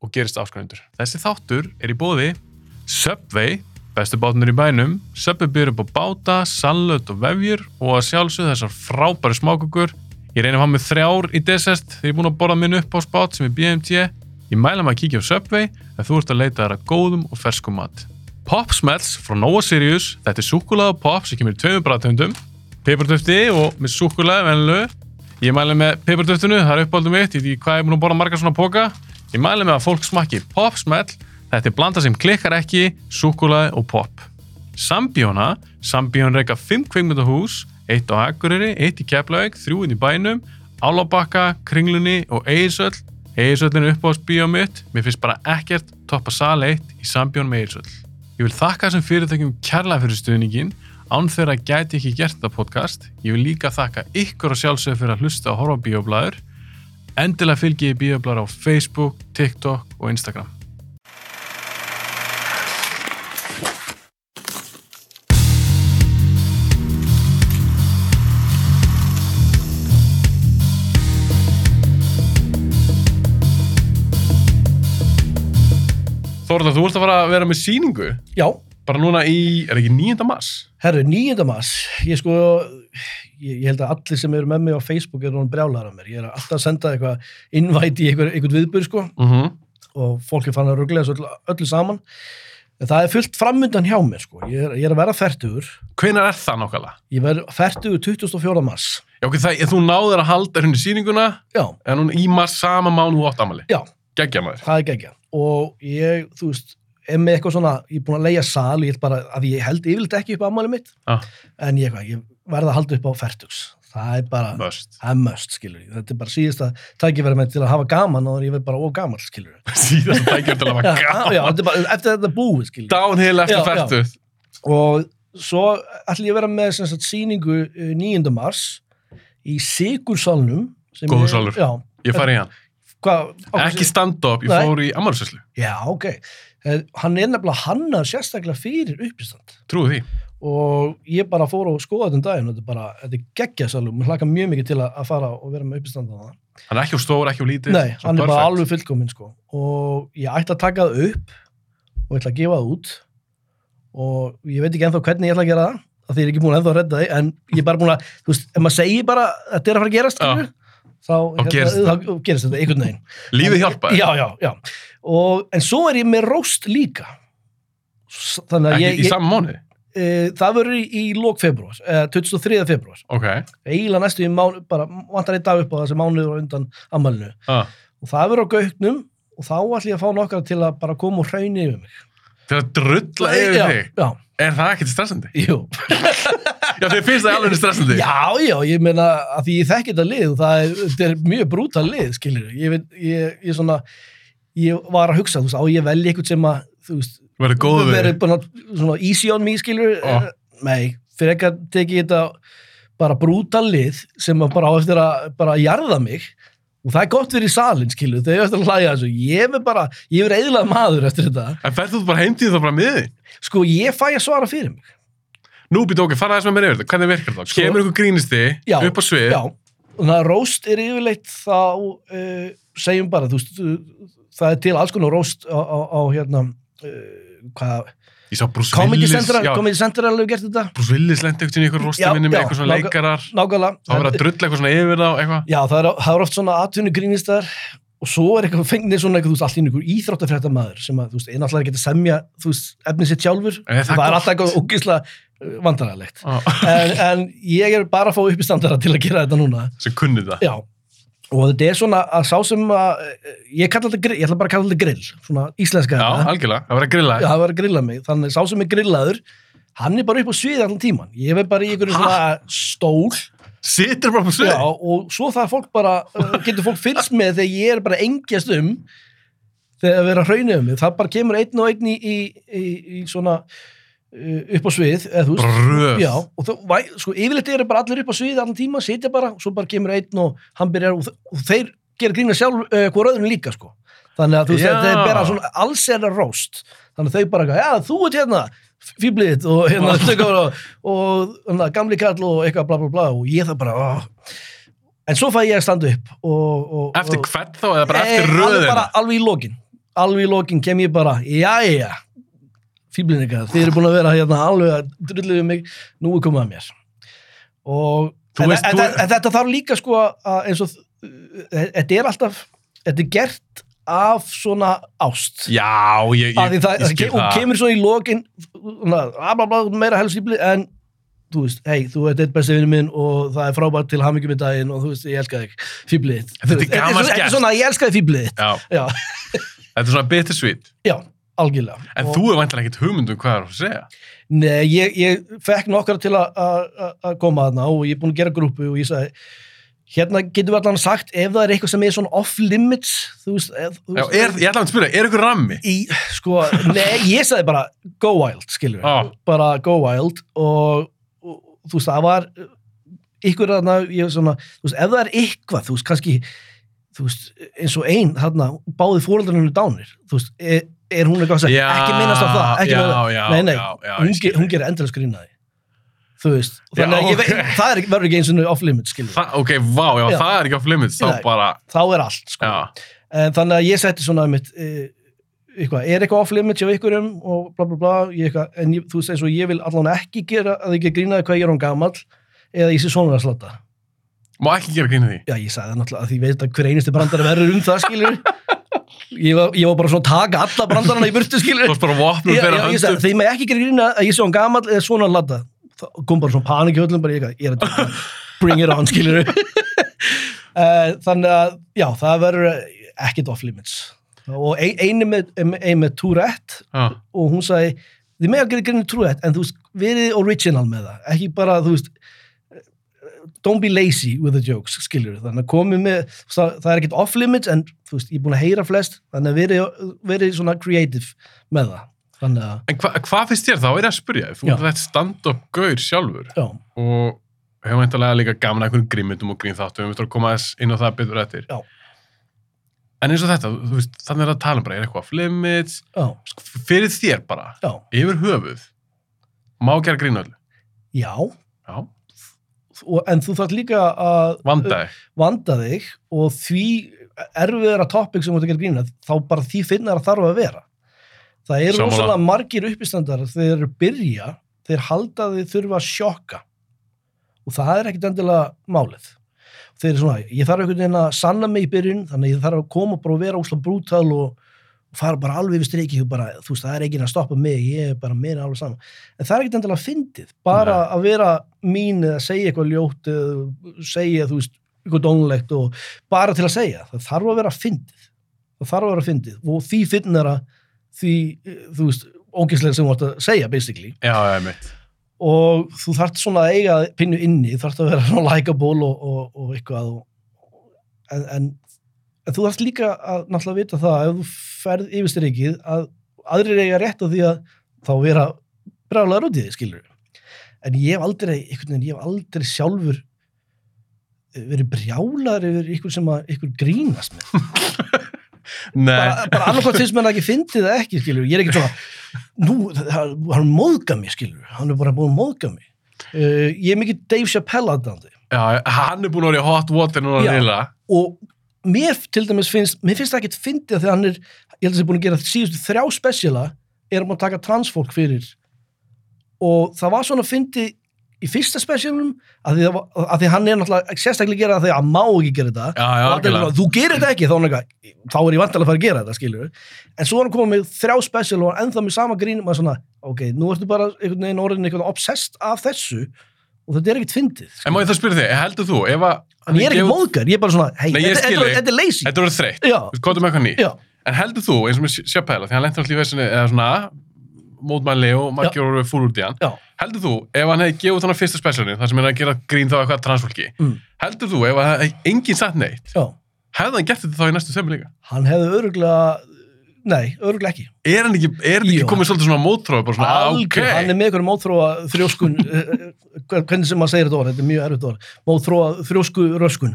og gerist áskrifundur. Þessi þáttur er í bóði Subway, bestu bátunir í bænum, Subway byrjur upp á báta, sallut og vefjur og að sjálfsögðu þessar frábæri smákukur. Ég reynir að hafa með þrjár í desert þegar ég er búin að borða minn upp á spát sem er BMT. Ég mæla maður að kíkja á Subway ef þú ert að leita þar að góðum og ferskum mat. Pop Smells frá Nova Sirius, þetta er súkulega pop sem kemur í tveimur bræðtöndum, peipartöfti og með súkulega venlu. Ég mæli með peipartöftinu, það er uppáldum mitt, ég veit ekki hvað ég er búin að borða margar svona póka. Ég mæli með að fólk smakki Pop Smell, þetta er blanda sem klikkar ekki, súkulega og pop. Sambíóna, Sambíón reyka 5 kveikmyndahús, eitt á Akureyri, eitt í Keflavík, þrjú inn í bænum, Álabakka, Kringlunni og Eirsöll. Eirsöllin er uppáðs bíó mitt, mér finnst bara ekkert toppa sal 1 í Sambjón með Eirsöll. Ég vil þakka þessum fyrirtækjum kærlega fyrir stuðningin, án þeirra gæti ekki gert þetta podcast. Ég vil líka þakka ykkur og sjálfsögur fyrir að hlusta á bíóblæður. Endilega fylgi ég bíóblæður á Facebook, TikTok og Instagram. Þorða, þú ert að fara að vera með síningu Já, bara núna í, er ekki 9. mars? herru, 9. mars, ég sko, ég, ég held að allir sem eru með mig á Facebook eru hann brjálar af mér. Ég er alltaf að senda eitthvað invite í eitthvað, eitthvað viðbur, sko, Mm -hmm. og fólk er fann að rugglega öllu, öllu saman. En það er fullt framundan hjá mér, sko. Ég er, ég er að vera færtugur. Hvenær er það nákvæmlega? Ég verð færtugur 24. mars. Já, ok, það, þú náður að halda henni síninguna Já, en hún í mars sama mánu og átt amali. já, Geggja maður. það er geggja. Og ég, þú veist, er með eitthvað svona, ég er búin að leia sal, ég held bara, að ég held yfirleitt ekki upp á ammali mitt, Ah. en ég, ég verð að halda upp á færtugs. Það er bara... Möst. það er möst, skilur ég. Þetta er bara síðasta tækifæri með til að hafa gaman og ég verð bara of gaman, skilur ég. Síðast að tækja til að hafa gaman. já, þetta er bara, eftir þetta búið, skilur ég. Downhill eftir Já, já. færtuð. Og svo ætlum ég að vera með sagt, síningu uh, 9. mars í Sigursalnum. sem Góður er- salur. Já. Ég fari í hann. Hvað, á Ekki stand-up, ég fór í amarsesslu. Já, ok. Eh, Hann er nefnilega hannar sérstaklega fyrir uppistand. Trúi því. Og ég bara fór og skoða þetta um daginn og þetta er bara, þetta er geggjasalum. Mér hlaka mjög mikið til að, að fara og vera með uppistand á það. Hann er ekki á stór, ekki á lítið. Nei, hann er bara perfect. alveg fullkominn sko. og ég ætla að taka það upp og ætla að gefa það út og ég veit ekki ennþá hvernig ég ætla að gera það af því ég er ekki búin ennþá að redda því en ég er bara búin að, þú veist, ef maður segir bara að þetta er að fara að gerast skilur, þá, Þá gerist þá, gerist þetta einhvern veginn Lífið En- hjálpaði. já, já, já og, en svo er ég með róst líka S- þannig að ég, í ég mánuði. E, það verður í, í lók februar, e, 23. februar Ok. eiginlega næstu í mánu, bara vantar einn dag upp á þessi mánuður undan ammælinu Ah. og það verður á gauknum og þá ætlum ég að fá nokkar til að bara koma og hrauni yfir mig. Til að drulla yfir já, þig. Já, Er það ekkert stressandi? jú. Já, þið finnst það alveg stressandi. Já, já, ég meina að því ég þekki þetta lið og það er, er mjög brútal lið, skiljur. Ég, ég, ég svona, ég var að hugsa, þú veist, á ég velji eitthvað sem að, þú veist, Verður góðu við. verið bara svona easy on me, skiljur. Já. Nei, fyrir ekki að teki þetta bara brútal lið sem bara á eftir að bara jarða mig og það er gott verið í salin, skilju, þegar ég eftir að hlæja þessu. Ég er bara, ég er eðlað maður eftir þetta. En ferð þú bara heimtíð þá bara miðið? Sko, ég fæ að svara fyrir mig. Nú býtu okkur, fara aðeins með mér yfir þetta. Hvernig virkar það? Sko- Kemur ykkur grínisti Já, upp á svið? Já, þannig að róst er yfirleitt þá, uh, segjum bara, þú það er til alls konar róst á, á, á hérna, uh, hvað, Comedy já, Comedy Central hefur gert þetta, Bruce Willis lendi eitthvað í ykkur rosti Já, minni með eitthvað svona leikarar. nákvæmlega. Þá verður að drulla eitthvað svona yfir þá, eitthvað. Já, það er, það er oft svona atvinnu grínistar og svo er eitthvað fengnir svona eitthvað, þú veist, allt í einhver íþróttafrétta maður sem að, þú veist, ekki að semja, þú veist, efnið sitt sjálfur, En er það það, er alltaf eitthvað ógislega vandaræðilegt. Á, En, en ég er bara að fá upp í standara til að gera þetta núna. Sem kunni það. Já, og þetta er svona að sá sem að, ég kalla þetta grill, ég ætla bara að kalla þetta grill, svona íslenska Já, algjörlega. Það verður að grilla. Já, það var að grilla mig, þannig sá sem er grillaður, hann er bara upp á sviði allan tíman. Ég er bara í einhverju svona stól, Situr bara på svið. já, og svo það fólk bara, uh, getur fólk fylgst með þegar ég er bara engjast um, þegar við erum að hraunið um mig, það bara kemur einn og einn í, í, í, í svona upp á svið, eða þú veist Bara röð. Já, og væ, sko, yfirleitt eru bara allir upp á svið allan tíma, sitja bara, og svo bara kemur einn og hann byrjar, og, og þeir gera grína sjálf uh, hvort öðrum líka, sko þannig að þú veist, Já. þeir bera svona alls er að róst, þannig að þau bara, já, þú ert hérna fýblið og hérna og, og, og gamli kall og eitthvað bla bla bla og ég það bara oh. en svo fæ ég að standa upp og, og, Eftir og, hvern þá eða bara Nei, eftir alveg röðina? bara, alveg í lokin alveg í lokin kem ég bara jæja, fýblin ykkar þið eru búin að vera hérna alveg að drulluðu mig. Nú er komið að mér. Og veist, en, en, en þetta þarf líka sko að eins og uh, þetta er alltaf þetta er gert af svona ást. Já, ég, ég, það, ég skil það, og kemur svona í lokin svona, bla, bla, bla, meira helst fýbli en þú veist, hei, þú ert eitt besti vinnu minn og það er frábært til hamingjum í daginn og þú veist, ég elska þig, fýblið Þetta er gaman Þetta skert. er svona, ég elska þig fýblið þetta er svona bittersweet. já, algjörlega. En Og- þú er vantilega ekkert hugmynd um hvað það er að segja. Nei, ég, ég fekk nokkara til að- að að koma þarna og ég er búin að gera grúpu og ég sagði, hérna getum við allan sagt ef það er eitthvað sem er svona off limits, þú veist, ef, þú Já, er, ég ætla að spyrja, er ykkur rammi? í, sko, nei, ég sagði bara go wild, skilur Já. bara go wild og, og þú veist, það var ykkur þarna, ég svona, þú veist, ef það er eitthvað, þú veist, kannski þú veist, eins og ein, þarna báði veist, er, hún eitthvað að segja, ekki minnast á það ekki minnast á- já, nei, nei, já, já, hún, ge, hún þig. gerir endalins grínaði þú veist, þannig að ég ok. veit það er, verður ekki eins og off limits, skilur Þa, ok, vá, já, Já. það er ekki off limits, þá Nei. bara, þá er allt, sko en þannig að ég setti svona mitt, e, eitthvað, er eitthvað off limits hjá ykkurum og bla bla bla ég eitthvað, en ég, þú eins og ég vil allan ekki gera að ekki grínaði hvað ég er hún gamall eða ég sé svona að slata má ekki gera grína því. já ég sagði það náttúrulega að því veit að hver einasti brandari verður um það skilur ég var, ég var bara svona að taka alla brandarana í burtu skilur Þú varst bara vopnum fyrir ég höndu. þegar maður ekki gerir grína að ég sé hann gamall eða svona að lata þá kom bara svona panik í öllum bara ég, ég er að taka, bring it on skilur þannig að já, það verður ekkit off limits. Og ein, einu með, ein með Tourette Já, og hún sagði þið með að gera grína Tourette en þú veist, verið original með það. Ekki bara, þú veist don't be lazy with the jokes, skilur þannig að komið með, það, það er ekkit off limits en þú veist, ég er búin að heyra flest þannig að verið, verið svona creative með það þannig að, En hva, hvað finnst þér þá? Er að spyrja. Þú ert þetta stand-up gaur sjálfur já, og hefur meintalega líka gaman að einhverjum grímyndum og grínþáttum, við þurfum að koma inn á það betur eftir. Já. En eins og þetta, þú veist, þannig er að tala um bara, er eitthvað off limits, já, Sko, fyrir þér bara, já, yfir höfuð, má gera grín öllu. já en þú þarf líka að vanda þig. vanda þig og því erfiðara topic sem þú ert að gera grína þá bara því finnar þarf að vera. Það eru rosalega margir uppistandar þegar þeir byrja þeir halda þeir þurfa að sjokka. Og það er ekkit endilega málið. Þeir eru svona, ég þarf einhvern veginn að sanna mig í byrjun þannig ég þarf að koma bara og vera úsla brútal og fara bara alveg yfir streiki bara, þú veist, það er ekki að stoppa mig ég er bara meira alveg saman en það er ekkit endilega fyndið, bara Nei. að vera mín eða segja eitthvað ljótt eða segja, þú veist, eitthvað dónulegt og bara til að segja, það þarf að vera fyndið það þarf að vera fyndið og því finnara því, þú veist, ógæslega sem þú vart að segja, basically Já, mitt. og þú þarft svona að eiga pinnu inni, þú þarft að vera svona likeable og, og, og eitthvað og, en, en, en þú þarft líka að náttúrulega vita það að ef þú ferð yfirstrikið að aðrir eiga rétt á því að þá vera brálaður út í því, skilur en ég hef aldrei, einhvern veginn, ég hef aldrei sjálfur eh, verið brjálaður yfir ykkur sem að ykkur grínast með. Bara, bara annarkvæmt finnst mér það ekki fyndið það ekki, skilur, ég er ekki svona nú, það- hann móðga mig, skilur hann er bara búin að móðga mig. Uh, ég er mikið Dave Chappelle aðdandi já, hann er búin að vera í hot water núna og mér til dæmis finnst mér finnst það ekkit fyndið þegar hann er ég held að það er búin að gera síðustu þrjá spesiala er hann að taka transfólk fyrir. Og það var svona fyndið í fyrsta spesialum að því, það að því hann er náttúrulega sérstaklega gera það þegar hann má ekki gera þetta. Já, já, og allir algjörlega. svona, þú gerir þetta ekki. Þá, er hann eitthvað, þá er ég vantilega að fara að gera þetta skilur en svo er hann komið með þrjá special og ennþá með sama grín maður svona, ok, nú ertu bara einhvern veginn orðin einhvern obsessed af þessu og þetta er ekkert fyndið En má ég það spyrja þig, heldur þú, ef að... ég er ekki gefur- móðgar, ég er bara svona hei, þetta, er lazy. Þetta voru þreytt, komum með eitthvað nýtt. já, En heldur þú, eins og með Chappelle, því hann lentur alltaf í vesinni, eða svona, mótmæli og margir voru fúr út í hann. Heldur þú, ef hann hefði gefið hann fyrsta specialinu, þar sem að gera grín þá eitthvað transfólki, Mm. heldur þú, ef hann hefði enginn satt neitt, já. hefði hann gert þetta þá í næstu öruglega nei, örgulega ekki. Er hann ekki, er hann ekki komið svolítið svona mótróð, bara svona, ah, ok. Algjör, hann er með einhverjum mótþróa þrjóskun eh, eh, hvernig sem maður segir þetta orð, þetta er mjög erfitt orð. Mótþróa þrjósku röskun.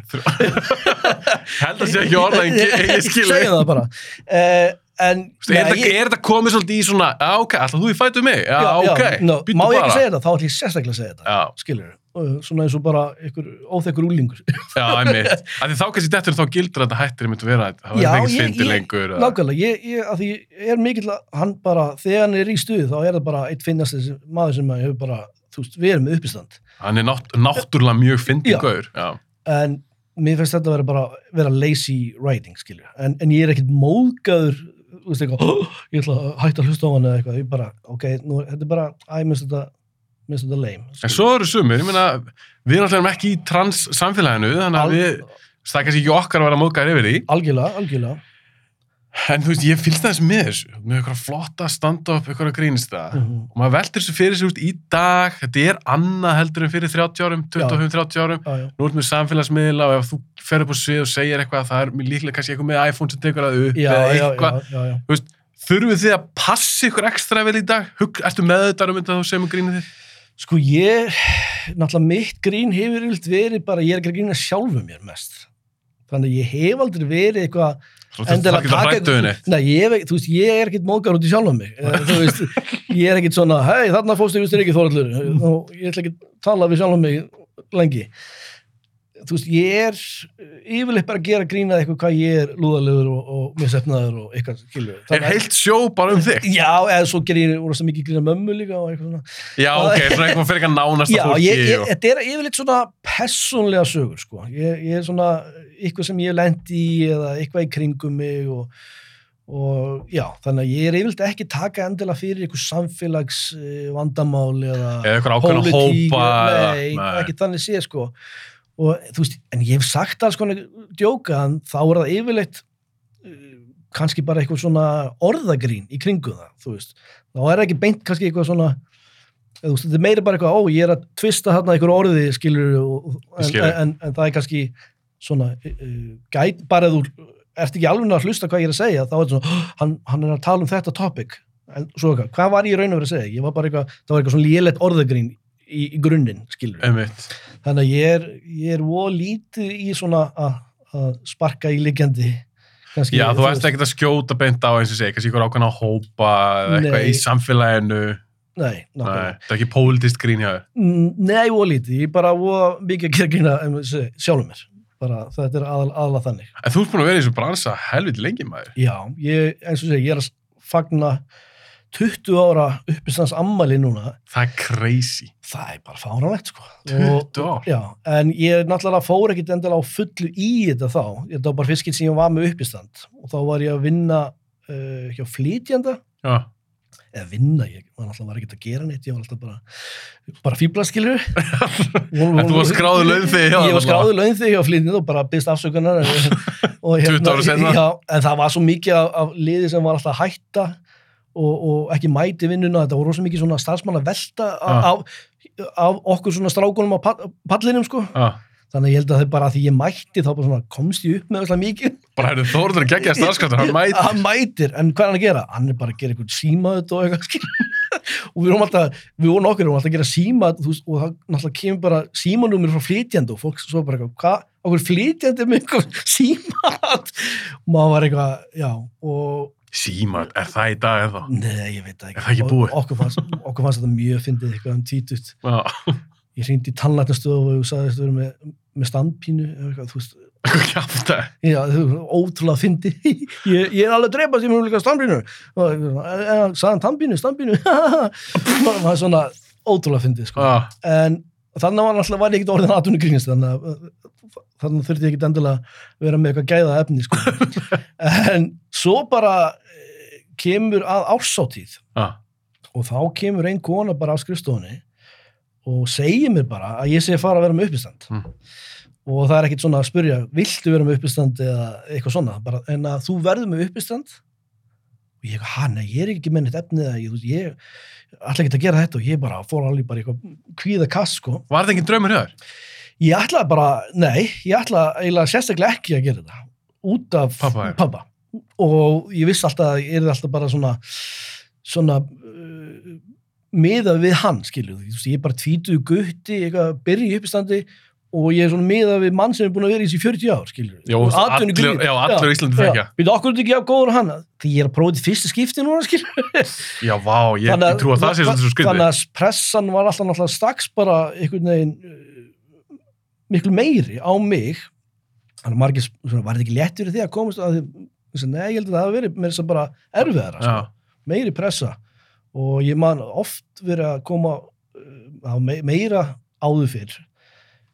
Held að sé ekki orða, ég skilur. segjum það bara. Uh, en Er, þetta, ég- er þetta komið svolítið í svona, já, ok, alltaf þú í fætu mig? Já, já, ok, já, no, býttu má ég bara. ekki segja þetta, þá ætlum ég sérstaklega að segja þetta skilur svona eins og bara einhver óþekkur úlingur já, einmitt. Af því þá kannski þetta er þá gildur að þetta hættir einmitt að vera, það Já, ég- fyndi ég- lengur. eða- nákvæmlega, ég, ég, að því ég er mikill að hann bara, þegar hann er í stuði þá er það bara eitt finnast þessi maður sem að hefur bara, þú veist, erum með uppistand Hann er nátt, náttúrulega mjög fyndi Já. gaur. Já. en mér finnst þetta að vera bara vera lazy writing, skilur en, en ég er ekkit móðgæður þú veist eitthvað, "Oh, ég ætla að hætta að hlusta á hann eða eitthvað, ég bara, ok, nú, þetta er bara æ, þetta, minnst þetta lame En svo eru sumir, ég meina, við erum alltaf ekki í trans samfélaginu, þannig að við, það er kannski ekki okkar að vera móðgæðir yfir því. algjörlega, algjörlega En þú veist, ég fylgst þess með þessu, með eitthvað flotta stand-up, eitthvað grínista. Mhm. Og maður veldur þessu fyrir sig út í dag, þetta er annað heldur en fyrir 30 árum, 25-30 árum. já, já. Nú ert með samfélagsmiðla og ef þú fer upp á svið og segir eitthvað, það er líklega kannski eitthvað með iPhone sem tekur það upp Já, eða eitthvað. já, já, já. Þurfið þið að passa ykkur ekstra vel í dag? Ertu með þetta um þetta þú sem grínið þið? Sko ég, náttúrulega mitt grín hefur verið bara, ég er ekki að grína sjálfu mér mest. Þannig að ég hef aldrei verið eitthvað Þú þarf ekki að hrættu henni. Nei, ég, þú veist, ég er ekkit móðgar út í sjálfa mig. Eh, Þú veist, ég er ekkit svona, hei, þarna fórstu við styrir ekki þórallur. Og ég ætla ekki að tala við sjálfa mig lengi. Þú veist, ég er eh, yfirleitt bara að gera grínað eitthvað hvað ég er lúðalegur og, og misefnaður og eitthvað, skilju. Er heilt sjó bara um þig? Já, eða svo ger ég úr þess að mikið grína mömmu líka og eitthvað svona. Já, ok, svona eitthvað fyrir eitthvað nánasta Já, fólki ég, ég, þetta er yfirleitt svona personlega sögur, sko. Ég, ég er svona eitthvað sem ég lent í eða eitthvað í kringum mig og, og já, þannig að ég er yfirleitt ekki taka endilega fyrir eitthvað samfélags eh, vandamál eða Eða eitthvað ákveðna hópa eða- Nei, nei. ekki þannig sé, sko. Og þú veist, en ég hef sagt alls konar djóka, en þá er það yfirleitt eh, kannski bara eitthvað svona orðagrín í kringu það, þú veist. Þá er ekki beint kannski eitthvað svona þú veist, þetta er meira bara eitthvað, ó, ég er að tvista þarna einhver orði, skilur en, Ég skil en, en, en það er kannski svona uh, gæt, bara þú ert ekki alveg að hlusta hvað ég er að segja, þá er þetta svona, "Hó, hann, hann er að tala um þetta topic en svo eitthvað, hvað var ég raun og verið að segja? Ég var bara eitthvað, það var eitthvað svona lélegt orðagrín í, í grunninn, skilur Einmitt. Þannig að ég er, ég er ó lítið í svona að að sparka í liggjandi. Kannski, Já, þú ert ekkert að skjóta beint á eins og segja, kannski ykkur ákveðna hópa eða eitthvað í samfélaginu. Nei, Nei, það er ekki pólitist grín hjá þér. Nei, ó lítið, ég er bara ó mikið að gera grína sjálfum mér. Bara þetta er aðal, aðalega þannig. En þú ert búin að vera í þessu bransa helviti lengi maður. Já, ég, eins og segja, ég er að fagna 20 ára uppistans ammæli núna, Það er crazy. það er bara fáránlegt sko. 20 ár? Já, en ég náttúrulega fór ekkit endilega á fullu í þetta þá, þetta var bara fyrskilt sem ég var með uppistand og þá var ég að vinna uh, hjá flytjanda Já. eða vinna, ég var náttúrulega var ekkert að gera neitt, ég var alltaf bara, bara fíblaskilur En þú var skráður launþegi hjá Ég var skráður launþegi hjá flytjanda og bara byggst afsökunar og, 20 ára seinna. já, en það var svo mikið af, af liði sem var alltaf að hætta og, og ekki mæti vinnuna, þetta voru rosa mikið svona starfsmann að velta Ah. af, af okkur svona strákunum á pall- pallinum sko, Já. þannig að ég held að þau bara að því ég mætti þá bara svona komst ég upp með þesslega mikið Bara hefur Þórður að gegja starfskattur, hann mæti. hann mætir, en hvað er hann að gera? hann er bara að gera eitthvað símaðut og eitthvað og við vorum alltaf, við vorum okkur við vorum alltaf að gera símaðut og það náttúrulega kemur bara símanúmir frá flytjandi og fólk svo bara eitthvað, hvað, okkur flytjandi með eitthvað símaðut og maður var eitthvað, já og Símat, er það í dag eða? neða, ég veit ekki Er það ekki búið? Okkur fannst, okkur fannst þetta mjög fyndið eitthvað um títut Já. ég hringdi í tannlæknastofu og sagði að þetta verið með, með standpínu eða eitthvað, þú veist, Hvað kjátt það? Já, þú veist, ótrúlega fyndi. ég, ég er alveg að drepa sem hún líka stambínu. Og sagði hann tannbínu, stambínu. það var svona ótrúlega fyndi, sko. Já. En þannig var náttúrulega var ég ekkert orðin aðtunni grínist, þannig að þannig þurfti ég ekkert endilega vera með eitthvað gæða efni, sko. en svo bara eh, kemur að ársáttíð Já. og þá kemur ein kona bara á skrifstofunni og segir mér bara að ég sé að fara að vera með uppistand Mm. og það er ekkit svona að spurja viltu vera með uppistand eða eitthvað svona bara, en að þú verður með uppistand og ég, nei, ég er ekki með neitt efnið eða ég, ég ætla ekki að gera þetta og ég bara fór alveg bara eitthvað kvíða kass sko. Var þetta engin draumur hjá þér? ég ætla bara, nei, ég ætla eiginlega sérstaklega ekki að gera þetta út af þér? pappa og ég vissi alltaf að ég er alltaf bara svona svona uh, miðað við hann, skilju þú veist, ég er bara tvítuðu gutti, eitthvað að byrja í uppistandi og ég er svona miðað við mann sem er búin að vera í þessi 40 ár, skilju Já, allir, já, allir Íslandi þekkja. Býtu, okkur er þetta ekki á góður hann? Því ég er að prófa þetta fyrsta skipti núna, skilju Já, vá, ég, ég trú að það sé svolítið svo skrítið. Þannig að pressan var alltaf náttúrulega strax bara einhvern veginn uh, miklu meiri á mig. Þannig að margir, svona, var þetta ekki léttur í því að komast að því, nei, ég held að það hafi verið þess að bara erfiðara, sko. meiri pressa. Og ég man oft verið að koma uh, me meira áður fyrr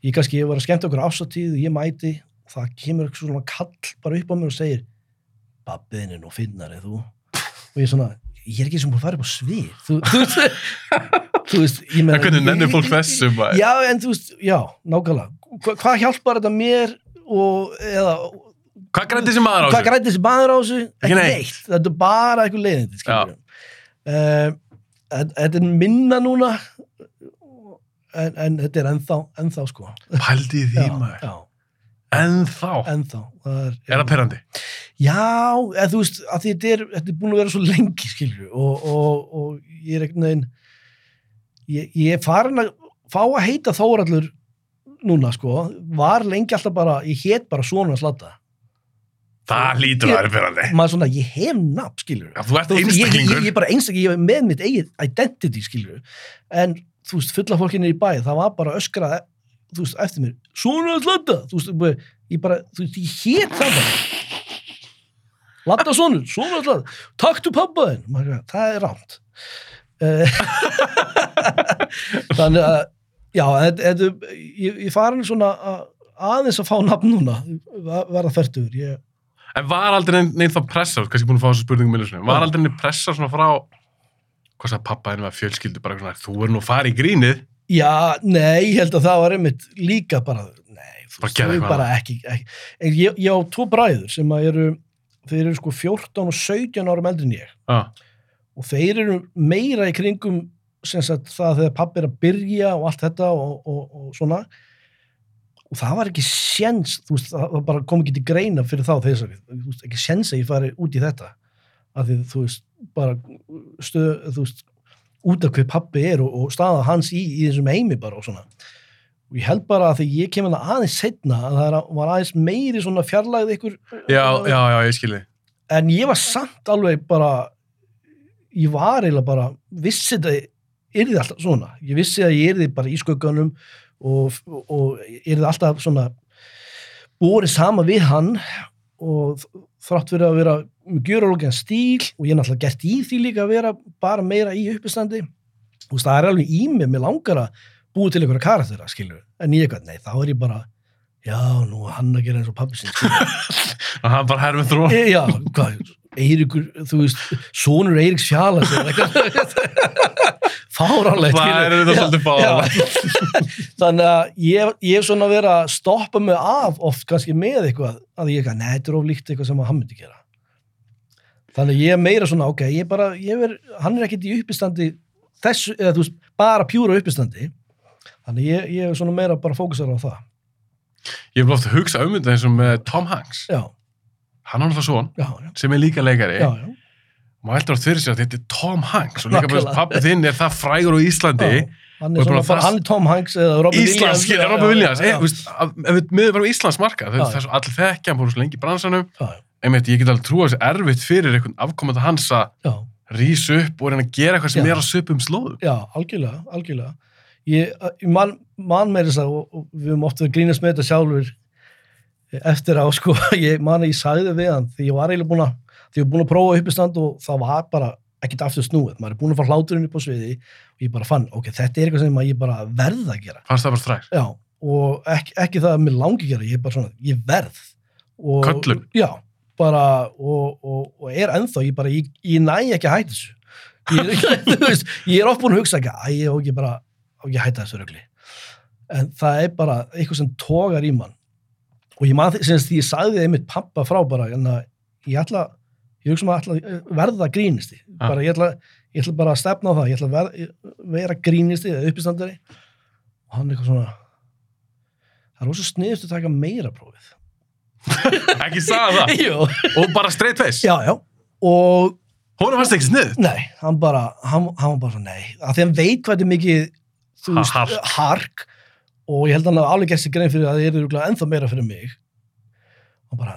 ég kannski, ég var að skemmt okkur ásattíð og ég mæti, það kemur eitthvað svona kall bara upp á mér og segir babbiðin er nú finnar eða þú og ég er svona, ég er ekki sem búin að fara upp á svið þú, þú veist þú veist, ég meina En hvernig nennir fólk þessum? já, en þú veist, já, nákvæmlega Hva, hvað hjálpar þetta mér og, eða hvað græti þessi maður á þessu? hvað græti þessi maður á þessu? Ekki neitt. neitt, þetta er bara eitthvað leiðindi uh, þetta er minna núna en, en þetta er ennþá, ennþá sko Pældi í því maður. já, En þá? ennþá það er, Er það perrandi? Já, eða þú veist, þetta er, þetta er búin að vera svo lengi, skilju, og, og, og ég er einhvern veginn, ég, ég er farin að fá að heita Þórallur núna, sko, var lengi alltaf bara, ég het bara svona slatta. Það lítur að vera perrandi. Maður svona, ég hef nafn, skilju. Þú ert einstaklingur. ég er bara einstaklingur, ég er með mitt eigið identity, skilju, en þú veist, fulla fólkinni í bæ, það var bara öskrað, þú veist, eftir mér, svona slatta, þú veist, ég bara, þú veist, ég hét það bara. Sonur, svona taktu pappaðinn, Maður sagði, það er rámt. Þannig að, já, þetta, þetta, ég, ég farin svona að, aðeins að fá nafn núna, ver- verða færtur, ég, En var aldrei neinn nein þá pressa, kannski búin að fá þessu spurningum svona, var aldrei neinn pressa svona frá, hvað sagði pappa henni var fjölskyldu, bara svona, þú er nú fara í grínið, Já, nei, ég held að það var einmitt líka bara, nei, þú Bara veist, þau bara ekki, ekki. En ég, ég á tvo bræður sem að eru, þeir eru sko 14 og 17 árum eldri en ég. Já. og þeir eru meira í kringum sem sagt það þegar pappi er að byrja og allt þetta og, og, og svona. Og það var ekki sjens, þú veist, það það bara kom ekki til greina fyrir þá þessari, þú veist, ekki sjens að ég fari út í þetta, af því þú veist, bara stöð, þú veist, út af hver pappi er og, og staða hans í, í þessum heimi bara og svona og ég held bara að því ég kemur það aðeins setna að það var aðeins meiri svona fjarlægð ykkur já, já, já, ég skilji. en ég var samt alveg bara ég var eiginlega bara vissi þetta yrði alltaf svona ég vissi að ég yrði bara í skugganum og, og yrði alltaf svona borið sama við hann og þrátt fyrir að vera með gjöralókjan stíl og ég er náttúrulega gert í því líka að vera bara meira í uppistandi. Og það er alveg í mig, mér langar að búið til einhverja karaktera, skilur en ég eitthvað, nei, þá er ég bara já, nú hann að gera eins og pappi skilur Og hann bara herfum þró. E, já, hvað, Eiríkur, þú veist, sonur Eiríks Fjalas fáránlegt er þannig að ég, ég hef svona verið að stoppa mig af oft kannski með eitthvað að ég eitthvað, nei, þetta er of líkt eitthvað sem að hann myndi gera. Þannig að ég er meira svona, ok, ég bara ég er, hann er ekkert í uppistandi þessu, eða þú veist, bara pjúra uppistandi. Þannig að ég, ég er svona meira bara fókusar á það, Ég hef ofta hugsað um þetta eins og með Tom Hanks. já, Hann son, já, já, sem er líka leikari. já, já. Má heldur átt fyrir sig að þetta er Tom Hanks og líka bara Nákvæmlega. pappi þinn er það frægur á Íslandi. Já, hann er, er svona, bara bara, hann er Tom Hanks eða Robin Íslands, Williams já, Robin já, Williams. já, veist, að- ef við miður bara á Íslands marka, Já. það er svo allir þekkja, hann búið svo lengi í bransanum. já, já, Einmitt, ég get alveg trúa þessi erfitt fyrir einhvern afkomandi hans að já, rís upp og reyna að gera eitthvað sem Já. er á söpum slóðum. já, algjörlega, algjörlega. Ég, ég man, man með þess að, og, og við höfum oft að grínast með þetta sjálfur eftir á, sko, ég man að ég því ég var búin að, ég að prófa uppistand og það var bara ekkert aftur snúið, maður er búin að fá hláturinn upp á sviði og ég bara fann, ok, þetta er eitthvað sem að ég bara verð að gera. Fannst það bara strax? Já, og ekki, ekki það að mér langi að gera, ég er bara svona, ég verð. Og, Köllun? Já, bara, og, og, og er ennþá, ég bara, ég, ég næ ekki að hætta þessu. Ég, ég er oft búin að hugsa ekki, að ég á ekki bara, að hætta þessu rögli. En það er bara eitthvað sem tógar í mann. Og ég maður því, því ég sagði það einmitt pappa frá bara, en að ég ætla, ég hugsa maður ætla að verða grínisti. Ah. Bara, ég ætla, ég ætla bara að stefna á það, ég ætla að vera, vera grínisti eða uppistandari. Og hann eitthvað svona, það er ósað sniðust að taka meira prófið. Ekki sagði það. Og bara straight face. Já, já. Og Hún fannst ekki snið. nei, hann bara, hann, hann bara nei. Af því hann veit hvað þetta er mikið, þú Ha- veist, hark. hark. Og ég held að hann hafi alveg gert sér grein fyrir að það er ennþá meira fyrir mig. Og bara,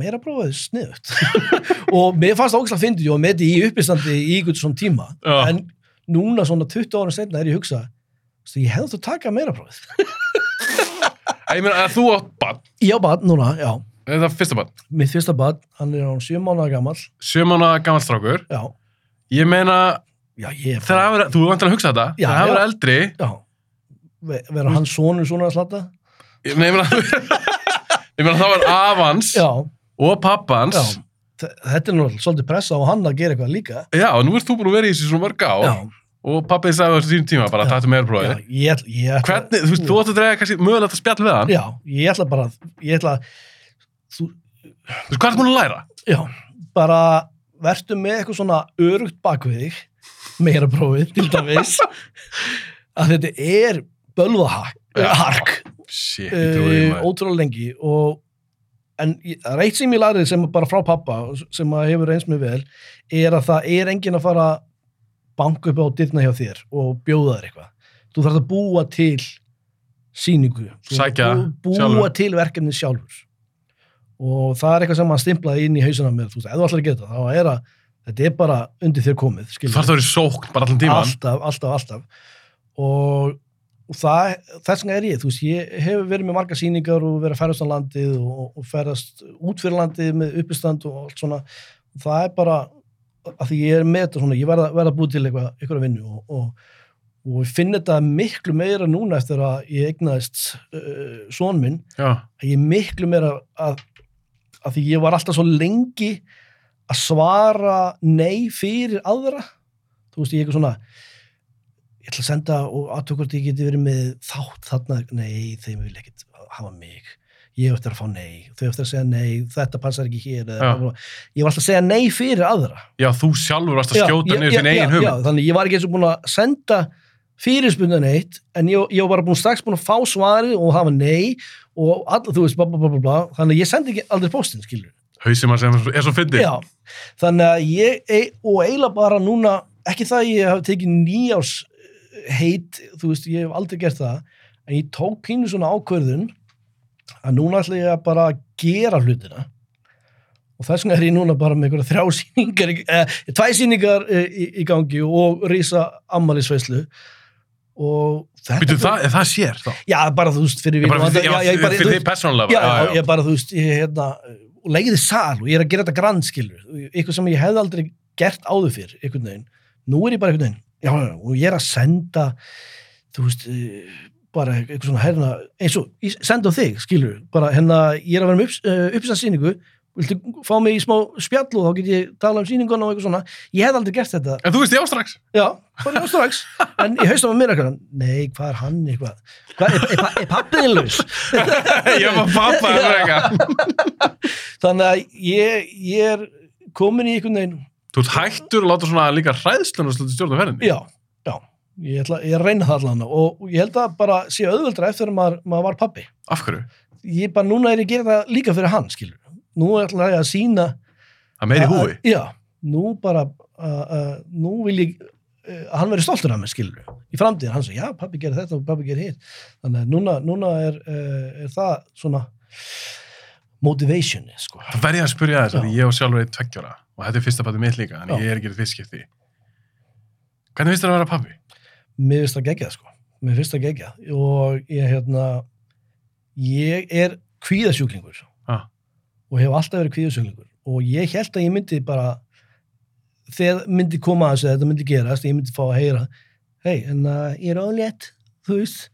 meira prófaði sniðut. og mér fannst það ógæslega að fyndi, ég var með þetta í uppistandi í ykkur svona tíma. Já. En núna svona 20 ára setna er ég að hugsa, þú veist, ég hefði þú taka meira prófið. Ég meina að þú átt bann. Já, bad, núna, já. Það er fyrsta bann. Mitt fyrsta bad, hann er á 7 mánuða gammal. Sjömanna gammal strákur. Já, Ég meina, já, ég er þegar það verið, þú vantilega að hugsa þetta, Já, þegar það verið eldri, Já, Ve- vera hans sonur svona að slatta. ég meina, ég meina, ég meina það var afans Já, og pappans. Þetta er nú svolítið pressa á hann að gera eitthvað líka. Já, og nú ert þú búin að vera í þessu svona mörg á Já, og pappið sagði á þessu tíma bara ég ætla... Hvernig, þú veist, þú átt að drega kannski mögulegt að spjall við hann. Já, ég ætla bara, ég ætla, þú, veist, hvað er það búin að læra? já, bara vertu með eitthvað svona örugt bakvið þig, meira prófið, til dæmis, að þetta er bölvahark, uh, maður. ótrúlega lengi og en það er eitt sem ég lærið sem bara frá pappa sem að hefur eins með vel er að það er enginn að fara að banka upp á dyrna hjá þér og bjóða þér eitthvað. Þú þarf að búa til síningu Sækja bú- búa sjálfur. til verkefni sjálfur. Og það er eitthvað sem maður stimplaði inn í hausuna mér, þú veist, ef þú ætlar að gera þetta þá er að, þetta er bara undir þér komið þarf það að vera í sókn bara allan tíman. alltaf, alltaf, alltaf. Og, og það, þess vegna er ég, þú veist, ég hef verið með marga sýningar og verið að ferðast á landið og, og ferðast út fyrir landið með uppistand og allt svona, það er bara að því ég er með þetta svona, ég verða, að búið til eitthvað, eitthvað vinnu og, og, og ég finn þetta miklu meira núna eftir að ég eignaðist uh, son minn, Já, að ég er miklu meira að, að því ég var alltaf svo lengi að svara nei fyrir aðra. Þú veist, ég eitthvað svona ég ætla að senda og aðtökvort ég geti verið með þátt þarna, nei, þeim vil ekkit hafa mig, ég eftir að fá nei. Þau eftir að segja nei, þetta passar ekki hér ég var alltaf að segja nei fyrir aðra. Já, þú sjálfur varst að skjóta niður þinn eigin hugmynd. já, þannig ég var ekki eins og búin að senda fyrirspundan eitt en ég, ég var bara búin strax búin að fá svarið og hafa nei og all, þú veist, bla, bla, bla, bla, þannig að ég sendi ekki aldrei postin, skilur Hausinn maður sem er svo fyndið. Já, þannig að ég, e- og eiginlega bara núna, ekki það að ég hafi tekið nýjárs heit, þú veist, ég hef aldrei gert það, en ég tók pínu svona ákvörðun að núna ætla ég að bara gera hlutina og þess vegna er ég núna bara með einhverja þrjá sýningar, eh, tvæ sýningar eh, í, í gangi og rísa ammælisveislu og þetta Býtu, það, það sér þá? Já, bara þú veist, fyrir bara fyrir, já, já, ég bara- fyrir þú þig persónulega. já, já, ég bara, þú veist, ég hérna, og leiði sal og ég er að gera þetta grand, skilur, eitthvað sem ég hefði aldrei gert áður fyrr, einhvern veginn. Nú er ég bara einhvern veginn, já, og ég er að senda, þú veist, eh, bara eitthvað svona, hérna, eins og, ég senda á þig, skilur, bara, hérna, ég er að vera með upps, uh, uppsatssýningu, viltu fá mig í smá spjall og þá get ég tala um sýninguna og eitthvað svona, ég hefði aldrei gert þetta, En þú veist ég á strax. já, bara já strax, en ég haustum að mér eitthvað, nei, hvað er hann eitthvað, hvað, er, er, er pappiðin laus? ég var pappa þannig að ég, ég er komin í einhvern veginn Þú hættur að láta svona líka hræðslun og sluti stjórna ferðinni. já, já, ég ætla ég að reyna það allan og, ég held að bara sé auðveldra eftir að maður, maður var pappi Af hverju? ég bara núna er ég að gera það líka fyrir hann skilur, nú ætla ég að sína er meiri að- húi. já, nú bara uh, uh, nú vil ég að hann veri stoltur af mér skilur. Í framtíðin, hann sagði, já, pappi gerir þetta og pappi gerir hitt. Þannig að núna, núna er, uh, er það svona motivation sko. Það verði að spyrja þess að ég og sjálfur eitt tveggjara og þetta er fyrsta pappi mitt líka, en ég er ekki í fyrstskipti. Hvernig finnst þér að vera pappi? mér finnst það geggjað sko mér finnst það geggjað og ég hérna ég er kvíðasjúklingur Ah. og hef alltaf verið kvíðasjúklingur og ég held að ég myndi bara þegar myndi koma að þessu þetta myndi gerast, ég myndi fá að heyra hei, en uh, ég er ólétt þú veist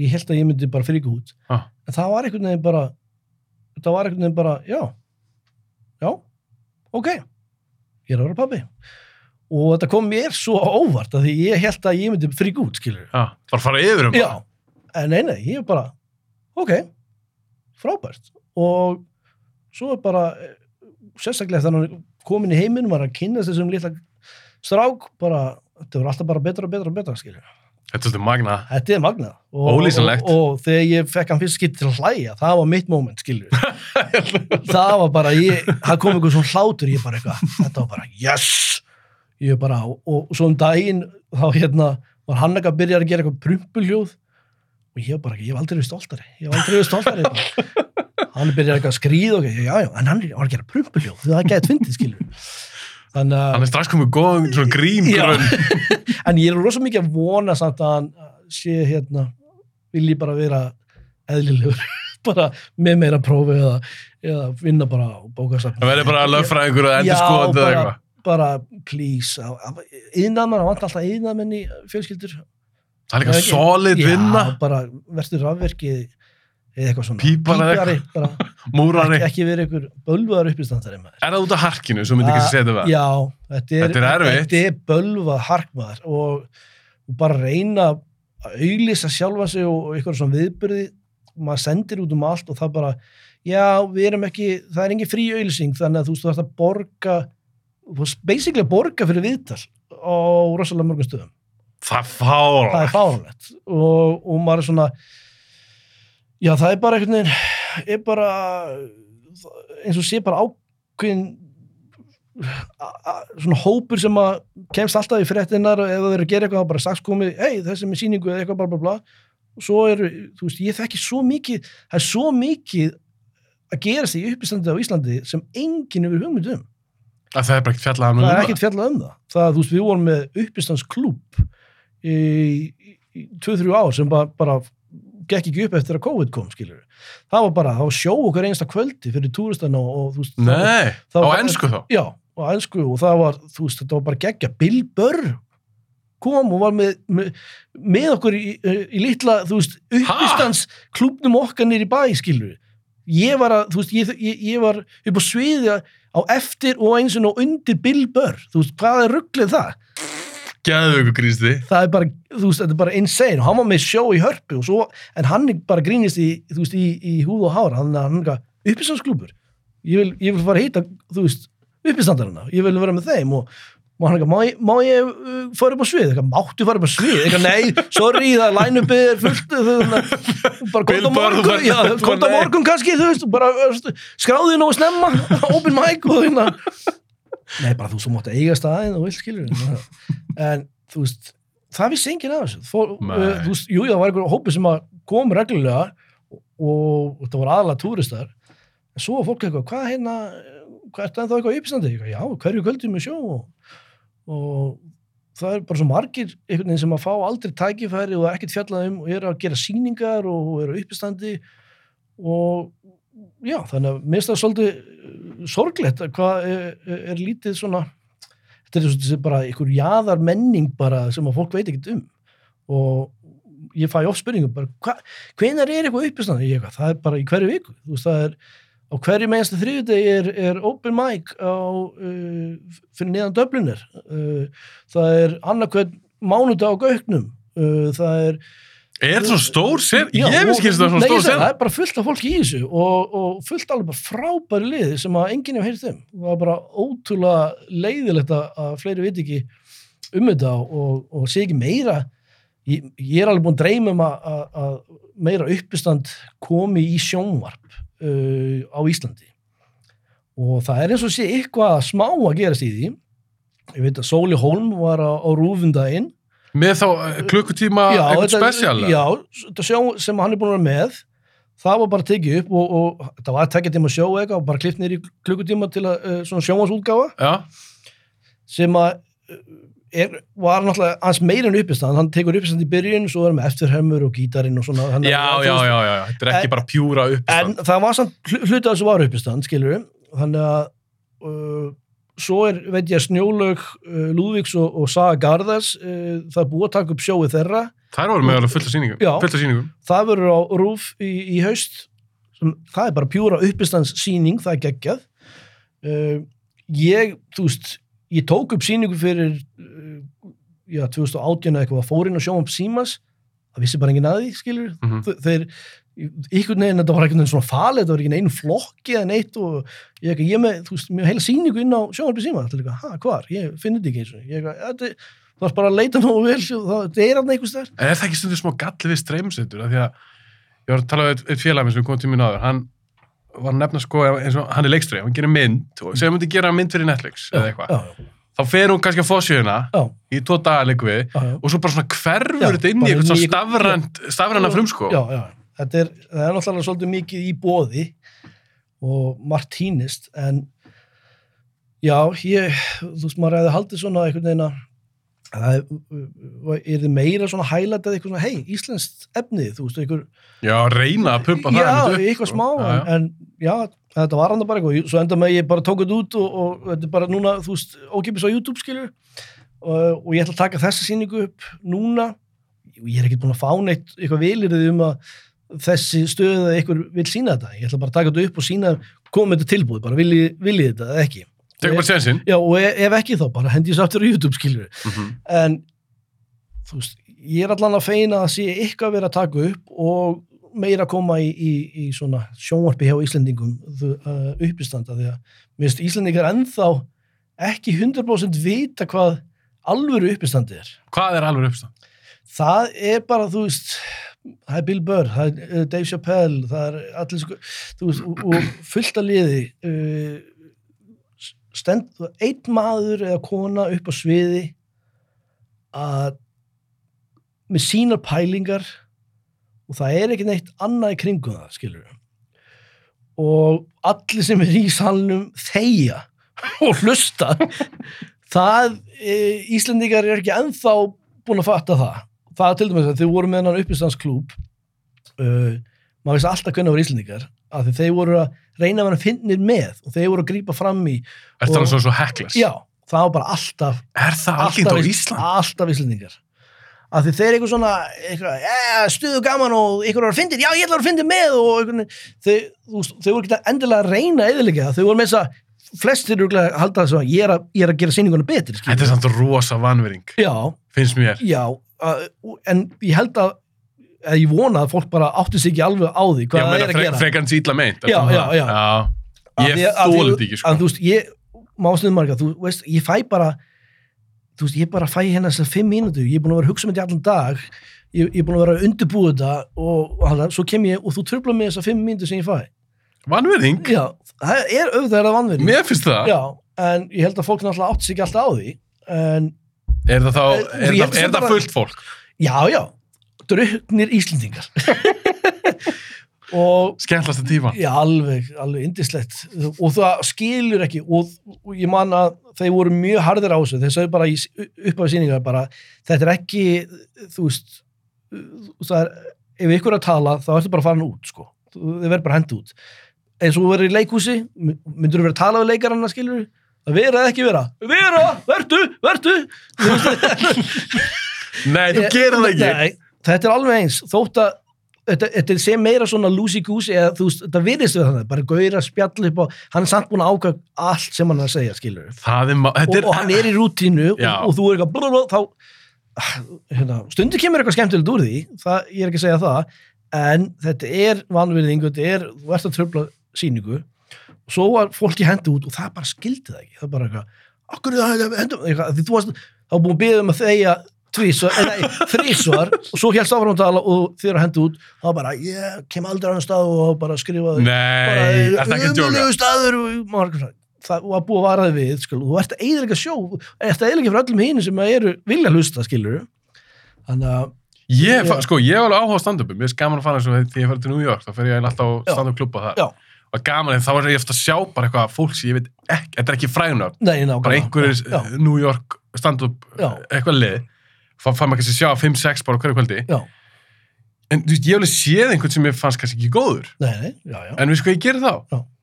ég held að ég myndi bara fríka út Ah. en það var einhvern veginn bara það var einhvern veginn bara, já já, ok ég er að vera pabbi. Og þetta kom mér svo óvart að því ég held að ég myndi fríka út, skilur Já, bara fara yfir um Já, en nei, nei, ég er bara ok, frábært. Og svo er bara eh, sérstaklega þannig að komin í heiminn var að kynast þessum litla strák bara, þetta var alltaf bara betra og betra og betra, skilur Þetta er svolítið magna. Þetta er magnað. Og, Ólýsanlegt. Og, og þegar ég fekk hann fyrst skipt til að hlæja, það var mitt moment, skilur. það var bara, ég, það kom einhver svona hlátur, ég bara eitthvað, þetta var bara, yes! Ég bara, og, og svo um daginn, þá hérna, var hann eitthvað að byrja að gera eitthvað prumpuljóð og ég var bara, ég hef aldrei verið stoltari, ég hef aldrei verið stoltari. hann byrjaði eitthvað að skríða og ég, já, já, en hann var að gera prumpuljóð, það skilur. Þannig að... Hann er strax komið góðan svona grím Já. grunn. en ég er rosa mikið að vona samt að hann sé hérna vilji bara vera eðlilegur bara með meira prófi eða, eða vinna bara á bókasafn Það verður bara að löffra einhverju að endur skoðandi eða bara, eitthvað. bara please yðnaðmenn, hann vant alltaf yðnaðmenn í fjölskyldur Það er ekki- solid vinna, já, bara verður rafverki eða eitthvað svona. Pípari Pípari, bara, múrari. ekki, ekki verið einhver bölvaðar uppistandari maður. Er það út af harkinu, svo myndi ekki Ah, setja það? Já, þetta er, Þetta er. Þetta er bölvað harkmaður og, og bara reyna að auglýsa sjálfa sig og, og eitthvað svona viðbyrði maður sendir út um allt og það bara já, við erum ekki, það er engin frí auglýsing þannig að þú veist, þú þarfst að borga basically að borga fyrir viðtal á rosalega mörgum stöðum. Það er er fáránlegt. Og, og maður er svona já, það er bara einhvern veginn er bara eins og sé bara ákveðin svona hópur sem að kemst alltaf í fréttinnar og ef það er að gera eitthvað þá bara strax komið, hei þessi er með síningu eða eitthvað bla bla bla. Og svo eru, þú veist, ég þekki svo mikið það er svo mikið að gerast í uppistandi á Íslandi sem enginn yfir hugmynd um. Að það er bara ekkert fjallað um það er það. ekkert fjallað um það. Það, þú veist, við vorum með í, í 2-3 ár sem bara, bara gekk ekki upp eftir að COVID kom, skilur það var bara, það var sjó okkur einsta kvöldi fyrir túristana og, og þú veist Nei, á ennsku þá. já, á ennsku og það var, þú veist, þetta var bara geggja Bill Burr kom og var með, með, með okkur í, í litla, þú veist, uppistands klúbnum okkar nýri bæ, skilur ég var að, þú veist, ég, ég, ég var upp á sviði á eftir og eins og undir Bill Burr, þú veist, hvað er rugglið það? Gæðu ykkur grísti. það er bara, þú veist, þetta er bara insane. Hann var með sjó í hörpu og svo, en hann er bara grínist í, þú veist, í, í húð og hára þannig að hann er eitthvað, uppistandsklúbur ég ég vil fara að hýta, þú veist uppistandarina, ég vil vera með þeim og, og hann er eitthvað, má ég, uh, fara upp á svið, eitthvað, máttu fara upp á svið? Eitthvað, nei, sorry, það er line-upið er fullt þú veist, bara þú morgun. já, nei. morgun kannski, þú veist, bara uh, skráði nógu snemma, open mic og hérna nei, bara þú svo mátt eiga staðin og vilt skilur en þú veist, það vissi enginn af þessu. Nei. uh, þú veist, jú, það var einhver hópi sem að kom reglulega og, og þetta voru aðalega túristar. En svo var fólk eitthvað, hvað hérna hvað er það eitthvað uppstandi? Eitthvað, Já, hverju kvöldum við sjó. Og, og það er bara svo margir einhvern veginn sem að fá aldrei tækifæri og ekkert fjallað um og eru að gera sýningar og eru uppstandi og já, þannig að mér finnst það svolítið uh, sorglegt að hvað er, er, er lítið svona þetta er svolítið bara einhver jaðar menning bara sem að fólk veit ekkert um. Og ég fæ oft spurningum bara, hvenar er eitthvað eitthvað, það er bara í hverju viku. Veist, er á hverju meðanstu þriðudegi er, er open mic á, uh, fyrir neðan döflunir uh, það er annarkvæð mánudag á gauknum uh, það er Er það svo stór? Já, Ég finnst ekki það Nei, svona stór sen. það er bara fullt af fólki í þessu og, og fullt alveg bara frábæri liði sem að enginn hefur heyrt um það var bara ótrúlega leiðilegt að, að fleiri veit ekki um þetta og, og sé ekki meira ég, ég er alveg búin að dreyma um að, að, að meira uppistand komi í sjónvarp uh, á Íslandi og það er eins og sé eitthvað smá að gerast í því ég veit að Sóli Holm var á, á rúfundaginn Með þá eh, klukkutíma eitthvað spesial? já, þetta sjó sem hann er búin að vera með það var bara tekið upp og, og það var að tekja tíma sjó eitthvað og bara klift nýr í klukkutíma til að uh, svona sjómasútgáfa Já, sem að uh, er, var náttúrulega hans meira en uppistand hann tekur uppistand í byrjun, svo er hann með eftirhermur og gítarinn og svona já, að- já, já, já. Þetta er ekki En- bara pjúra en uppistand. það var samt hlu- hluti af þessu var uppistand, skilur við þannig að uh, svo er, veit ég, Snjólaug uh, Lúðvíks og, og Saga Garðars uh, það er búið að taka upp sjóið þeirra Það voru með alveg fullt af sýningum. Já. Fullt af sýningum. það verður á rúf í, í haust sem, það er bara pjúra uppistands síning, það er geggjað uh, ég, þú veist ég tók upp síningu fyrir uh, já, 2018 eða eitthvað fór inn og sjóum upp símas það vissi bara enginn að því, skilur Mhm. Þe- þeir, ykkur neginn, þetta var einhvern veginn svona falið, þetta var ekki einu flokki eða neitt og ég, ég með, þú veist, með heila síningu inn á sjónvarpi síma, þetta er líka, ha, hvar, ég finn þetta ekki eins og ég, eitthvað, þú varst bara að leita nógu vel það það er hann einhvers þar En er það ekki stundum smá galli við streymusendur? Því að ég var að tala við eitt, eitt félag minn sem kom til mín áður, hann var að nefna sko, eins og hann er leikstri, hann gerir mynd og segja hann myndi gera mynd fyrir Netflix eitthvað. Þá fer hún kannski fósíðuna já, í tvo daga líku við og svo bara svona hverfur þetta inn í eitthvað stafræna frumsko. já, já, þetta er, það er náttúrulega svolítið mikið í bóði og margt týnist en já, ég, þú veist, maður hefði haldið svona einhvern veginn að það er, er þið meira svona hælatað eitthvað svona, hei, íslenskt efnið, þú veist, einhver Já, reyna að pumpa það já, eitthvað sko. smá Já, en, en já, þetta var hann bara eitthvað svo enda með ég bara tók þetta út og, og þetta er bara núna, þú veist, ókipis á YouTube skilur og, og ég ætla að taka þessa sýningu upp núna. Og ég er ekkert búin að fá neitt eitthvað vilirðið um að þessi stöð eða eitthvað vil sína þetta ég ætla bara að taka þetta upp og sína koma með þetta tilbúið, bara viljið vilji þetta eða ekki Tekur bara sensinn. já, og ef, ef ekki þá, bara hendi svo aftur á YouTube skilur Mhm. en þú veist, ég er allan að feina að sé eitthvað verið að taka upp og meira að koma í, í, í svona sjónvarpi hjá Íslendingum þú, uh, uppistanda því að mér finnst Íslendingar ennþá ekki 100% vita hvað alvöru uppistandi er Hvað er alveg uppstand? það er bara, þú veist það er Bill Burr, það er uh, Dave Chappelle. Það er allir sko veist, og, fullt að liði uh, einn maður eða kona upp á sviði að með sínar pælingar og það er ekki neitt annað í kringum það, skilur og allir sem er í salnum þeia og hlusta. Það, e, Íslendingar er ekki ennþá búin að fatta það það til dæmis að þau voru með hennan uppistandsklúb uh, maður veist alltaf hvernig voru Íslendingar því þeir voru að reyna að vera finnir með og þeir voru að grípa fram í Er það Og- svo svo heklas? já, það var bara alltaf Er það alltaf, Ísland? alltaf Íslendingar því þeir eru eitthvað svona eitthvað, eh, stuðu gaman og eitthvað var að fyndir, já ég ætla að vera að fyndir með og þeir, þú þau voru ekki endilega að reyna eðilega það, þau voru með þess að flestir eru að halda þess að ég er að, ég er að gera sýninguna betri skilur. Þetta er samt rosa vanvering, já, finnst mér. já að, en ég held að, að ég vona að fólk bara átti sig ekki alveg á því hvað það er að fre gera frekar en sýtla meint. Já, já, já. Ég þetta ekki, sko. að þú veist, ég má sniðum marga, þú veist, ég fæ bara þú veist, ég bara fæ hérna þessar fimm mínútur, ég er búin að vera að hugsa með þetta í allan dag ég, ég er búin að vera að undirbúa þetta og, hann, svo kem ég og þú tröfla með þessar fimm mínútur sem ég fæ Vanvering? já, það er auðvitað er það vanverið Mér finnst það. já, en ég held að fólk náttúrulega átti sig ekki alltaf á því en Er það þá, er ég það, sem er það bara- fullt fólk? já, já, druknir Íslendingar. Og Skemmtlasta tíma. Já, alveg, alveg indislegt og það skilur ekki og, og ég man að þeir voru mjög harðir á þessu. Þeir sagði bara í, upp á síningar bara þetta er ekki, þú veist það er, ef ykkur er að tala þá ertu bara fara út, sko. Þið verður bara hend út. Eins og þú verður í leikhúsi, myndur þú verið að tala við leikaranna skilur, vera eða ekki vera? Vera, vertu, vertu. Nei, þú gerir það ekki. Nei, þetta er alveg eins, þótt að þetta, þetta sem meira svona lúsi-gúsi eða þú veist, þetta virðist við þannig, bara gauðir að spjalla upp og hann er samt búin að ákvæða allt sem hann er að segja, skilur Það er, og, þetta er, og hann er í rútínu og, og þú er eitthvað blablabla, þá hérna, stundu kemur eitthvað skemmtilegt úr því það, ég er ekki að segja það en þetta er vanvirðing þetta er, þú ert að tröfla síningu og svo var fólki hendi út og það bara skildi það ekki, það er bara eitthvað okkur er það hendur, því þú varst þá búin að beða um að þegja tvísvar, eh, þrísvar og svo helst áfram að tala og þér að hendi út þá bara, ég kem aldrei á hann stað og bara skrifa nei, það ekki að djóka? umulegu staður og það var búið að varaði við skil, þú ert að eiginlega sjó ert að eiginlega fyrir öllum hinn sem eru vilja hlusta skilur þannig að Ég, Já. sko, ég hef alveg áhuga á stand-upum, mér er gaman að fara eins og þegar ég fer til New York, þá fer ég alltaf á stand-up klubba þar. Já. Og gaman, en þá er ég eftir að sjá bara eitthvað fólk sem ég veit ekki, þetta er ekki ná, bara einhverjir já, New York stand-up eitthvað lið, þá fær maður kannski sjá 5-6 bara hverju kvöldi. já, En þú veist, ég hef alveg séð einhvern sem ég fannst kannski ekki góður, nei, nei, já, en við sko ég gerir þá,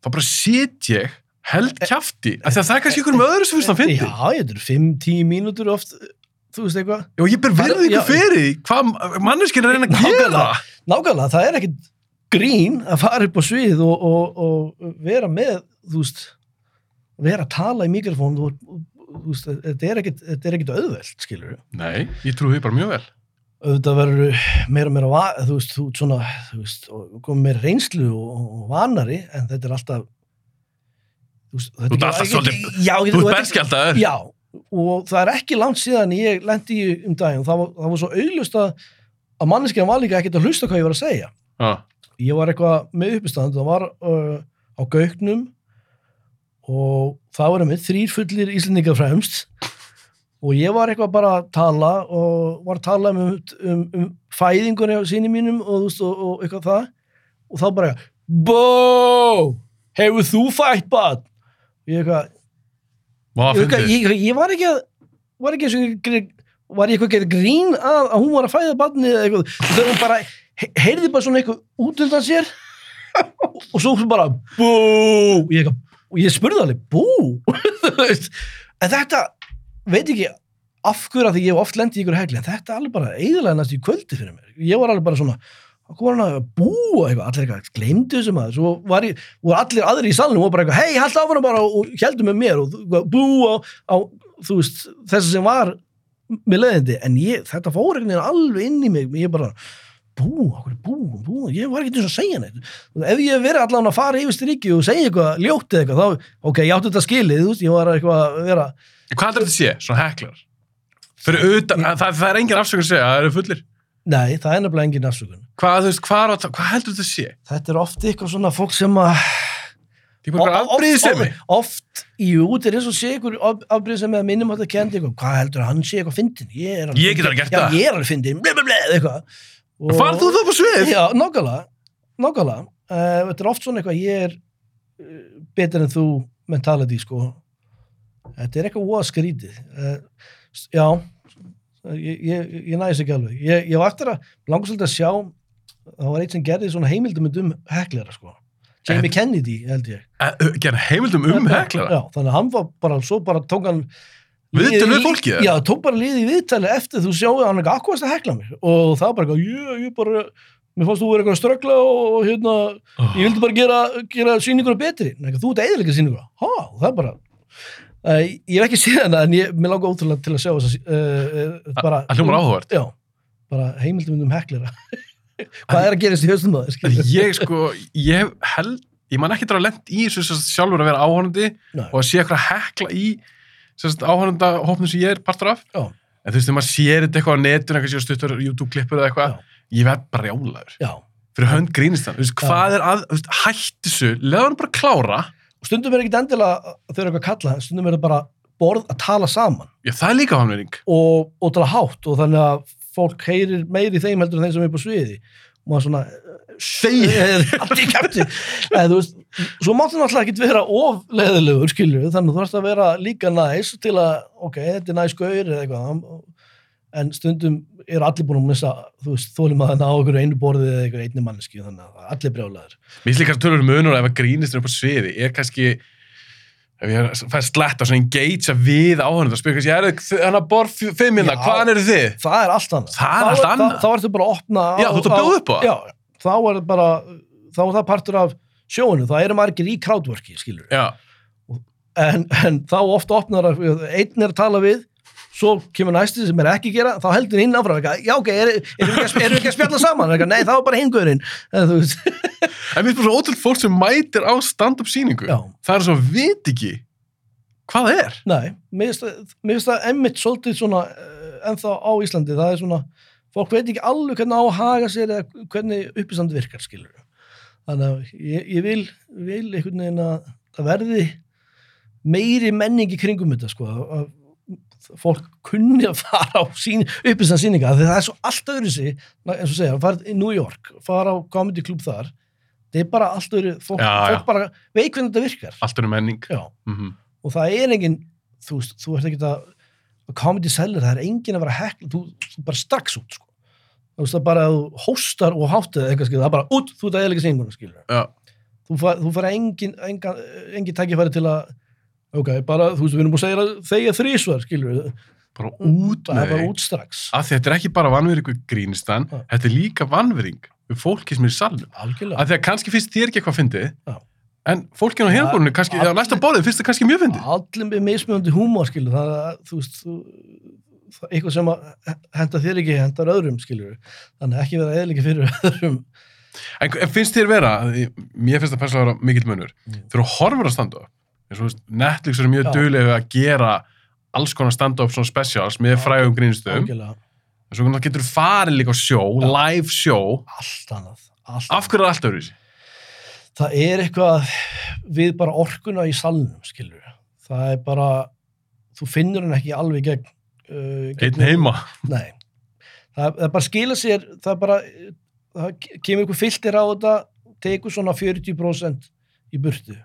þá bara sit ég held kjafti, af því að það er kannski einhverjum öðru sem finnst að fyndi. já, ég er 5-10 mínútur oft þú veist eitthvað. Og ég ber er- virðingu já. fyrir hvað manneskinn er að reyna að gera. nákvæmlega, það er ekkit grín að fara upp á svið og, og, og vera með, þú veist vera að tala í mikrofón og, þú veist, þetta er er ekkit auðvelt, skilur Nei, ég trúi því bara mjög vel. auðvitað verður meira og meira þú veist, þú svona þú veist, komið meira reynslu og, og vanari en þetta er alltaf þú veist, þetta Þú ekki- alltaf svolítið- Þú ert þetta- berskjaldaður. já, og það er ekki langt síðan ég lendi í um daginn það var, það var svo auglust að, að manneskjan var líka ekkert að hlusta hvað ég var að segja Já. Ég var eitthvað með uppistand það var uh, á Gauknum og það var með þrýr fullir íslendingar fremst og ég var eitthvað bara að tala og var að tala um, um, um fæðingunni á síni mínum og, veist, og, og eitthvað það og þá bara Bó! Hefur þú fætt bad? Ég eitthvað, ég, ég, ég, ég var ekki að var ekki eins og var ég eitthvað að grín að, að hún var að fæða badni eða eitthvað, og þegar hún bara heyrði bara svona eitthvað út undan sér. Og svo bara bú. Og ég, ég spurði alveg bú? En þetta veit ekki af hverju að því ég hef oft lendið í ykkur hegli en þetta er alveg bara eiginlega næst í kvöldi fyrir mér. Ég var alveg bara svona að eitthvað, allir eitthvað, gleymdu þessu maður, svo var ég, allir aðri í salnum og bara eitthvað, hei, halda áfram bara og, heldur með mér. Og búa á, á þú veist, þessi sem var með leiðindi, en ég, þetta fór einhvern veginn alveg inn í mig, ég bara bú, okkur bú, bú, ég var ekki eins og að segja neitt ef ég verið allan að fara yfir stríki og segja eitthvað, ljótið eitthvað, þá, ok, ég átti þetta skilið, þú veist, ég var eitthvað að vera Hvað heldur þetta sé, svona heklar? Utan, það, það er engin afsökun að segja, það eru fullir. nei, það er nefnilega engin afsökun Hvað, veist, hvað, er á- hvað heldur þetta sé? þetta er oft eitthvað svona fólk sem að er mig. oft, jú, þetta er eins og sé ykkur afbríð sem að minnum að það kendi eitthvað, hvað heldur að hann sé eitthvað fyndin ég, er Ég get alveg gert já, það. ég er alveg fyndin, ble, eitthvað Farð þú það på svið? já, nákvæmlega nákvæmlega, uh, þetta er oft svona eitthvað ég er uh, betur en þú mentality, sko. Þetta er eitthvað óa skrítið. Uh, já ég, ég, ég næðis ekki alveg. Ég, ég var eftir að, langar svolítið að sjá það var eitt sem gerði svona heimildumund um heklera, sko. Jamie Kennedy, held ég. Gerð heimildum um heklara? Já, þannig að hann var bara, svo bara tók hann Viðtöl liðið við fólkið? Já, tók bara liðið í viðtali eftir þú sjáu að hann er ekki akkurat að hekla mig og það var bara eitthvað, ég, ég bara mér fannst þú verið eitthvað að ströggla og, og hérna ég vildi bara gera, gera sýninguna betri Nei, þú ert eðilega sýninguna ha, og það er bara uh, ég hef ekki séð hana en ég, mér langar ótrúlega til að sjá þess að uh, bara, Það hljómar áhugavert. Já, bara heimildum um heklera Hvað er að gerast í haustum það? Ég sko, ég held, ég man ekki dra að lent í þessu sjálfur að vera áhörandi Nei. og að sé eitthvað að hekla í áhöranda hópnum sem ég er partur af. Já. En þú veist, þegar maður sér þetta eitthvað á netinu, eitthvað sér stuttur YouTube-klippur eða eitthvað, ég verð bara rjálaður. Já, Fyrir hönd grínist þann. Þú veist, hvað er að, veist, hætti þessu, leða hann bara klára. og stundum er ekki endilega þau eru eitthvað að kalla, stundum er það bara borð að tala saman Já, það er líka hannvering. og, og tala hátt og þannig að fólk heyrir meiri þeim heldur en þeim sem er upp á sviði og maður svona Svo máttu náttúrulega ekki vera of leðilegur, skilju, þannig þú þarfst að vera líka næs til að, ok, þetta er næs gaur eða eitthvað en stundum er allir búin að missa þú veist, þólum að það ná okkur einu borðið eða eitthvað einni manneski, þannig að það allir brjálæður Mér finnst að tölur munur ef að grínist er upp á sviði, er kannski ef ég fær sletta svona engagea við áhörnum, það spyrir kannski, er þannig að borð fimm hérna, Já. hvaðan eru þið? það er allt annað Það er allt annað. þá ertu bara að opna á, Já, þú ert að bjóða upp á það. já, þá er það bara þá er það partur af sjóinu það eru margir í crowdworki, skilur en, en þá ofta opnar að einn er að tala við svo kemur næsti sem er ekki að gera þá heldur hinn áfram, já ok, erum er, er, er, er ekki að spjalla saman, nei það var bara hingurinn þú veist, en finnst bara svo ótrúlega fólk sem mætir á stand-up sýningu, já, það er svo vit ekki hvað það er. nei mér finnst það- emmitt svolítið svona uh, ennþá á Íslandi, það er svona fólk veit ekki alveg hvernig á að haga sér eða hvernig uppistand virkar, skilur þannig að ég, ég vil vil einhvern veginn að það verði meiri menning í kringum þetta sko að fólk kunni að fara á uppistand síninga því það er svo allt öðru sig eins og segja, að fara í New York fara á comedy club þar það er bara allt öðru, fólk, Já, já. fólk bara veit hvernig þetta virkar Allt er menning. já, Mm og það er engin þú veist, þú ert ekki að að comedy seller, það er engin að vera hekla þú, þú bara strax út sko. Þú veist það bara að þú hóstar og háttið eitthvað skilur, það er bara út, þú ert að eða ekki síninguna skilur Já, þú far, þú fara engin, engin, engin tækifæri til að ok, bara, þú veist, við erum búin að segja að þegja þrísvar, skilur bara út er með bara þig. út strax því þetta er ekki bara vanvering við grínistan, Já. þetta er líka vanvering við fólki sem er í salnum. algjörlega, Af því að kannski finnst þér ekki eitthvað fyndið, Já. en fólkinu á hérborinu, kannski, eða næsta borðið, finnst það kannski mjög fyndið. allir með mismunandi húmor skilur, það þú veist þú, eitthvað sem að henda þér ekki hendar öðrum, skilur þannig ekki vera eða ekki fyrir öðrum. En, finnst þér vera, mér finnst það persónulega vera mikill munur, Mm. þegar þú horfur að standa upp, og Netflix eru mjög Já. duglega að gera alls konar stand-up svona specials með frægum algjörlega, en svo getur þú farið líka á sjó, Já. live sjó. Allt annað allt af hverju er allt öðru það er eitthvað við bara orkuna í salnum, skilur það er bara, þú finnur hann ekki alveg gegn uh, einn heima Nei, það, það bara skila sér, það bara, það kemur ykkur filter á þetta, tekur svona 40% í burtu.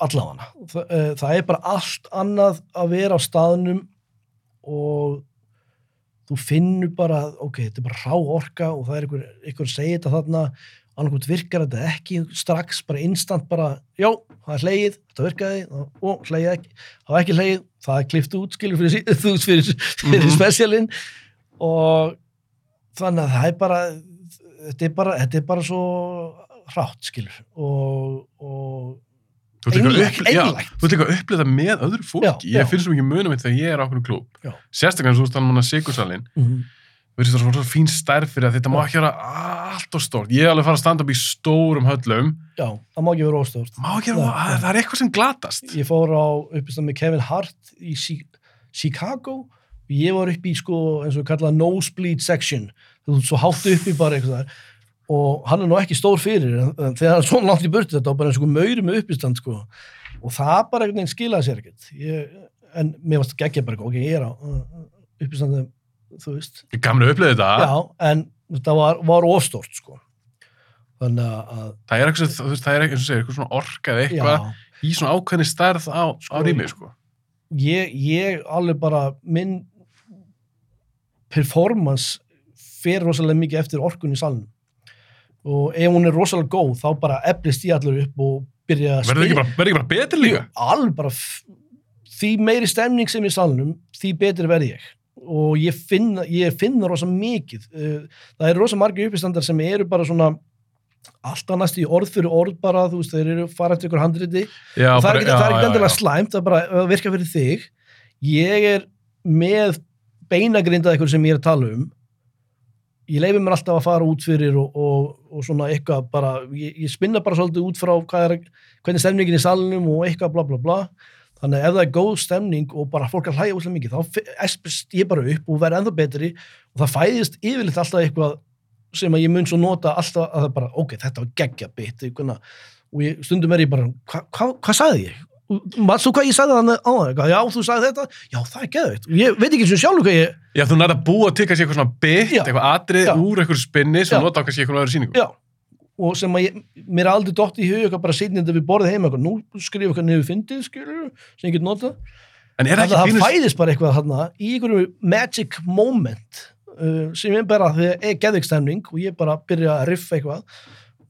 Allavega. Það, eh, það er bara allt annað að vera á staðnum og þú finnur bara, ok, þetta er bara rá orka og það er ykkur, ykkur segja þetta þarna, annarkvæmt virkar þetta ekki strax, bara instant bara, já, það er hlegið, þetta virkaði, og hlegið ekki, það var ekki hlegið, það er klift út, skilur fyrir, þú fyrir, fyrir Mhm. spesialinn og þannig að það er bara, þetta er bara, þetta er bara svo hrátt, skilur, og, og Þú ert líka að upplifa- með öðru fólki. Já, já. Ég finn svo mikið munum þegar ég er á okkur klúb. Sérstaklega eins og þú veist að manna Sigursalinn, mm, verður það svona fín stærð fyrir að þetta má Já. ekki vera allt og stórt. Ég er alveg að fara að standa upp í stórum höllum. já, það má ekki vera óstórt. Má ekki vera, það, nei. það er eitthvað sem glatast. Ég fór á uppistan með Kevin Hart í Chi- Chicago og ég var upp í sko eins og kallað nosebleed section þú svo hátt uppi bara eitthvað þar og hann er nú ekki stór fyrir en, þegar hann er svona langt í burtu þetta var bara eins og mauri með uppistand sko og það bara einhvern veginn skilaði sér ekkert ég, en mér varst geggja bara ok, ég er á uh, uppistandi þú veist, að upplifa þetta. já, en þetta var, var ofstórt sko þannig að Það er eitthvað, þú veist, það er eitthvað, segir, eitthvað svona orka eða já, eitthvað í svona ákveðni stærð á, á Sko, rými, sko. ég, ég alveg bara minn performance fer rosalega mikið eftir orkun í salnum og ef hún er rosalega góð þá bara eflist ég allir upp og byrja að bara, verður ekki bara betri líka? alveg bara því meiri stemning sem í salnum því betri verð ég og ég finna, ég finna rosa mikið. Uh, það eru rosa margir uppistandar sem eru bara svona alltaf næst í orð fyrir orð bara, þú veist, þeir eru fara eftir ykkur handriti. Já, það er ekki, er endilega slæmt, það er bara að virka fyrir þig. Ég er með beinagrindað eitthvað sem ég er að tala um. Ég leifi mér alltaf að fara út fyrir og, og, og svona eitthvað bara, ég, ég spinna bara svolítið út frá er, hvernig er stemningin í salnum og eitthvað bla bla bla þannig að ef það er góð stemning og bara fólk að hlæja úslega mikið, þá espist ég bara upp og verð ennþá betri og það fæðist yfirleitt alltaf eitthvað sem að ég mun svo nota alltaf að það bara, ok, þetta var geggja bit og ég, stundum er ég bara hvað hva, hva sagði ég? maður svo hvað ég sagði þannig á það, já þú sagði þetta já það er geðveikt, og ég veit ekki sem sjálfur hvað ég Já, þú nærða að búa til kannski eitthvað svona bit, Já. eitthvað atrið Já. úr eitthvað spinni sem Já. nota á kannski eitthvað og sem að ég, mér aldrei dott í hug eitthvað bara setni þetta við borðið heima eitthvað, nú skrifa eitthvað niður fyndið skilur, sem ég get er það að ekki pínus... fæðist bara eitthvað þarna í einhverju magic moment uh, sem er bara þegar er geðvikstemning og ég bara byrja að riffa eitthvað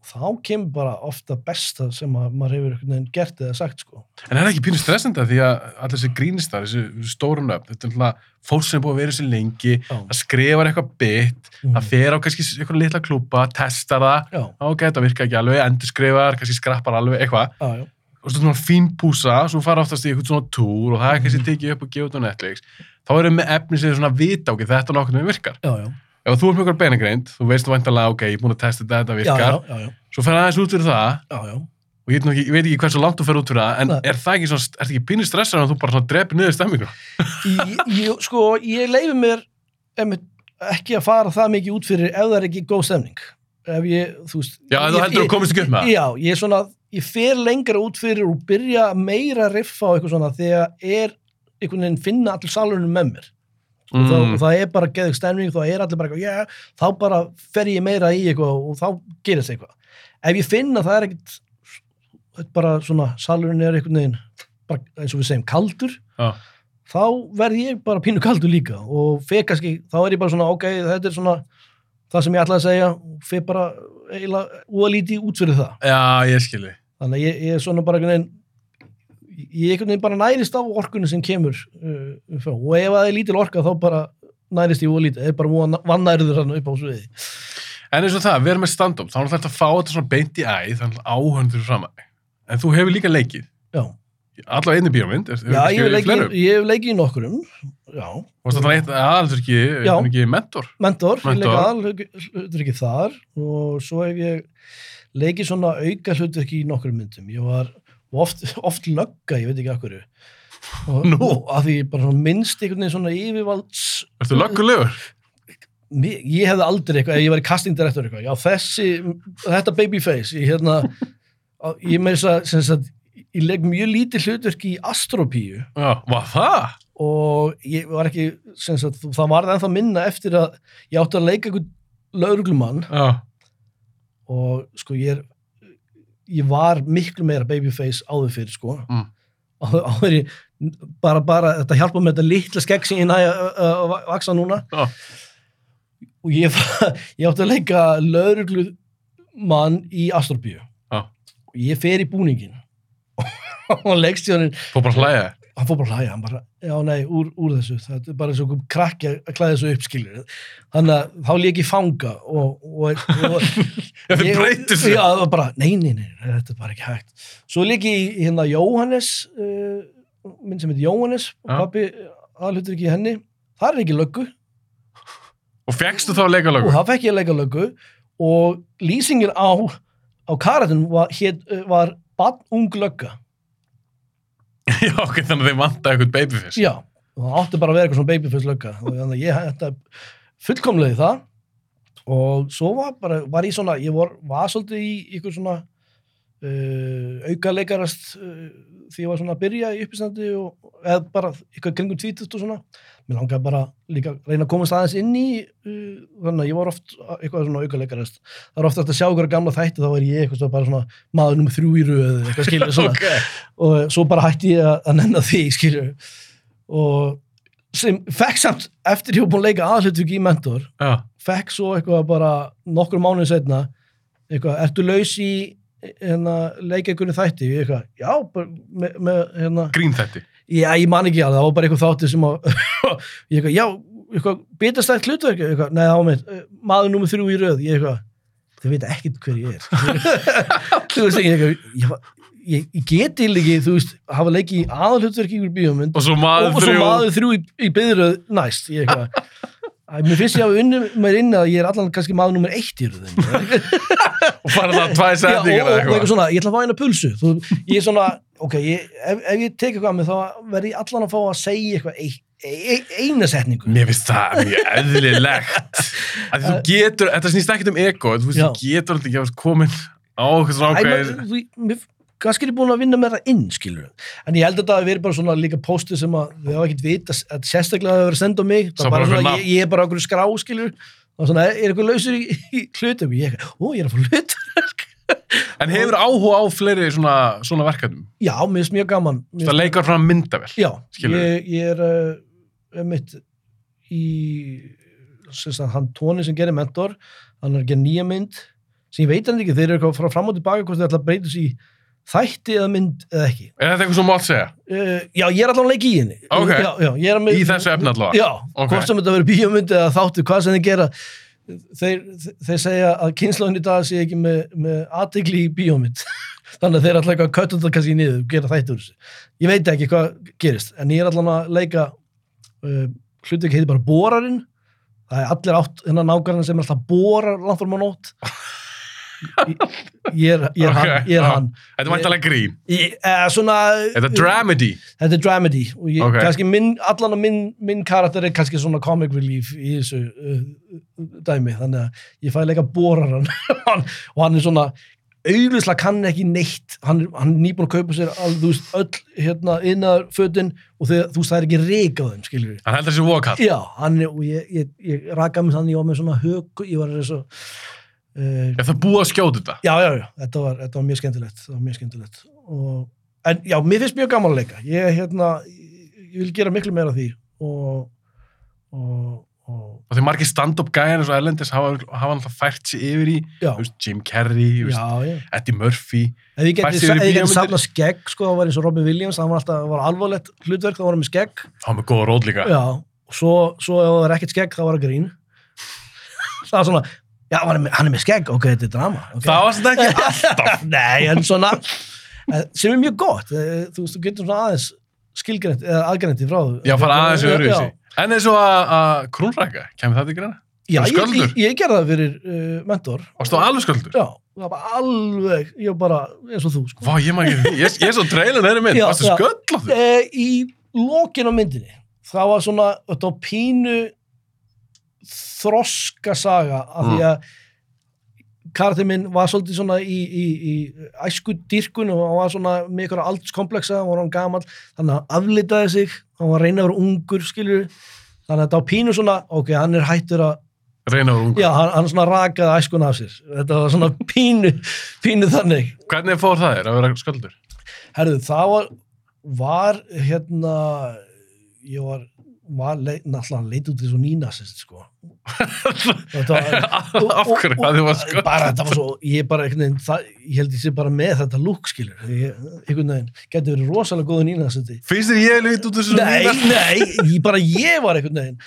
þá kemur bara ofta besta sem að maður hefur einhvern veginn gert eða sagt sko. En er það ekki pínus stressandi því að allir þessi grínistar, þessi stórun upp, þetta er alltaf fólk sem er búið að vera þessi lengi, Já. það skrifar eitthvað bit, Mm. það fer á kannski eitthvað litla klúpa, testar það, ok, þetta virka ekki alveg, endur skrifar, kannski skrappar alveg, eitthvað, já, já, og svona fín púsa, svo fara oftast í eitthvað svona túr og það er kannski Mhm. tekið upp og gefið út á Netflix, þá erum við með efni sem er svona vita, ok, þetta er með virkar. já, já, Ef þú ert með eitthvað beinagreind, þú veist þú væntalega, ok, ég er búin að testa þetta, þetta virkar, já, já, já, svo fer aðeins út fyrir það, já, já. og ég, ekki, ég veit ekki hversu langt þú fer út fyrir það, en Nei. er það ekki svona, er það ekki pínir stressar að þú bara drepir niður stemmingu? Ég, sko, ég leifi mér ekki að fara það mikið út fyrir ef það er ekki góð stemning ef ég, þú veist Já, þú heldur að komist ekki upp með það. Já, ég er svona, ég fer lengra út fyrir og byrja meira að riffa á eitthvað svona þegar er einhvern veginn finna allir salurinn með mér og, það, Mm. og það er bara geðug stemning þá er allir bara eitthvað, já, þá bara fer ég meira í eitthvað og þá gerist eitthvað ef ég finn að það er ekkit þetta bara svona, salurinn er einhvern veginn eins og við segjum, kaldur Já. þá verð ég bara pínu kaldur líka og fer kannski, þá er ég bara svona ok, þetta er svona það sem ég ætlaði að segja og fer bara eiginlega úalítið út fyrir það Já, ég skilji. þannig ég, ég er svona bara einhvern veginn ég einhvern veginn bara nærist á orkunni sem kemur uh, og ef það er lítil orka þá bara nærist ég úalítið, það er bara vannærður upp á sviði. En eins og það, við erum með stand-up, þá er þetta að fá þetta svona beint í æð, þannig áhöndur fram að. En þú hefur líka leikið, já, allavega einni bíómynd, já ég hef leikið, hef leikið í nokkurum já, Og þetta er eitt aðaldur ekki, mentor. mentor, ég Mentor. leik aðal ekki þar og svo hef ég leikið svona auka hlutverki í nokkurum myndum. Ég var oft, oft lögga, ég veit ekki hverju og, Nú? og að því ég bara minnst einhvern veginn svona yfirvalds Ertu löggulegur? Mér- ég hefði aldrei eitthvað, ég var í castingdirektor eitthvað, já þessi, þetta babyface, ég hérna, ég með þess að, ég legg mjög lítið hlutverk í astropíu Já, var það? og ég var ekki, sem sagt, það var ennþá minna eftir að ég átti að leika einhvern lauruglumann og sko ég er, ég var miklu meira babyface áður fyrir sko, Mm. áður, áður ég, bara, bara, þetta hjálpa með þetta litla skegg sem ég næja að vaksa núna já, og ég, ég átti að leika lauruglumann í Astropíu Já. og ég fer í búningin og leikstjónin fór bara þér. Hann fór bara að hlæja, hann bara, já nei, úr, úr þessu. Þetta er bara eins og krakki að klæða þessu upp skilur þannig að þá lék ég fanga og, og, og ég- breytir sig. já, það var bara, nei, nei, nei, þetta er bara ekki hægt. Svo lék ég hérna Jóhannes uh, minn sem heitir Jóhannes og pappi aðlutur ekki henni. Það er ekki löggu. Og fegstu þá að leika og þá fekk ég að leika löggu og lýsingin á, á karatinn var, var bann ung lögga Já, ok, þannig að þeim vantaði eitthvað babyface. já, það átti bara að vera eitthvað svona babyface lögga og þannig að ég þetta fullkomlega í það og svo var bara, var ég svona ég var, var svolítið í ykkur svona uh, auka leikarast uh, því ég var svona að byrja í uppistandi og eða bara ykkur kringum tvítust og svona. Mér langaði bara líka að reyna að komast aðeins inn í uh, þannig að ég var oft eitthvað svona auka leikarast það er ofta að sjá ykkur gamla þætti þá er ég eitthvað bara svona maður nummer þrjú í röð eða eitthvað skilur svona. Ok. og svo bara hætti ég að, að nenna því skilju og sem fekk samt eftir ég var búin að leika aðhlutvik í mentor Já, fekk svo eitthvað bara nokkur mánuð setna eitthvað, ertu laus í hérna, einhvern þætti. Eitthvað, já, bara með, með hérna, grín þetta. já, ég man ekki alveg, það var bara eitthvað þátti sem að ég eitthvað, já, eitthvað bitastætt hlutverk, eitthvað, nei, það var með maður nummer þrjú í röð, ég eitthvað þau veit ekkert hver ég er. Þú veist, ég eitthvað ég, ég, geti ekki, þú veist, hafa leikið í aðalhlutverk í ykkur bíómynd Og svo og, maður og svo þrjú. maður þrjú í, í byðröð næst, ég eitthvað Æ, mér finnst ég að unni mér inn að ég er allan kannski maður nummer eitt í röðin Og fara það Já, og, setningar og, eitthvað. svona, ég ætla að fá eina pulsu. Þú, ég er svona, ok, ég, ef, ef ég tek eitthvað með þá verð ég allan að fá að segja eitthvað ein, eina setningu. Mér finnst það mjög eðlilegt. Að þú getur, þetta snýst ekkert um ego, þú þú getur alltaf ekki að komin á okkur svona Æ, þú- kannski er ég búin að vinna með það inn, skilur en ég held að þetta hafi verið bara svona líka pósti sem að þau hafa ekkert vita, að sérstaklega hafa verið að senda á mig, það er bara svona, einhver ég, ég er bara okkur skrá, skilur og svona, er eitthvað lausur í, í hlutum? Ég, ó, ég er að fá hlut En hefur áhuga á fleiri svona, svona verkefnum? já, mér finnst mjög gaman. Mér Það leikar frá myndavel. Já, ég, ég er uh, mitt í sagt, hann tóni sem gerir mentor hann er að gera nýja mynd. Sem ég veit hann ekki, þeir eru frá fram og tilbaka hvort þeir ætla að breyta sér í þætti eða mynd eða ekki. Er þetta eitthvað sem mátt segja? Uh, já, ég er allan að leika í henni. Ok. Já, já, er að Í þessu efni allavega? Já, Ok. hvort sem þetta verður bíómynd eða þáttu, hvað sem þeir gera þeir, þeir segja að kynnslóðin í dag sé ekki með, með aðtegli í bíómynd þannig að þeir ætla eitthvað að kötta þetta kannski niður gera þætti úr þessu. Ég veit ekki hvað gerist, en ég er allan að leika uh, hluti ekki heitir bara Borarinn það er allir átt hennar nákvæmlega sem er alltaf borar langt fórum á nótt ég, er, ég er Ok, hann, ég er já. hann Þetta er væntalega grín. ég, uh, svona, Þetta er dramedy. Þetta er dramedy og ég, Ok. kannski minn, allan að minn, minn karakter er kannski svona comic relief í þessu uh, dæmi, þannig að ég fæ leika boraran hann, og hann er svona auðvitað kann ekki neitt hann, er- hann er nýbúin að kaupa sér all, þú veist, öll hérna innar fötin og þegar, þú veist það er ekki reik á þeim skilur við Hann heldur þessi vokall. Já, hann er, og ég, ég, ég raka mig þannig, ég var með svona hög, ég var þessu uh, Er það búið að skjóta þetta? Já, já, já, þetta var, þetta var mjög skemmtilegt. Það var mjög skemmtilegt. Og, en já, mér finnst mjög gaman að leika. Ég, hérna, ég, vil gera miklu meira af því. Og og, og því margir stand-up gæðin eins og Erlendis hafa, hafa alltaf fært sig yfir í já, veist, Jim Carrey, veist, já, já. Eddie Murphy. Fært sig yfir í ef ég geti bíómyndir? safna skegg, sko, það var eins og Robin Williams það var alltaf, það var alvarlegt hlutverk, það var með skegg. Há með góða rót líka. já, og svo, svo ef það var ekkert skegg, það var að grín. Það var svona já, hann er með, hann er með skegg, ok, þetta er drama okay. Það var þetta ekki alltaf. Nei, en svona eh, sem er mjög gott eh, þú veist, þú getur svona aðeins skilgrænt eða aðgrænt í frá Já, fara aðeins Já, öðru í sig. En eins og að- að krúnrækka, kemur það til greina? Já, Þú ég, sköldur? ég, ég gerði það fyrir uh, mentor. Varstu alveg sköldur? Já, það var alveg, ég var bara eins og þú, sko. Vá, ég maður ekki, ég, ég er svo trailer þeirri mynd, Já, varstu já. sköldur? E, í lokin á myndinni, það var svona, þetta var pínu þroska saga af því Mm. að karakter minn var svolítið svona í, í, í æsku dýrkun og hann var svona með ykkur aldurskompleksa, hann var hann gamall þannig að hann aflitaði sig, hann var að reyna að vera ungur skilur, þannig að þetta var pínu svona ok, hann er hættur að Reyna úr ungu. já, hann, hann svona rakaði æskun af sér þetta var svona pínu, pínu þannig Hvernig fór það þér að vera sköldur? Herðu, það var, var hérna, ég var, var leit, náttúrulega leit út í svo nínasist, sko. Þetta Af hverju að þið var sköldur? Bara, þetta var svo, ég bara, veginn, það, ég held ég sé bara með þetta lúk, skilur. Getur verið rosalega góðu nínasisti. Finnst þér ég leit út þessu Nei, nei, ég, bara ég var einhvern veginn.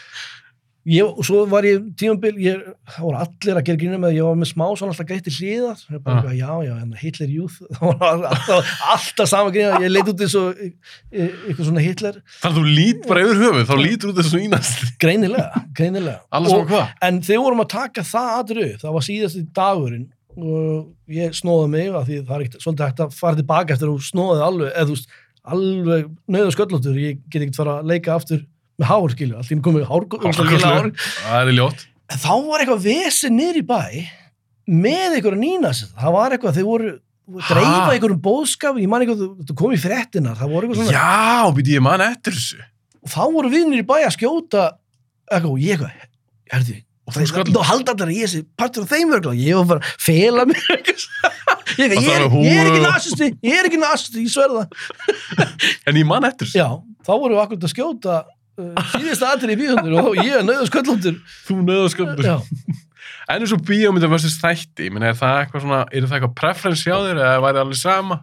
Ég, og svo var ég tímabil, ég, það voru allir að gera grínum með að ég var með smá svona alltaf greitt í hliðar, ég bara, Ah. já, já, en Hitler Youth, það var alltaf, alltaf sama grína, ég leit út eins og e- e- eitthvað svona Hitler, Þannig að þú lít bara yfir höfuð, þá lítur út þessu ínast. greinilega, greinilega. Og- saman hvað? En þegar vorum að taka það aðru, það var síðasti dagurinn og ég snóði mig af því það er ekkert svolítið hægt að fara tilbaka eftir að þú snóðið alveg, veist, alveg nöðu sköllóttur, ég get ekkert fara að leika aftur með hár, skilju, allir komið hár, hár, Það er ljótt. En þá var eitthvað vesi niður í bæ með einhverja nýnas það var eitthvað, þeir voru dreifa Ha? einhverjum bóðskap, ég man eitthvað þú kom í fréttinar, það voru eitthvað svona Já, býtti ég man eftir þessu. og þá voru við niður í bæ að skjóta eitthvað, og ég eitthvað, herði Og þú sköldur. þá halda allir að ég sé partur af þeim örgla, ég var bara að fela mér eitthvað. ég, Og ég, er, ég er ekki og- nasisti ég er ekki nasisti, ég sverða En ég man eftir þessu. já, þá voru við akkurat að skjóta uh, síðasta atrið í bíhundur og ég er nöðu sköllundur Þú já, En eins og bíómynda versus þætti, er það eitthvað svona, er það eitthvað preference hjá þér eða væri það alveg sama?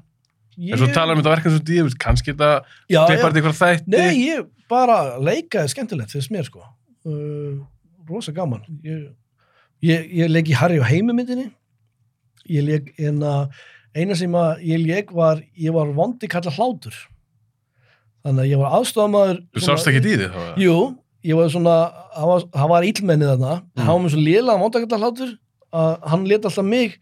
ég, En svo talar um þetta verkefni svo díum, kannski þetta já, þetta eitthvað þætti. Nei, ég bara leika er skemmtilegt finnst mér sko. Uh, rosa gaman. Ég, ég, ég leik í Harry og Heimi myndinni. Ég leik en að eina sem að ég leik var ég var vondi kalla hlátur þannig að ég var aðstofamaður Þú sást ekki í því þá? Jú, ég var svona hann var, hann var íllmennið þarna Mm. hann var með svo kalla hlátur að hann lét alltaf mig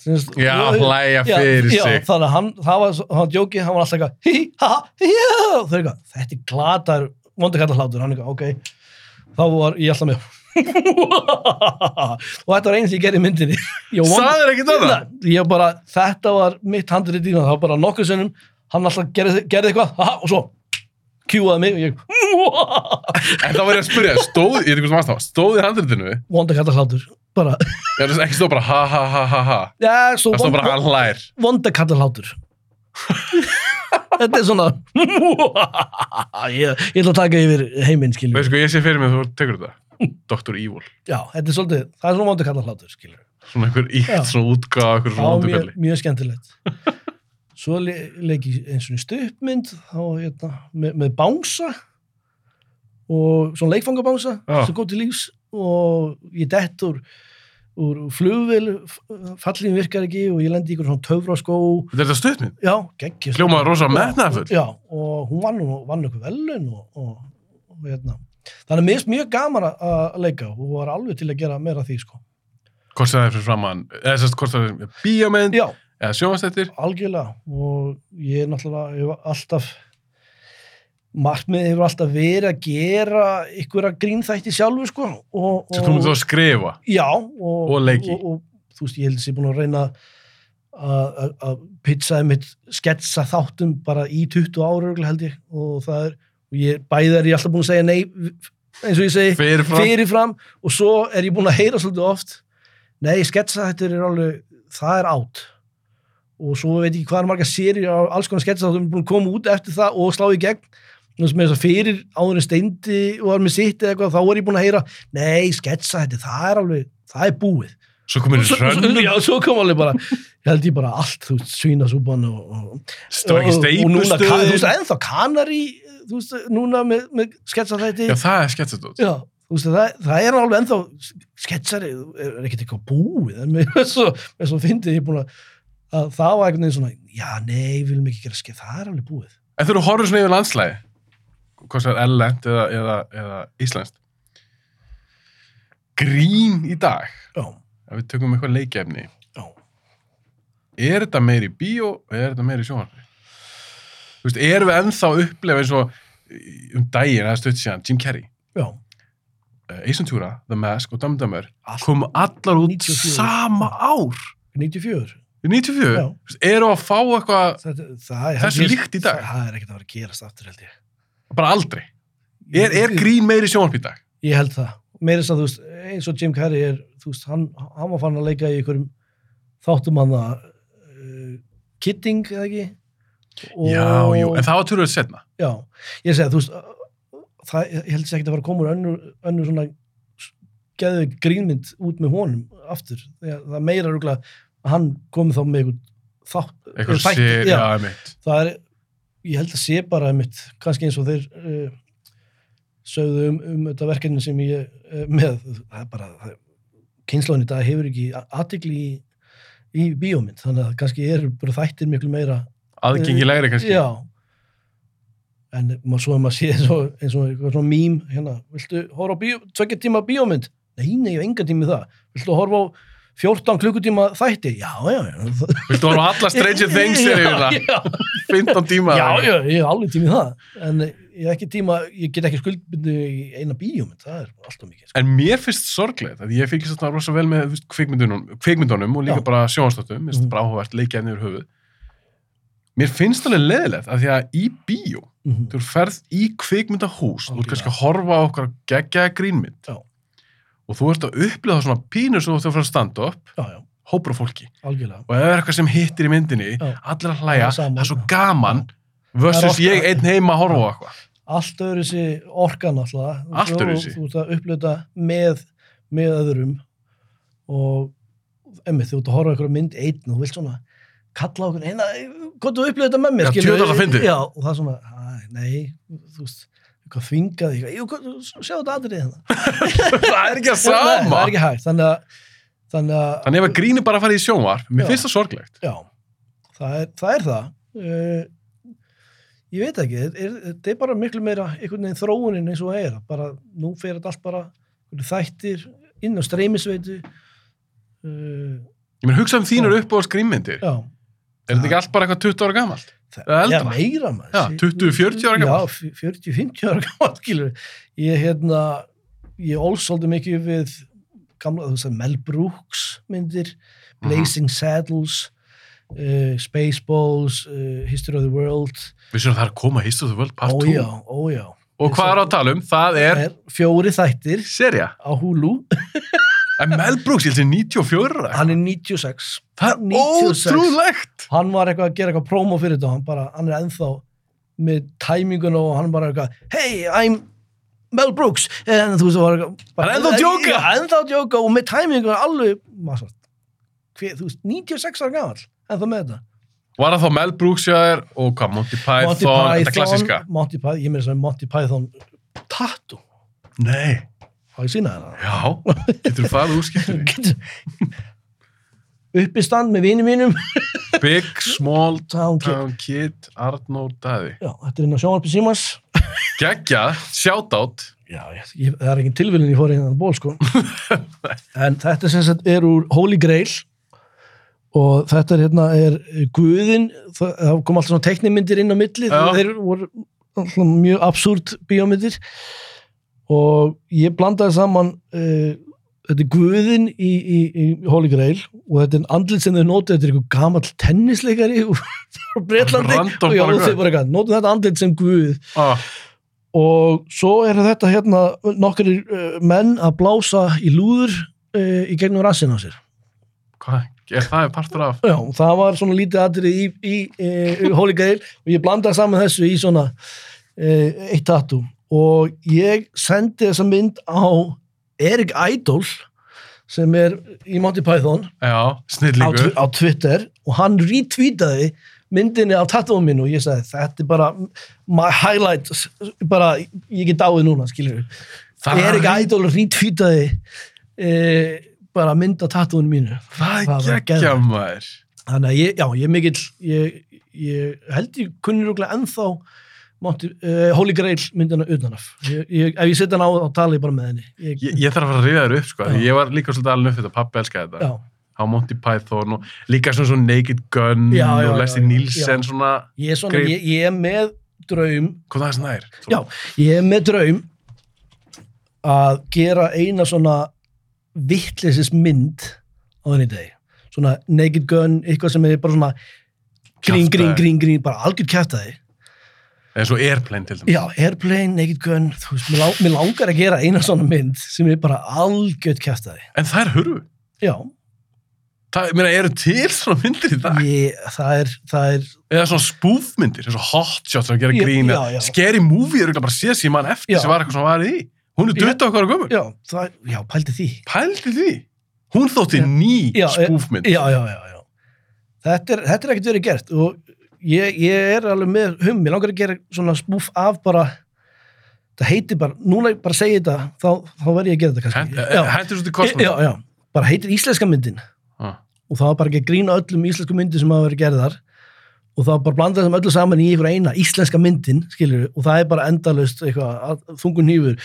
sagt, Já, hlæja Já, fyrir já, sig. þannig að hann, það var, hann var djókið, hann var alltaf eitthvað hí, ha, já, þau eitthvað, þetta er glatar vondakalla hlátur, hann eitthvað, ok þá var ég alltaf með og þetta var eins ég gerði myndinni Saður ekki? Nei, ég bara, þetta var mitt handrið það var bara nokkuð sinnum hann alltaf gerði, gerði eitthvað ha, og svo kjúaði mig og ég En þá var ég að spyrja, stóð, ég er eitthvað sem aðstá, stóð í handritinu, vondakalla hlátur bara, er það ekki stóð bara ha ha ha ha ha, já, svo það stóð bara hann hlær. vondakalla hlátur þetta er svona ég, ég ætla að taka yfir heiminn skilur Veistu hvað ég sé fyrir mig þú tekur þetta? Dr. Evil. já, þetta er svolítið, það er svona vondakalla hlátur skilur Svona einhver ítt, Já. svona útgáð, einhver Já, svona mjög, útgáðli. mjög skemmtilegt svo le leik ég eins og í stuppmynd þá, hérna, með, með bánsa og svona leikfangabánsa Já. sem kom til lífs og ég dett úr, úr flugvél fallin virkar ekki og ég lendi í ykkur svona töfraskó Þetta er þetta stuttminn. já, geggjast Hljómaði rosa metnaðarfull. já, og hún vann, vann ykkur velun og, og, og hérna þannig að mér finnst mjög gaman að- leika og var alveg til að gera meira því sko. Hvort það er fyrir framann, eða sérst hvort það er bíómynd eða sjónvastættir. algjörlega og ég er náttúrulega ég alltaf markmið hefur alltaf verið að gera ykkur að grínþætti sjálfur sko og, Svo þú myndir þá að skrifa. já og, Og leiki. og, og, þú veist ég held að ég er búin að reyna að- að að pizzaði mitt sketsa þáttum bara í 20 ára held ég og það er og ég, bæði er ég alltaf búin að segja nei eins og ég segi Fyrirfram. fyrirfram og svo er ég búin að heyra svolítið oft nei, sketsa þetta er alveg það er átt og svo veit ég ekki hvað er marga séri á alls konar sketsa þáttum búin að koma út eftir það og slá í gegn. Með þess að fyrir áður en steindi og var með sitt eða eitthvað, þá er ég búin að heyra nei, sketsa þetta, það er alveg það er búið. Svo hrönnum. já, svo kom alveg bara ég held ég bara allt, þú veist, svínasúpan og, og, og, núna, ka- þú veist, ennþá kanari þú veist, núna með, með sketsa þetta Já, það er þú veist, það, það er alveg ennþá sketsari, er, er ekkert eitthvað búið en er mér er svo fyndið ég er búin að, að það var einhvern veginn svona já, nei, við viljum ekki gera skett, það er alveg búið En þú eru horfður svona yfir landslægi, hvað sem er ellend eða, eða, eða íslenskt, grín í dag, já, ef við tökum eitthvað leikefni, já. er þetta meiri bíó eða er þetta meiri í sjónvarpi? Þú veist, erum við ennþá að upplefa eins og um daginn, eða stödd síðan, Jim Carrey, já. Ace Ventura, The Mask og Allt- komu allar út 94. sama ár. 94. Í 94? Já. Þú veist, Eru að fá eitthvað Þessu líkt í dag? Það, er ekkert að vera að gerast aftur held ég. bara aldrei? Er, er grín meiri í sjónvarpi í dag? Ég held það. Þess að þú veist, eins og Jim Carrey er, þú veist, hann, hann var fann að leika í einhverjum þáttum hann að uh, Kidding, eða ekki? Já, jú, en það var törður setna. Já, ég segi, þú veist, það, ég held þess ekki að fara að koma úr önnur, önnur svona geðu grínmynd út með honum aftur. Það meira rúglega hann komi þá með Eitthvað þætti, sér, já. já, mitt. það er, ég held að sé bara einmitt, kannski eins og þeir uh, sögðu um, um þetta verkefni sem ég uh, með, það er bara kynnslóðin í dag hefur ekki aðtikli í, í bíómynd, þannig að kannski eru bara þættir miklu meira Aðgengilegri kannski. já en svo að maður sé eins og, eins og eitthvað svona mím, hérna, viltu horfa á bíó, tvekja tíma bíómynd? Nei, nei, ég hef enga tími það. Viltu horfa á 14 klukkutíma þætti? Já, já, já. Viltu horfa á alla Stranger Things seríuna? Já, já. 15 tíma? Já, já, ég hef alveg tími í það. En ég hef ekki tíma, ég get ekki skuldbyndu í eina bíómynd, það er alltaf mikið. Sko. En mér finnst sorglegt að ég fylgist þarna rosa vel með kvikmyndunum og líka Já. bara sjónastóttum, mér finnst Mhm. þetta bara áhugavert leikjafni yfir höfuð. Mér finnst alveg leðilegt að því að í bíó, Mm þú ferð í kvikmyndahús, þú kannski að horfa á okkar geggjaða grínmynd. Og þú ert að upplifa það svona pínur svo þú ert að fara að standa upp, Já, já, hópur af fólki algjörlega. og ef það er eitthvað sem hittir í myndinni, Já. allir að hlæja, Það er svo gaman Það versus er oft- ég einn heima að horfa á eitthvað. Allt öðru sér orkan alltaf. Allt öðruvísi. Þú ert að upplöta með, með öðrum og emmi, þú ert að horfa einhverja mynd einn og þú vilt svona kalla okkur, eina, hvað þú upplöta með mér? Já, það fyndið. Já, og það er svona, nei, þú veist, eitthvað hvað- sjá þetta aðrið hérna. það er ekki að Nei, sama. það er ekki hægt, þannig að, þannig að, Þannig að gríni bara að fara í sjónvarp, mér Já. finnst það sorglegt. já, það er það. Er það. Uh, ég veit ekki, þetta er, bara miklu meira einhvern veginn þróunin eins og það er, bara, nú fer þetta allt bara þættir inn á streymisveitu, uh, Ég meina, hugsa um þínar Já. upp á skrýmyndir. já, Er þetta ekki allt bara eitthvað 20 ára eldra? já, meira maður. Já, 20, 40 ára gamall. Já, 40-50 ára gammal, skilur. Ég, hérna, ég ólsóldi mikið við gamla, þú veist, Mel Brooks myndir, Mhm. Blazing Saddles, uh, Spaceballs, uh, History of the World, Við séum að það er að koma History of the World part 2. ójá, ójá. Og hvað er á að tala um? Það er er fjóri þættir serja. á Hulu, En Mel Brooks, ég held sem 94. hann er 96. það er 96. ótrúlegt. Hann var eitthvað að gera eitthvað promo fyrir þetta og hann bara, hann er ennþá með tæmingun og hann bara eitthvað, hey, I'm Mel Brooks, en þú veist, það var eitthvað, Hann er ennþá að djóka. Já, ennþá að djóka og með tæmingun alveg, maður sagt, hver, þú veist, 96 ára gamall, ennþá með þetta. Var það þá Mel Brooks hjá þér og hvað, Monty Python, Monty þetta klassiska? Monty Python, ég meira sem Monty Python tattoo, Nei. Har ég sína það? Já, getur þú farið úr skiptinni? Getur- uppistand með vinum mínum Big, Small, Town Kid. Kid, Arnór Daði. Já, þetta er inn á sjónvarpi símas Gekkja, shoutout. Já, ég, ég, það er ekki tilvílun ég fór í hennan ból sko en þetta sem sagt er úr Holy Grail og þetta er hérna er Guðin, það, það kom alltaf svona teknimyndir inn á milli, Já. þeir voru alltaf mjög absúrt bíómyndir og ég blandaði saman uh, þetta er Guðin í, í, í Holy Grail og þetta er andlit sem þau nótið, þetta er einhver gamall tennisleikari úr Breitlandi Random og já, bara þau bara eitthvað, nótum þetta andlit sem Guð. Ah, og svo er þetta hérna nokkur uh, menn að blása í lúður uh, í gegnum rassin á sér. hvað, er það er partur af? Já, og það var svona lítið atrið í, í, Holy Grail. Og ég blandaði saman þessu í svona eitt tattoo og ég sendi þessa mynd á Erik Idol sem er í Monty Python. Já, á, á Twitter. Og hann retweetaði myndinni af tattooum minn og ég sagði þetta er bara my highlight. Bara ég get dáið núna skilur Það Erik er- Idol retweetaði e, bara mynd af tattooinu mínu. Það er geðveikt. maður. þannig að ég, já, ég mikill ég, ég held ég kunni rúglega ennþá Monty, uh, Holy Grail myndina utanaf ég, ég, ef ég setja hann á þá tala ég bara með henni ég, Ég, þarf að fara að rifja þér upp, sko. Já. Ég var líka svolítið alveg upp þetta, pappi elskaði þetta. Á Monty Python og líka svona svona Naked Gun Já, já, og Leslie Nielsen svona, ég, er svona, ég, ég er með draum er ég er með draum að gera eina svona vittlisis mynd á þenni degi. Svona Naked Gun, eitthvað sem er bara svona grín, grín, grín, grín, bara algjör kæftæði. Eða svo Airplane til dæmis. Já, Airplane, Naked Gun, þú veist, mér, lang, mér langar að gera eina svona mynd sem er bara algjör kæftæði. En það er hurfu. Já, Það, meina, eru til svona myndir í dag? ég, það er, það er, Eða svona spúfmyndir, eins og Hot Shots að gera grín. Scary Movie er örugglega bara séð sem mann eftir Já. sem var eitthvað sem var í. Hún er. 20 okkar að gömur. já, það, já, pældi því. Pældi því. Hún þótti ný Já, spúfmynd. Já, já, já, já. Þetta er, þetta er ekkert verið gert og ég, ég er alveg með hum, ég langar að gera svona spúf af bara, það heitir bara, núna bara segi þetta, þá, þá verð ég að gera þetta kannski. Já, Hendur svo til kosmos. já, já, bara heitir íslenska myndin Já. og það var bara ekki að grína öllum íslensku myndin sem hafa verið gerðar og það bara blanda þessum öllu saman í einhver eina íslenska myndin, skilur og það er bara endalaust eitthvað, að- þungun hýfur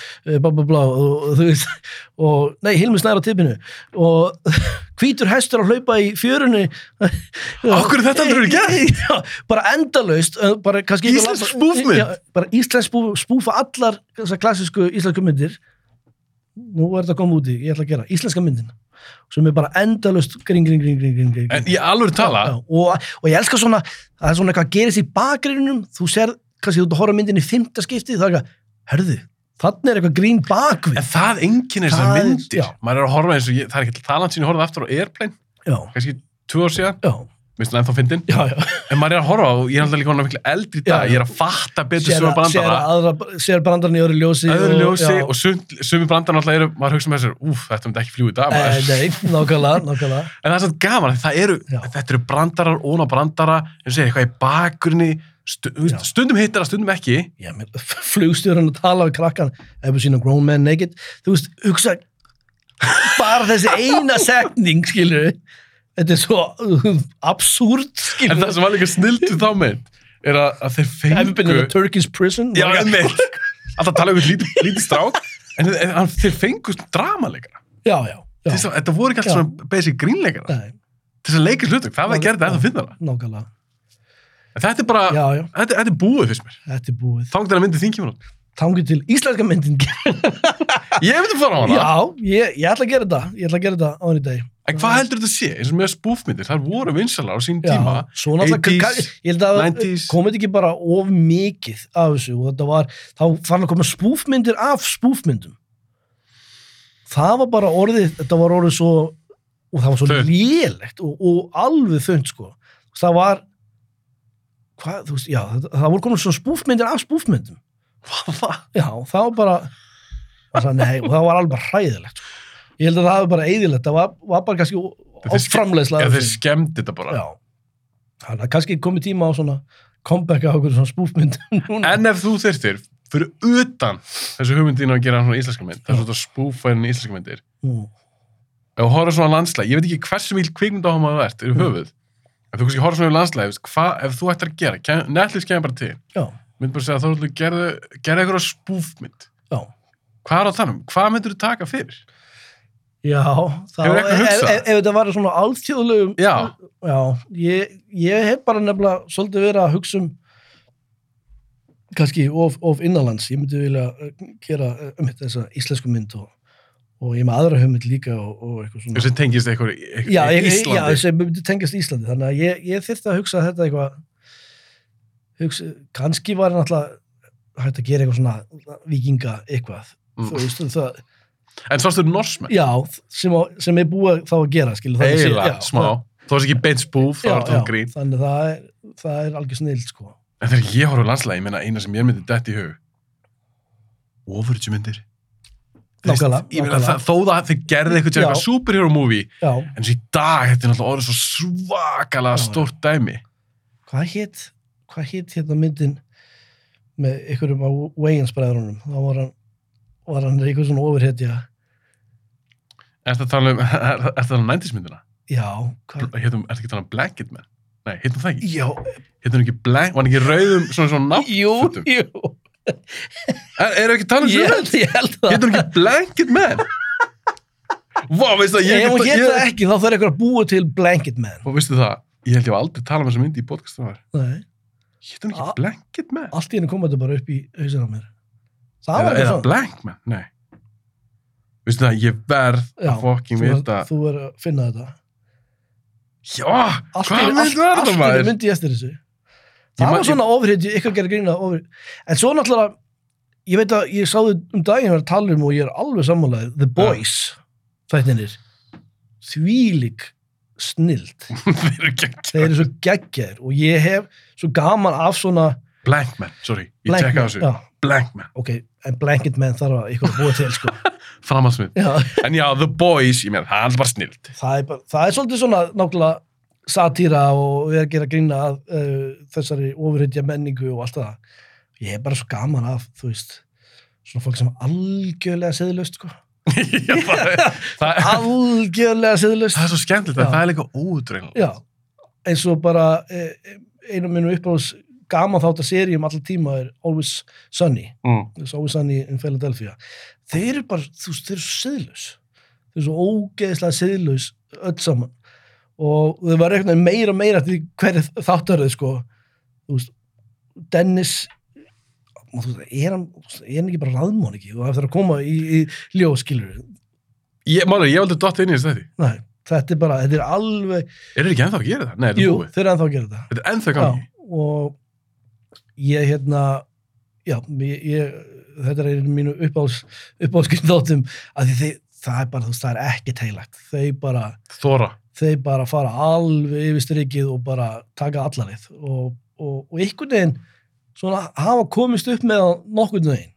bla bla bla og, þú veist og, nei, Hilmi snær á tippinu og hvítur hestur að hlaupa í fjörunni Af hverju þetta aldrei verið gert? Já, bara endalaust uh, bara kannski Íslensk spúfmynd? Já, bara íslensk spúf, spúfa allar þessar klassísku íslensku myndir nú er þetta að koma úti, ég ætla að gera íslenska myndin sem er bara endalaust gring, gring, gring, gring, gring, gring. En ég alveg tala, Já, og, og ég elska svona það er svona eitthvað að gerist í bakgrinunum þú sér, kannski þú ert að horfa myndin í fymta skipti það er eitthvað, herðu, þannig er eitthvað grín bakvið en það enginn er þessar myndir. já. Maður er að horfa eins og ég, það er ekki talan sín ég horfði aftur á Airplane, já, kannski tvö ár síðan, já, minnst það ennþá fyndin. já, já. En maður er að horfa og ég er alltaf líka honum miklu eldri í dag, Já, ég er að fatta betur að að- sér, brandara. aðra, sér brandarinn í öðru ljósi öðru ljósi og sum, sumi brandar náttúrulega eru, maður hugsa með sér, úf, þetta myndi ekki fljú í dag maður. nei, nákvæmlega, nákvæmlega en það er svona gaman, það eru, þetta eru brandarar ón á brandara, eins og segja, eitthvað í bakgrunni stu, þú veist, Já. stundum hittar það, stundum ekki Já, flugstjórun að tala við krakkan eða sína grown man naked þú veist, hugsa bara þessi eina setning, skilur þetta er svo uh, absúrt, en það sem var líka snilt við þá mynd er að, að þeir Have you been in fengu a Turkish prison? já, einmitt, alltaf tala um lítið, lítið strák en, en, en þeir fengu dramalegara já, já, já. Þess að- þetta voru ekki alltaf Já. svona basic grínleikara Nei, þess að leika hlutum, það var að gera þetta ennþá finna nákvæmlega. En þetta er bara, já, já, þetta, þetta er búið fyrst mér. Þetta er búið. Þá til að myndi þín kemur út. Tangið til íslenska myndin ég myndi fara á hana Já, ég, ég ætla að gera þetta ég ætla að gera þetta á henni dag En hvað heldur þetta sé? eins og með spúfmyndir, þar voru vinsalar á sín tíma. svo náttúrulega 80s, ég held að 90s. komið ekki bara of mikið af þessu og þetta var, þá fann að koma spúfmyndir af spúfmyndum það var bara orðið þetta var orðið svo og það var svo lélegt og, og alveg þund sko það var hvað, þú veist, já, það, það voru komin svona spúfmyndir af spúfmyndum? Já, það var bara það, nei, og það var alveg bara hræðilegt sko. ég held að það var bara eðilegt það var, var bara kannski er Já, þeir skemmdi þetta bara. Já. Þannig að kannski komið tíma á svona comeback á okkur svona spúfmyndum núna. En ef þú þurftir, fyrir utan þessu hugmyndin að gera svona íslenska mynd, það er svona spúfa inn íslenska myndir, Mm. ef þú horfður svona á landslæg, ég veit ekki hversu mjög kvikmynd áhuga maður ert, yfir höfuð, ef þú kannski horfður svona á landslæg, ef þú ættir að gera, Netflix kemur bara til, Já, mynd bara segja að þú gerðu, gerðu eitthvað spúfmynd, já. hvað er á þannig, hvað myndur þú taka fyrir? Já, þá, eitthvað ef, hugsað? ef, ef þetta var svona alþjóðlegum Já. já ég, ég hef bara nefnilega svolítið verið að hugsa um kannski of, of innanlands ég myndi vilja eh, gera eh, um þessa íslensku mynd og, og ég með aðra hugmynd líka og, og eitthvað svona Þessi tengist eitthvað í já, ég, ég, já, Íslandi. þessi myndi tengast Íslandi þannig að ég, ég þyrfti að hugsa þetta eitthvað hugsa, kannski var náttúrulega hægt að gera eitthvað svona vikinga eitthvað Mm. þú veist, það, En sástu norsmenn? já, sem, á, sem er búið þá að gera skilur, þannig sé- Eila, já, smá. Þú varst ekki beint spúf, þá já, þetta grín. þannig það er, það er algjör snill sko. En þegar ég horfði á landslægi, ég meina eina sem ég myndi dætt í hug. Overture-myndir. Þú veist, Nákvæmlega, það, þó það þið gerði eitthvað til eitthvað superhero movie, já, en þessi í dag, þetta er náttúrulega orðið svo svakalega Já, stórt dæmi. hvað hétt hvað hétt hérna myndin með einhverjum á Wayans bræðrunum þá var hann var hann eitthvað svona ofurhetja Er þetta tala um, þetta tala um 90s myndina? já, er þetta ekki tala um Blanket Man? Nei, hittum það ekki. Já, Hittum ekki blank, var hann ekki rauðum svona svona jú, náttfutum? jú. Er, er ekki talað um Ég svona? held, ég held það. Hittum ekki blanket man? Vá, veistu það, ég Ef hún get- geta ég- ekki, þá þarf eitthvað að búa til Blanket Man. Og veistu það, ég held ég var aldrei talað um þessa myndi í podcastum þar. Nei, Hittum ekki Ah. blanket man? allt í henni koma þetta bara upp í hausinn á mér. Það Eða, var eða eitthvað svona. blank man? Nei. Veistu það, ég verð Já, að fokking vita. þú er að finna þetta. Já, Allt hvað einu- mynd allt- var allt í henni maður? myndi ég eftir þessu. Ég Það man- var svona ofrið, eitthvað að gera grína ofrið. En svo náttúrulega, ég veit að ég sáðu um daginn að tala um og ég er alveg sammálaðið, The Boys, þættinir, þvílík snild. Þeir eru svo geggjaðir og ég hef svo gaman af svona Blank man, sorry, ég tekka þessu. Já, Blank man, ok, en blanket man þarf að eitthvað að búa til, sko. framansmið. Já, En já, The Boys, ég meina, það er bara snild. það er, bara, það er svolítið svona náttúrulega satýra og við erum að gera grína að uh, þessari ofurhytja menningu og allt það. Ég hef bara svo gaman af, þú veist, svona fólk sem er algjörlega seðlust, sko. Algjörlega seðlust. það er svo skemmtilegt, en það er líka. Já, eins og bara eh, einu af mínum uppáðs gaman þátt að seríum allar tíma er Always Sunny. Mm. Always Sunny in Philadelphia. Þeir eru bara, þú veist, þeir eru seðlus. Þeir eru svo ógeðislega seðlus öll saman. Og þau var eitthvað meira meira því hverju þáttaröð, sko. Dennis og þú veist, er hann, er hann ekki bara raðmón ekki og það er að koma í, í ljós, skilur Ég, máli, ég valdi dotta inn í þessu þetta. Nei, þetta er bara, þetta er alveg Er þetta ekki ennþá að gera það? Nei, jú, þeir eru ennþá að gera þetta Þetta er ennþá gangi. Og ég hérna já, ég, ég, þetta er einu mínu uppáhals uppáhalskynndáttum að því þeir, það er bara, þú veist, það er ekki teilagt þau bara, Þóra. þau bara fara alveg yfir strikið og bara taka allarið og, og, og einhvern veginn svona hafa komist upp með það nokkurn veginn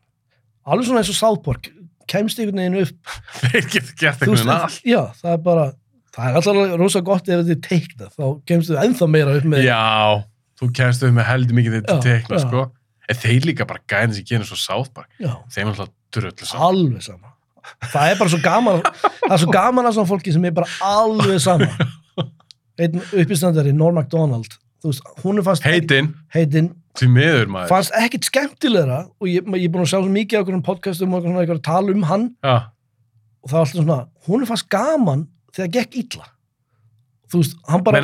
alveg svona eins og South Park kemst einhvern veginn upp veist, já, það er bara það er alltaf rosa gott ef þetta er teiknað þá kemst þau ennþá meira upp með Já, þú kemst upp með heldur mikið þetta já. sko. En þeir líka bara gæðin sem genið svo South Park. já, Þeim er alltaf dröllu saman. alveg sama það er bara svo gaman það er svo gaman að svona fólki sem er bara alveg sama einn uppistandari, Norm MacDonald veist, hún er fast Heitin, heitin, því miður maður. fannst ekkit skemmtilegra og ég, ég er búin að sjá svo mikið á einhverjum podcastum og að tala um hann. Já, og það var alltaf svona, hún er fast gaman þegar gekk illa. Þú veist, hann bara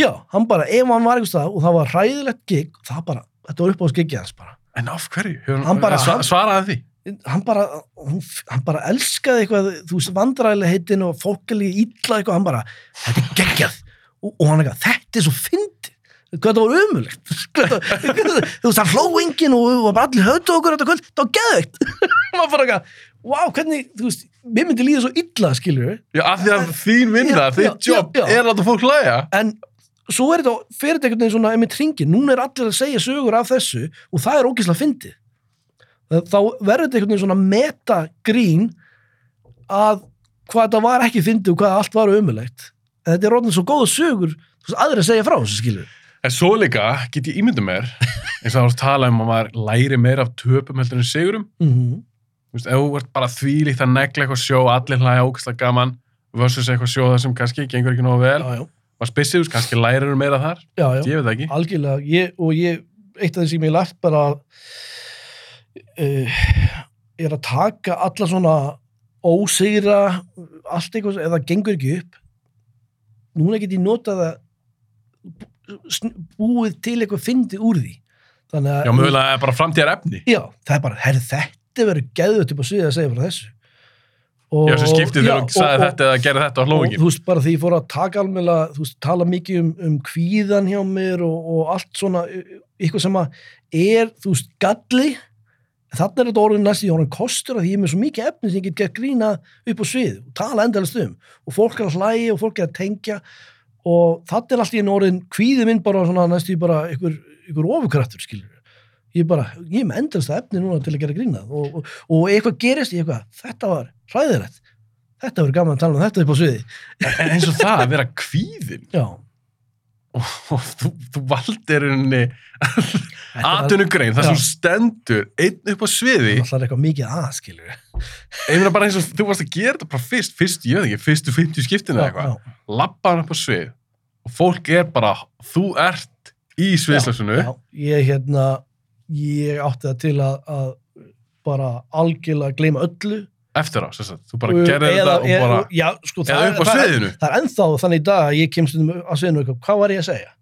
já, hann bara, ef hann var einhvers stað og það var hræðilegt gig, það bara, þetta var upp á skiggi hans bara. En af hverju? Hann bara- sva, svaraði því. hann bara, hún, hann bara elskaði eitthvað, þú veist, vandræðileg heitin og fólkalegi illa eitthvað, hann bara þetta er geggjað. Og, og hann eitthvað, þetta er svo fyndið hvað þetta var umulegt þú veist, hann hló enginn og bara allir höfðu okkur þetta kvöld, það var geðveikt. Maður bara eitthvað, wow, hvernig þú veist, mér myndi líða svo illa, skilur Já, af því að þín vinna, þitt jobb er að láta fólk hlæja. en svo er þetta, fyrir þetta einhvern veginn svona einmitt hringin, núna er allir að segja sögur af þessu og það er ógislega fyndið. Það- þá verður þetta einhvern veginn svona metagrín að hvað þetta var ekki fyndið og hvað allt var umulegt en þetta er orðin svo góða sögur þú veist, aðrir að segja frá þessu skilur En svo líka get ég ímyndum mér, eins og það var að tala um að maður læri meira af töpum heldur en sigurum. mm -hmm. Þú veist, ef þú ert bara þvílíkt að negla eitthvað sjó, allir hlæja ógæslega gaman, versus eitthvað sjó það sem kannski gengur ekki nógu vel. já, já, Maður spissið, kannski lærir þú meira þar. já, já. Ég veit það ekki. algjörlega ég, og ég, eitt af því sem ég lært bara uh, er að taka alla svona ósigra allt eitthvað, það gengur ekki upp núna get ég notað að sn- búið til eitthvað fyndið úr því. Þannig að Já, mögulega bara framtíðar efni. já, það er bara, herri þetta verður geðut upp á sviðið að segja frá þessu. Og, Já, sem skiptið þegar þú sagði þetta eða gerði þetta á og hlóingin. þú veist bara því ég fór að taka alveg þú veist, tala mikið um, um kvíðan hjá mér og, og allt svona y- eitthvað sem að er, þú veist, galli. Þannig er þetta orðin næst í orðin kostur að ég er með svo mikið efni sem ég get grína upp á svið og tala endalist um. Og fólk er að hlæja og fólk er að tengja og þannig er allt í einu orðin kvíði minn bara svona næst í bara ykkur, ykkur ofurkraftur skilur ég bara, ég er með endalist efni núna til að gera grínað og, og, og eitthvað gerist í eitthvað, þetta var hræðilegt. Þetta verður gaman að tala um þetta upp á sviði. En eins og það að vera kvíðin já, og þú, þú valdir henni það Já. sem stendur einn upp á sviði, Það er eitthvað mikið að, skilur meina bara eins og þú varst að gera þetta bara fyrst, fyrst, ég veit ekki, fyrstu 50 skiptinu eða eitthvað, lappa hann upp á svið og fólk er bara, þú ert í sviðslöksunu Já, ég hérna ég átti það til að, að bara algjörlega gleyma öllu. Eftir á, sagt, þú bara gerði þetta og bara, já, sko, eða það, upp á það, sviðinu. það er ennþá þannig í dag að ég kemst um að sviðinu eitthvað, hvað var ég að segja?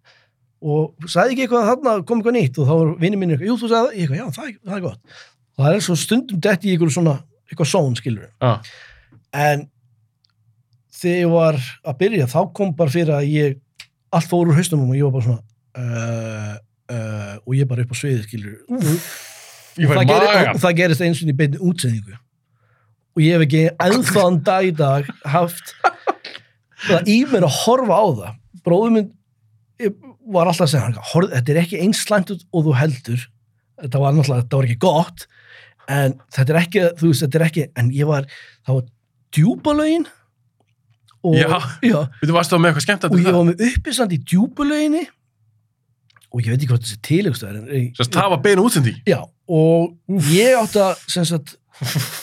Og sagði ekki eitthvað þarna, kom eitthvað nýtt og þá var vinni mínu eitthvað, jú þú sagði það, eitthvað, já það, er- það er gott. Og það er svo stundum dett í einhverju svona eitthvað són skilur Já. en þegar ég var að byrja þá kom bara fyrir að ég allt fór úr haustum og ég var bara svona uh, uh, og ég bara upp á sviði skilur. Og það, í geri, magan og það gerist eins og í beinni útsendingu. Og ég hef ekki ennþáðan dag í dag haft það í mér að horfa á það. Bróður minn var alltaf að segja þetta er ekki eins slæmt og þú heldur. Þetta var náttúrulega, þetta var ekki gott en þetta er ekki, þú veist, þetta er ekki en ég var, það var djúbalögin og, Já. já, Þú varstu með eitthvað skemmt og ég var með uppistand í djúbalöginni og ég veit ekki hvað þessi tilegustöð er Sérst, það var beina útsending. Já, og ég átti að, sagt,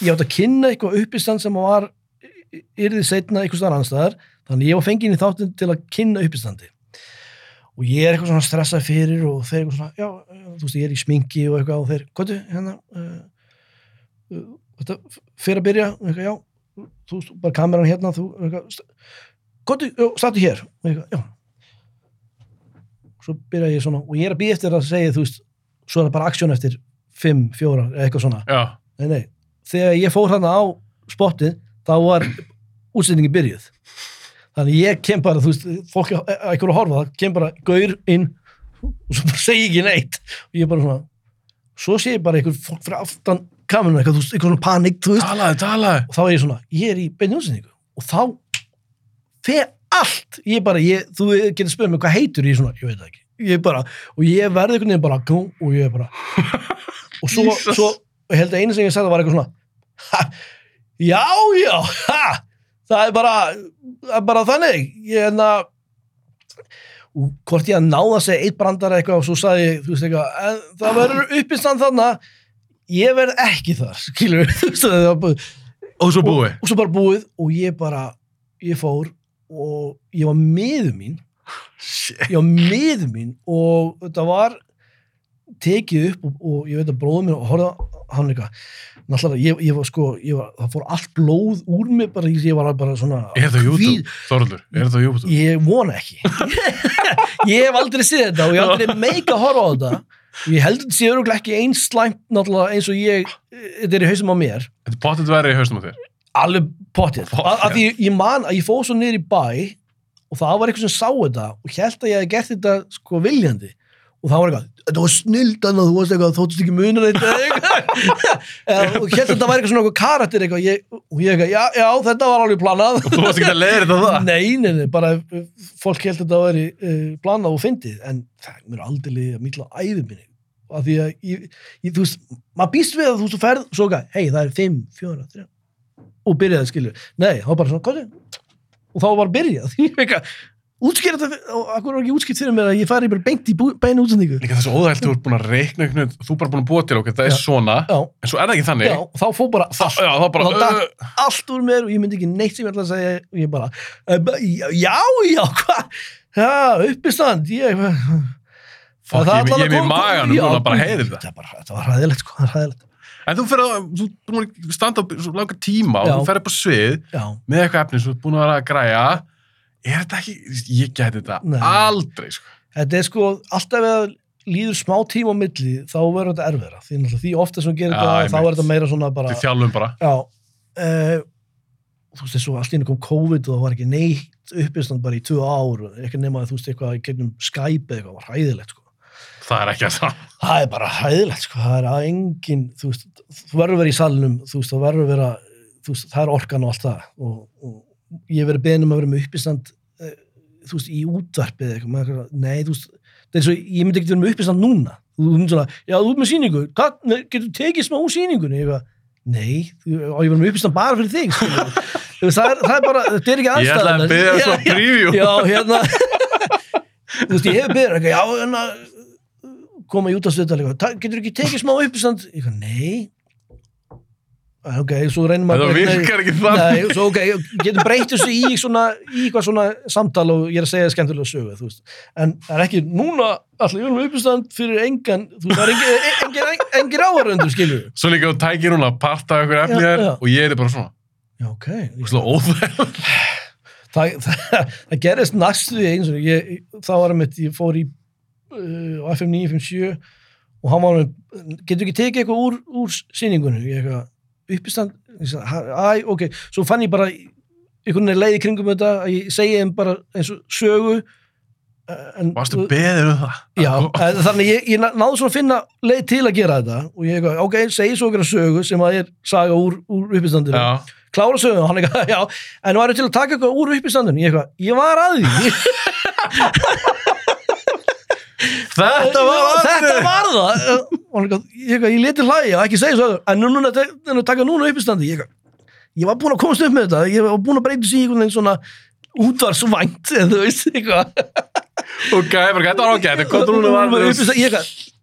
ég átti að kynna eitthvað uppistand sem var yrði setna eitthvað staðar anstæðar, þannig ég var fenginn í þáttin til að kynna uppistandi. Og ég er eitthvað svona stressað fyrir og þeir eitthvað svona, já, þú veist, ég er í sminki og eitthvað og þeir, hvað hérna, uh, uh, þetta fyrir að byrja, eitthvað, já, þú bara kameran hérna, þú, statu hér, og eitthvað, já. Svo byrja ég svona, og ég er að býja eftir að segja, þú veist, svo er það bara aksjón eftir 5, 4, eitthvað svona. Nei, nei. Þegar ég fór þarna á spottið, þá var útsendingi byrjuð. Þannig ég kem bara, þú veist, fólk að einhverju að horfa, það kem bara gaur inn og svo bara segi ekki neitt. Og ég bara svona, svo sé ég bara einhver fólk fyrir aftan kameruna, eitthvað, þú veist, eitthvað svona panik, þú veist. talaði, talaði Og þá er ég svona, ég er í beinni útsendingu. Og þá fer allt. Ég bara, ég, þú getur spurt mig hvað heitur ég svona, ég veit það ekki. Ég bara, og ég verði einhvern veginn bara, og ég bara, og svo, svo held að einu sem ég sagði var eitthvað svona ha, já, já, ha, það er bara, það er bara þannig, ég er að og hvort ég að náða að segja eitt brandar eitthvað og svo sagði ég, þú veist eitthvað, það verður uppistand þarna, ég verð ekki þar, skilur, það bara, Og svo búið. Og svo bara búið og ég bara, ég fór og ég var miður mín. Shit. ég var miður mín og þetta var tekið upp og, og ég veit að bróður mér og horfða á hann eitthvað. Náttúrulega, ég, ég var sko, ég var, það fór allt blóð úr mig bara, ég var bara svona Er hvíð- YouTube, Þorlur? Er á YouTube? ég vona ekki. Ég hef aldrei séð þetta og ég hef aldrei meika horfa á þetta. og ég held að þetta sé öruglega ekki eins slæmt náttúrulega eins og ég þetta er í hausum á mér. Þetta er pottet verið í haustum á þér. Alveg Pottþétt. af því ég man að ég fóð svo niður í bæ og það var eitthvað sem sá þetta og held að ég hef gert þetta sko viljandi og það var eitthvað, þetta var snildan og þú varst eitthvað, þóttist ekki þetta eða og að þetta var eitthvað svona eitthvað karakter eitthvað. Ég, og ég eitthvað, já, já, þetta var alveg planað. Og þú varst ekki að leiða þetta það? Nei, nei, nei, bara fólk held að þetta væri uh, planað og fyndið. En það er mér aldrei liðið að mikla æðið minni. Af því að ég, ég, þú veist, maður býst við að þú veist, þú ferð svo ekki, hei, það er 5, 4, 3 og byrjaði að skilju, nei, þá bara svona, og þá var byrjað útskýra þetta og akkur var ekki útskýrt fyrir mér að ég fari bara beint í beinu útsendingu? Líka þessu óðælt, þú ert búin að reikna einhvern veginn, þú er bara búin að búa til okkur, það er svona, já, en svo er það ekki þannig. já, og þá fór bara Það, já, það bara, Og þá uh, allt úr mér og ég myndi ekki neitt sem ég ætla að segja. Og ég bara, ba- já, já, hvað, já, uppistand ég, Það ég, er með maganum já, núna bara þetta. Bara, þetta var hræðilegt, sko, það var hræðilegt. En þú fyrir að, þú er standa á langar tíma og Já. þú fer upp á svið já, með eitthvað efni sem þú er búin að vera að græja, er þetta ekki, ég geti þetta Nei. aldrei, sko. þetta er sko alltaf eða líður smá tíma á milli þá verður þetta erfera því, því ofta sem gerir þetta, þá einmitt. er þetta meira svona bara, Þið þjálfum bara. já uh, þú veist, þessu einu kom COVID og það var ekki neitt uppistand bara í tvö ár, ekki nema að þú veist eitthvað í gegnum Skype eða eitthvað, var hræðilegt sko Það er ekki að það. það er bara hæðilegt sko, það er að engin þú veist, þú verður að vera í salnum þú veist, það verður að vera, þú veist, það er orkan og allt það og, og ég hef verið beðin um að vera með uppistand eh, þú veist, í útvarpið eða eitthvað, er nei, þú veist það er svo, ég myndi ekki vera með uppistand núna. Þú myndi svona, já, þú ert með síningu getur tekið smá úr síningunni ég eitthvað, nei, þú- á ég vera með uppistand bara fyrir þig. Þú það, er, það er bara, þetta er ekki Ég ætla að aðstæðan byrja svo preview. já, hérna. Þú veist, ég hef byrjað eitthvað, já, hérna koma í útastöðal eitthvað, "Ta- getur ekki tekið smá uppistand? Eitthvað, nei ok, svo reynir maður Það virkar ekki þannig. Nei, svo ok, getum breytt þessu í svona, í eitthvað svona samtal og ég er að segja skemmtilega sögu, þú veist. En það er ekki núna allir við erum uppistand fyrir engan, þú veist, það er engin, engin, engin áhörundur, skilur við. Svo líka þú tækir hún að parta ykkur efni þér og ég er bara svona, Já, ok. og slá óþæg. Það, það, það gerist næstu því eins og ég, þá var að mitt, ég fór í uh, FM 957 og hann var með, getur ekki tekið eitthvað úr, úr sýningunni, ég eitthvað, uppistand, ég sagði, "Ha- æ, ok, svo fann ég bara einhvern veginn leið í kringum þetta að ég segi þeim bara eins og sögu eh, en, Varstu beðið um það? Já, en, þannig ég, ég ná- náði svona að finna leið til að gera þetta og ég eitthvað, ok, segi svo okkur sögu sem að er saga úr, úr uppistandinu. Klára sögu, hann eitthvað, já. En nú er til að taka eitthvað úr uppistandinu? Ég eitthvað, ég var að því Þetta var þetta var það og ég eitthvað, ég leti hlæja ekki segja svo, en nú núna, núna taka núna uppistandi ég eitthvað, ég var búinn að komast upp með þetta ég var búinn að breyta sig í einhvern veginn svona útvarsvænt, eða þú veist eitthvað Ok, þetta var en hvað þú núna var Uppistand- ég,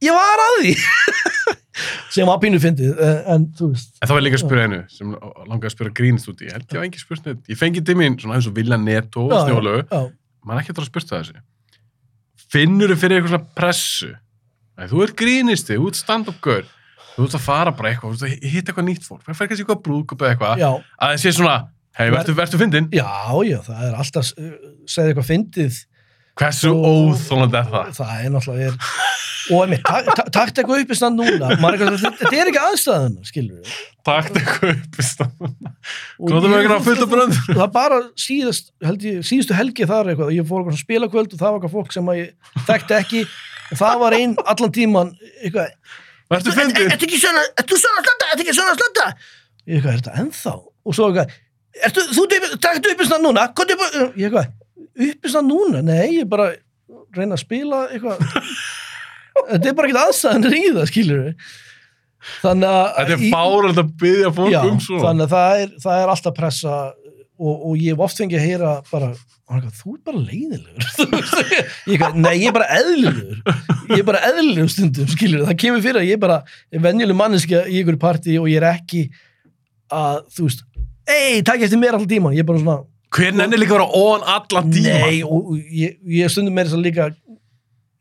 ég var að því sem var pínu fyndið eh, en þú veist En það var líka að spyrja einu sem langaði að spyrja grínist út í. Ég held ég var ekki spurt neitt. Ég fengi til mín svona eins og Vilja Netto og já, Man ekki að það að spurt það þessi. Finnur þú fyrir eitthvað svona pressu? Nei, þú ert grínisti, þú ert stand-up girl. Þú ert að fara bara eitthvað, þú ert að hitta eitthvað nýtt fólk. Það fer kannski eitthvað brúðkup eða eitthvað. já, Að það sé svona, hei, verður, verður fyndin? já, já, það er alltaf uh, segði eitthvað fyndið Hversu óþólandi er það? það er náttúrulega er, og takt eitthvað upp í stand núna er þetta er ekki aðstæðan Takt eitthvað upp í brönd. það er bara síðast, held ég, síðustu helgi þar eitthvað, ég fór eitthvað spilakvöld og það var eitthvað fólk sem ég þekkti ekki og það var einn allan tíman eitthvað, fyndin? Ertu ekki svona, slönda, ertu ekki svona slönda? Ég eitthvað, er þetta ennþá? Og svo eitthvað, ertu, þú taktu uppistand núna, hvað er upp, ég eitthvað, uppistand núna? Nei, ég bara reyna að spila eitthvað, þetta er bara ekkert aðstæðanir í það, skilur við. Þannig að... Þetta er fárald að byggja fólk Já, um svona. þannig að það er, það er alltaf pressa og, og ég hef oft fengið að heyra bara, þú er bara leiðilegur ég nei, ég er bara eðlilegur ég er bara eðlilegur stundum skilur, það kemur fyrir að ég er bara venjuleg manneskja í ykkur partí og ég er ekki að, þú veist ei, takk eftir mér alltaf tíma, ég er bara svona Hver nennir líka að vera on allan tíma? nei, og og ég, ég stundum meira að líka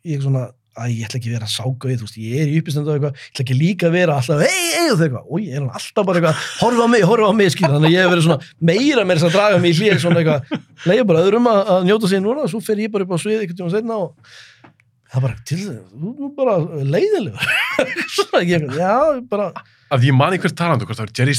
ég er svona, að ég ætla ekki að vera ságauð, þú veist, ég er í uppistandu og eitthvað, ég ætla ekki líka að vera alltaf, ei, ei, og þau eitthvað, og ég er alltaf bara eitthvað, horfa á mig, horfa á mig, skilur, þannig að ég hef verið svona meira með þess að draga mig í hlýja svona eitthvað, leiði bara öðrum að, að njóta sér núna, svo fer ég bara upp á svið einhvern tíma setna og það bara til þess, þú bara leiðilegur, svona, ég, já, bara, Að ég mani hver talandu, hvort það var Jerry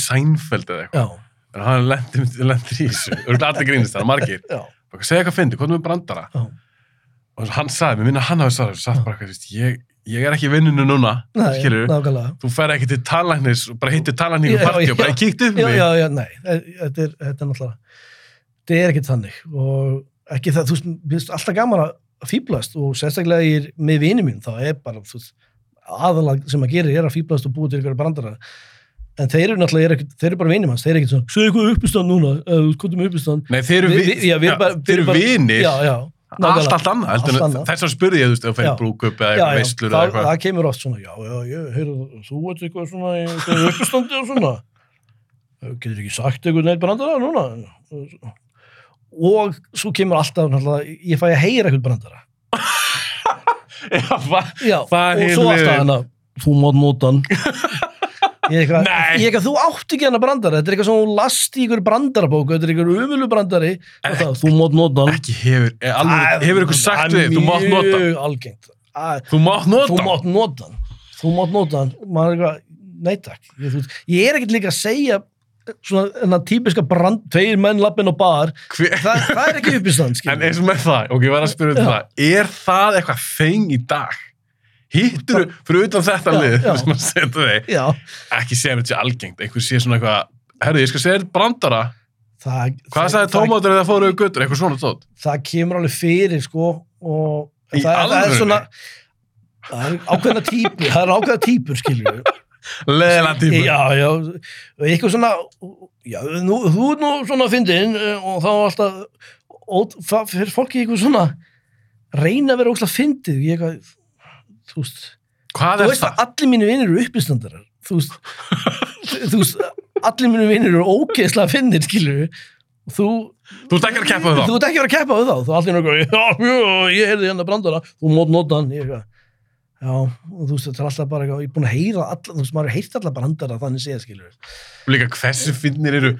Og með já, hann sagði, mér minna hann hafi sagði, sagt bara eitthvað, ég, ég er ekki í vinnunu núna, nei, skilur nákvæmlega. Þú fer ekki til talæknis og bara hittir Já, og partí já. og bara kíkt upp já, mig. já, já, nei, e- þetta er, þetta er náttúrulega þetta er ekkert þannig. Og ekki það, þú veist, alltaf gaman að fýblast og sérstaklega ég er með vini mín, þá er bara, þú veist aðalag sem að gera er að fýblast og búa til ykkur brandara. En þeir eru náttúrulega, er þeir eru bara vinir manns, þeir eru ekkert svona, segðu eitthvað uppistand núna, uppistand Nei, þeir eru Vi- vi- já, bara- þeir bara- vinir, já, já, allt, allt annað. Þess að spurði ég, þú veist, ef þú Já. færi brúkup eða eitthvað já, veislur eða það, eitthvað. það kemur oft svona, já, já, já, heyrðu, þú ert eitthvað svona í uppstandi og svona. Getur ekki sagt eitthvað neitt brandara núna. Og svo kemur alltaf náttúrulega, ég fæ að heyra eitthvað brandara. Já, já, Það og svo alltaf hana þú mátt nota hann ég eitthvað, ég eitthvað, þú átt ekki hana brandara þetta er eitthvað sem þú last í ykkur brandarabóku þetta er ykkur umölu brandari það, þú mátt nota hann Ekki hefur, er alveg, hefur ykkur sagt við, þú mátt nota. hann. Að- Þú mátt nota. þú hann. mátt nota hann þú mátt nota hann maður eitthvað, nei takk ég, þú veist, ég er ekkert líka að segja svona enna típiska brand tveir menn lappin á bar, það, það er ekki uppistand En eins og með það, ok, ég var að spyrja um það, er það eitthvað þeng í dag? Hittur fyrir utan þetta Já, lið, sem að setja þig, ekki segja þetta sé algengt, einhver sé svona eitthvað, herru, ég skal segja þér brandara, það, hvað sagði tómatur eða fóruðu guttur, eitthvað svona tótt? það kemur alveg fyrir sko og það, það er svona það er ákveðna típur það er ákveðna típur skilur Leðilega tíma. já, já, eitthvað svona já, nú, þú er nú svona fyndin og þá alltaf og fyrir fólki eitthvað svona reyna að vera óslega fyndið. Ég eitthvað, þú veist Hvað þú er veist það? að allir mínu vinnir eru uppistandarar þú veist, þú veist allir mínum vinnir eru ógeðslega finnir, skilur og þú, Þú ert ekki að keppa við þú þá. ert ekki að vera að keppa við þá. Þú allir er eitthvað, já, já, ég heyrði hérna brandara. Þú mót nota hann, ég eitthvað. Já, og þú veist, þetta er alltaf bara eitthvað ég er búin að heyra alla, þú veist, maður er heyrt alla brandara þannig séð, skilur Og líka hversu finnir eru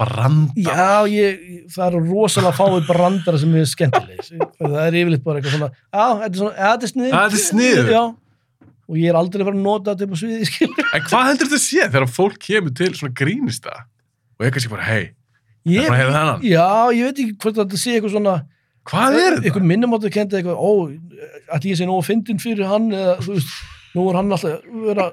branda. Já, ég, það eru rosalega fáið brandara sem er skemmtilegis. Það er yfirleitt bara eitthvað svona, já, þetta er já, þetta er snið. Já, og ég er aldrei verið að nota þetta upp á sviði, skilur. En hvað heldur þetta að sé þegar fólk kemur til svona grínista og ég kannski bara, hei, það er bara að hefða þennan. Já, ég veit ekki hvort þetta sé eitthvað svona, Hvað er þetta? eitthvað minnumáttu kendi eitthvað, ó, ætli ég sé nógu fyndin fyrir hann, eða, þú veist, nú er hann alltaf, vera,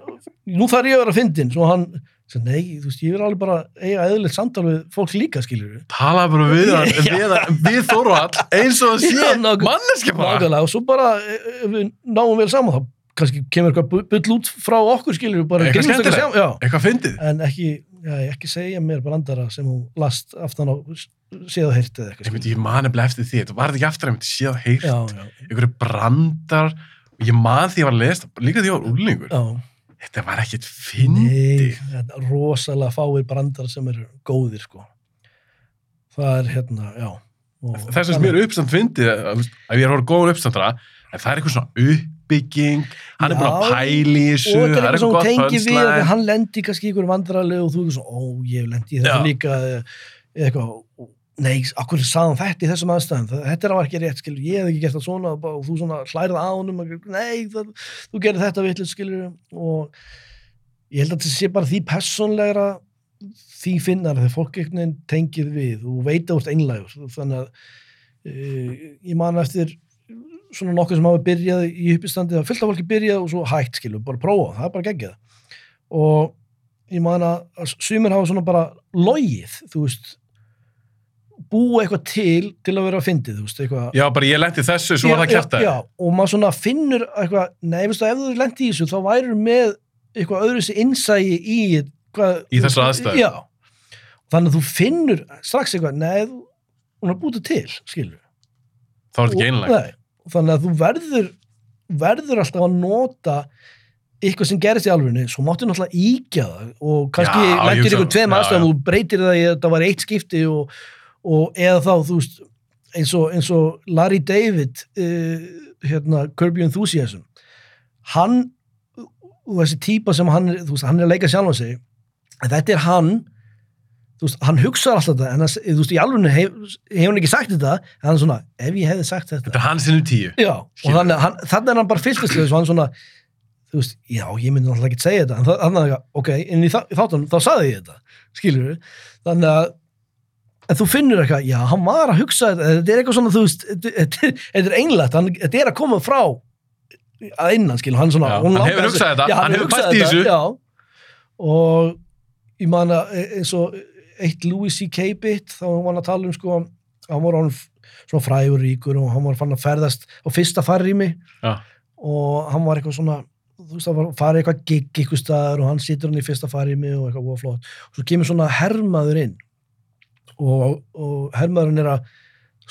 nú þarf ég að vera fyndin, svo hann, svo, nei, þú veist, ég vil alveg bara eiga eðlilegt samtal við fólk líka, skilur. Tala bara við Já. við, við Þorvald, eins og það Já, sé manneski bara. Nákvæmlega, og svo bara eh, ef við náum vel saman, þá kannski kemur eitthvað bull út frá okkur, skilur við bara Eitthvað skemmtilegt. saman, já, Eitthvað fyndið. en ekki, já, ekki segja mér brandara sem hún last aftan á séð og heyrt eða eitthvað, myndi, ég man eftir eftir því, þetta var þetta ekki aftur að myndi séð og heyrt, einhverju brandar, ég man því ég var að lesa, líka því ég var úrlingur, já, þetta var þetta er rosalega fáir brandara sem eru góðir, sko, það er hérna, já, og, Þess að mér uppstand fyndið, að, ég er horfður góður uppstandara, en það er eitthvað svona uppbygging, hann er búin að Já, pæli þessu, og það er eitthvað sem gott tengir við að hann lendi kannski ykkur vandrarlegu og þú er svona, ó, ég lendi þetta Já. líka eitthvað, nei, akkur sagði hann þetta í þessum aðstæðum, Það- þetta er að ekki rétt skilur, ég hef ekki gert það svona og þú svona hlærið á honum, nei, það, þú gerir þetta vitlega skilur og ég held að þetta sé bara því persónlegra því finnar þegar fólk veginn tengir við og veit að ert einlægur. Þannig að uh, ég man eftir svona nokkuð sem hafa byrjað í uppistandi það fyllt af fólki byrjað og svo hægt skilur, bara prófa, það er bara geggjað. Og ég man að að sumir hafa svona bara logið, þú veist búa eitthvað til til að vera að fyndið, þú veist, eitthvað Já, bara ég lendi þessu, svo var það kæft já, já, og maður svona finnur eitthvað, nei, veistu, ef þú lendi í þessu þá værir með eitthvað öðru sér innsægi í hvað, Í þessar aðstæður. já, þannig að þú finnur strax eitthvað, nei, hún er búið til, skilur. Þá er þetta ekki einlega. Nei, þannig að þú verður verður alltaf að nota eitthvað sem gerist í alvegni svo máttu náttúrulega íkja það og kannski Já, lendir ykkur tveim aðstæðum og breytir það í að það var eitt skipti og, og eða þá þú veist eins og, eins og Larry David uh, hérna Kirby Enthusiasm. Hann og þessi típa sem hann, veist, hann er að leika sjálf á sig en þetta er hann veist, hann hugsaði alltaf þetta en þú veist, í alveg hef, hef hann ekki sagt þetta en hann er svona, ef ég hefði sagt þetta. Þetta er hann sinnum tíu. Já, og þannig, hann, þannig er hann bara þessu og hann svona, þú veist, já, ég myndi náttúrulega ekki segja þetta, en þannig að, ok, inn í þáttunum, þá saði ég þetta, skilur við, þannig að, en þú finnur eitthvað, já, hann var að hugsa þetta, er eitthvað svona, þú veist, þetta er, einlægt, hann, þetta er að koma frá að innan, skilur, hann svona, Já, hann langar hefur hugsað þetta, já, hann hefur hugsað þetta. Já, og ég man að e- eins og eitt Louis C.K. bit, þá var hann að tala um, sko, hann var hann svona frægur ríkur og hann var fann að ferðast á fyrsta farrými og hann var eitthvað svona þú veist, það farið eitthvað gig eitthvað staðar og hann situr hann í fyrsta farrými og eitthvað voða flott og svo kemur svona hermaður inn og, og hermaðurinn er að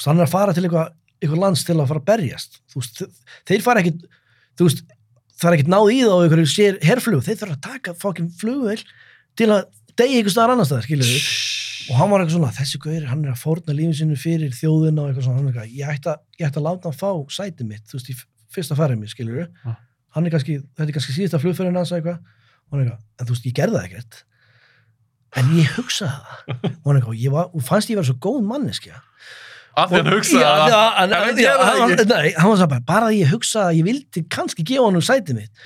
hann er að fara til eitthvað, eitthvað lands til að fara að berjast. Veist, þeir fara ekkit veist, það er ekkit náð í það á einhverju sér herflug, þeir þurfa að taka fokkin flugvel til að degi eitthvað staðar annar staðar, við og hann var eitthvað svona, þessi gauður, hann er að fórna lífið sinu fyrir þjóðina og eitthvað svona, hann er eitthvað, ég ætti að, ég ætti að láta hann fá sætið mitt, þú veist, í fyrsta færið mér, skilur Ja. hann er kannski, þetta er kannski síðasta flugferðin hans eitthvað, hann er eitthvað, en þú veist, ég gerði það ekkert, en ég hugsaði það, og fannst ég vera svo góð manneskja. Af því hann hugsaði það. Nei, hann var svo bara, bara að ég hugsaði að ég vildi kannski gefa hann um sætið mitt,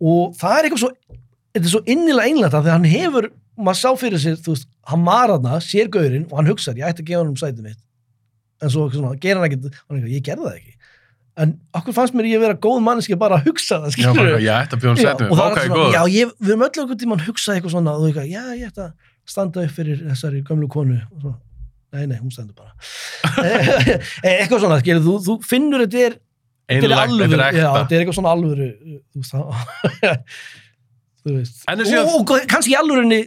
og það er eitthvað svo, þetta er svo innilega einlægt af því að hann hefur, maður sá fyrir sér, þú veist, hann var þarna, sér gaurinn og hann hugsaði, ég ætti að gefa hann um sætið mitt. En svo svona, gera hann ekkert er ég gerði það ekki en okkur fannst mér ég vera góð manneski bara að hugsa það, skilur að Já, já, ég, við erum öll okkur tíma að hugsa eitthvað svona þú eitthvað, já, ég ætti að standa upp fyrir þessari gömlu konu. Og svo, nei, nei, hún stendur bara. Eh, eitthvað svona, skilur, þú, þú finnur þetta er, þetta er alvöru þetta er eitthvað svona alvöru þú veist, veist. Og, kannski í alvörinni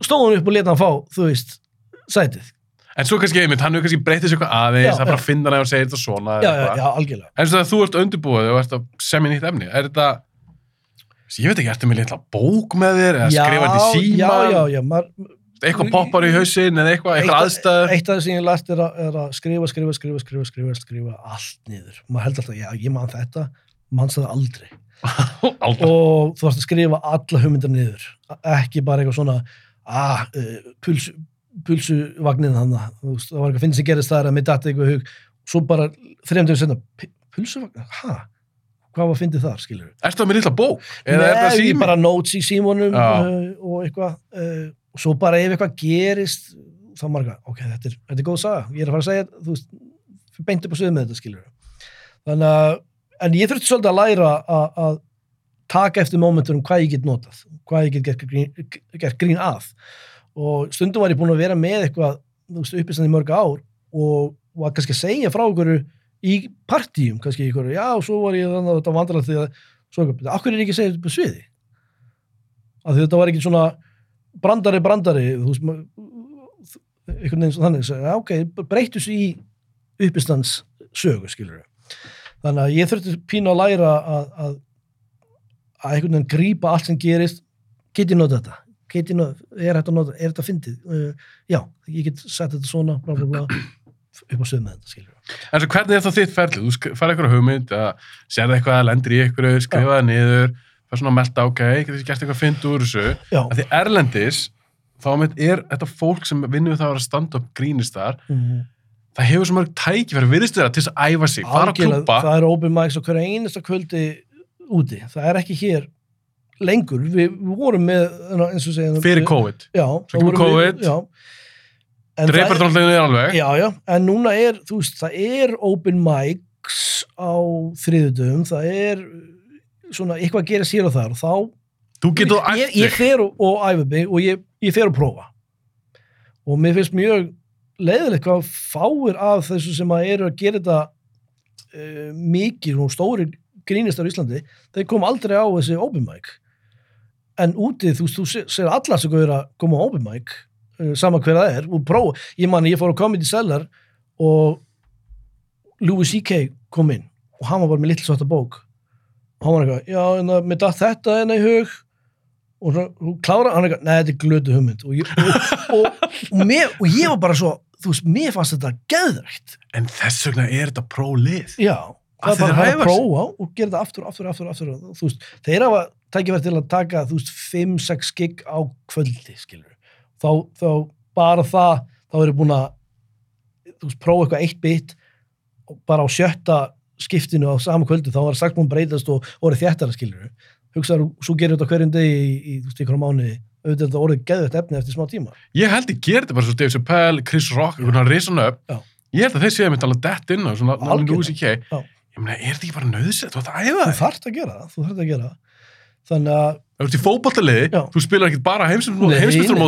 stóð hann upp og leta hann fá, þú veist sætið, En svo kannski einmitt, hann hefur kannski breytið sér eitthvað aðeins, það bara já. finnar að hann segir þetta svona. já, já, já, algjörlega En svo þegar þú ert undirbúið og ert að semja nýtt efni, er þetta, ég veit ekki, ertu með litla bók með þér eða skrifa þetta í síma? Já, já, já, maður, eitthvað poppar í hausinn eða eitthvað, eitthvað Eitt- aðstæður Eitt af það sem ég lært er, að- er að skrifa, skrifa, skrifa, skrifa, skrifa, skrifa allt niður. Maður heldur alltaf, já, ég man þetta, mannst það aldrei. Aldrei. Og þú varst að skrifa alla hugmyndar niður. Ekki bara eitthvað svona, ah, uh, puls, pulsuvagnin þannig. Það var eitthvað að finna sem gerist það að mér dætti eitthvað hug. Svo bara þrejum dögum senna, pulsuvagnin, hæ? Hvað var að fyndið þar, skilur við? Ertu það með lilla bók? Er Nei, sími? bara notes í símónum uh, og eitthvað uh, og svo bara ef eitthvað gerist þá marga, ok, þetta er, þetta er góð saga ég er að fara að segja, þú veist beint upp á svið með þetta, skilur þannig að, en ég þurfti svolítið að læra að, taka eftir momentunum hvað ég get notað, hvað ég get gert grín, gert grín að og stundum var ég búin að vera með eitthvað uppistand í mörg ár og var kannski að segja frá okkur í partíum, kannski ykkur, já, svo var ég þannig að þetta vandrarlega því að svo eitthvað, akkur er ekki að segja þetta sviði? Því þetta var ekki svona brandari, brandari þú veist, einhvern veginn þannig já, ok, breyttu sér í uppistands sögu, skilur þannig að ég þurfti pínu að læra að, að, að einhvern veginn grípa allt sem gerist. Get ég notað þetta notað, er þetta notað, er þetta fyndið uh, já, ég get sett þetta svona bla bla bla upp á sögum með þetta, skilur En svo hvernig er það þitt ferlið? Þú færði eitthvað hugmynd, að sérði eitthvað að lendir í eitthvað, skrifa það niður, fær svona að melta, ok, getur þið gert eitthvað fynd úr þessu. Að því erlendis, þá er þetta fólk sem vinnur það að vera stand-up grínistar, mm, það hefur svo mörg tækifæri, virðist vera til þess að æfa sig, fara að klúpa. það er open mics á hverja einasta kvöldi úti, það er ekki hér lengur, við, við vorum með eins og segja Fyrir COVID. já, vorum við- COVID. já, það Dreipar er- alveg. já, já, en núna er þú veist, það er open mics á þriðudum, það er svona eitthvað að gera sér og þar. Og þá Þú getur ég, ég fer og, og æfa mig og ég, ég fer að prófa. Og mér finnst mjög leiðilegt hvað fáir af þessu sem að eru að gera þetta uh, mikið og stóri grínistar í Íslandi, þeir kom aldrei á þessi open mic en úti þú, þú sé- sér alla sem er að koma á open mic uh, sama hver það er og prófa, ég man ég fór á Comedy Cellar og Louis C.K. kom inn og hann var bara með litlu svarta bók og hann var eitthvað, já, en það, datt þetta enn í hug og hún klára, hann eitthvað, neða, þetta er glötu hugmynd og ég, og, og, og, mér, og ég var bara svo, þú veist, mér fannst þetta geðrækt, En þess vegna er þetta pró-lið. já það er bara að sig. prófa og gera þetta aftur, aftur, aftur, aftur þú veist, þeir hafa tækifæri til að taka, þú veist, 5-6 gig á kvöldi, skilur þá, þá bara það, þá eru búin að þú veist, prófa eitthvað eitt bit bara á sjötta skiptinu á sama kvöldi, þá var sagt búin að breytast og orðið þjættara, skilur hugsaður, svo gerir þetta hverjum degi í, í, þú veist, á mánuði auðvitað þetta orðið geðvægt efni eftir smá tíma Ég held ég gerði þetta bara svo Dave Chappelle, Chris Rock, einhvern veginn risan upp. Já. Ég held að þeir séu mitt alveg dett inn á svona Algjörlega. Louis C.K. Já. Ég meina, er þetta ekki bara nöðsett? Þú ætti að þú það. þarft að gera það, þú þarft að gera það þannig að þú ert í Já. þú spilar ekki bara nei,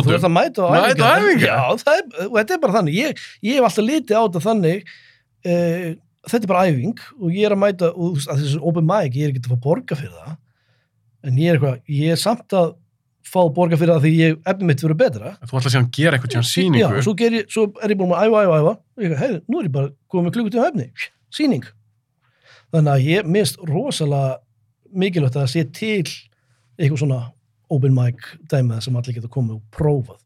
þú ert að mæta á Mæta á æfingar. æfingar. Já, það er, og þetta er bara þannig. Ég, ég hef alltaf litið á þetta þannig, uh, þetta er bara æfing og ég er að mæta, og þú veist, þessu open mic, ég er ekki að fá borga fyrir það, en ég er eitthvað, ég er samt að fá borga fyrir það því ég, efni mitt verður betra. Þú ætla að gera eitthvað tíðan Já, síningu. svo, ger ég, svo er ég búin að æfa, æfa, æfa, og ég, rosalega mikilvægt að það sé til eitthvað svona open mic dæmið sem allir geta komið og prófað.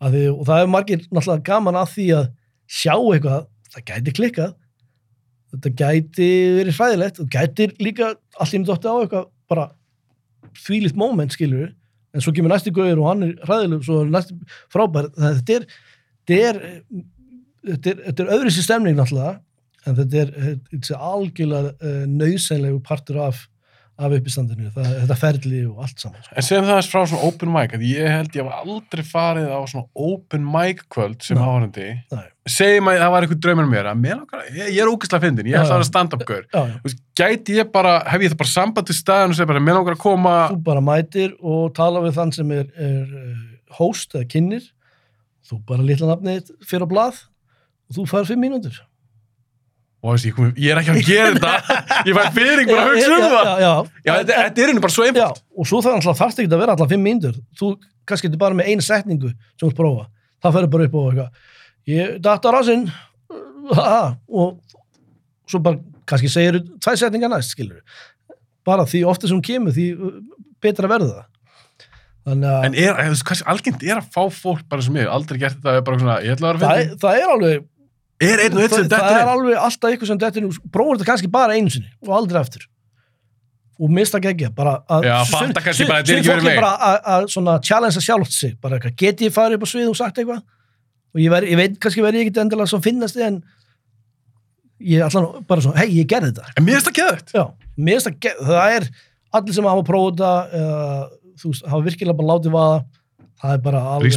Að Því, og það er margir náttúrulega gaman að því að sjá eitthvað, það gæti klikkað, þetta gæti verið hræðilegt og gæti líka allir með dótti á eitthvað bara þvílitt moment skilur en svo kemur næsti gauður og hann er hræðileg svo er næsti frábær þetta er þetta er, þetta er, þetta er öðru sér stemning náttúrulega en þetta er, þetta er algjörlega uh, nöðsynlegu partur af af uppistandinu, það, þetta ferli og allt saman sko. En segjum það frá svona open mic, að ég held ég hef aldrei farið á svona open mic kvöld sem áhörandi. Segjum að það var eitthvað draumur mér, að mér langar, ég, ég er ógæslega fyndin, ég ætla að vera stand-up gaur. já, já. Þú veist, Gæti ég bara, hef ég það bara samband til staðan og segja bara, mér langar að koma, þú bara mætir og tala við þann sem er, er uh, host eða kynir þú bara litla nafnið fyrir á blað og þú fær fimm mínútur og þessi, ég, ég er ekki að gera þetta, ég fæ fyrir að hugsa um það. já, já, þetta, er henni bara svo já, einfalt. og svo það alltaf þarfst ekki að vera alltaf fimm mínútur. Þú kannski getur bara með eina setningu sem þú prófa, það ferður bara upp eitthvað. Ég datt á rasinn og svo bara kannski segir þú tvær setningar næst skilur bara því ofta sem hún kemur því uh, betra verður það. Þannig En er, hversu algengt er að fá fólk bara sem ég, aldrei gert þetta, er bara svona, ég ætla að vera það, að er- það er alveg. Er einn og einn sem það, það dettur er alveg alltaf ykkur sem dettur prófur þetta kannski bara einu sinni og aldrei eftir og mista bara að að er ekki fólk fyrir mig. bara að, að svona challengea sjálft sig. Bara eitthvað, get ég farið upp á svið og sagt eitthvað? Og ég, ver, ég veit kannski verið ég ekki endilega svo finnast þið en ég er allan bara svona, hei, ég gerði þetta. En mér finnst það finnst það, það er allir sem hafa prófað þetta uh, þú veist, hafa virkilega bara látið vaða það er bara alveg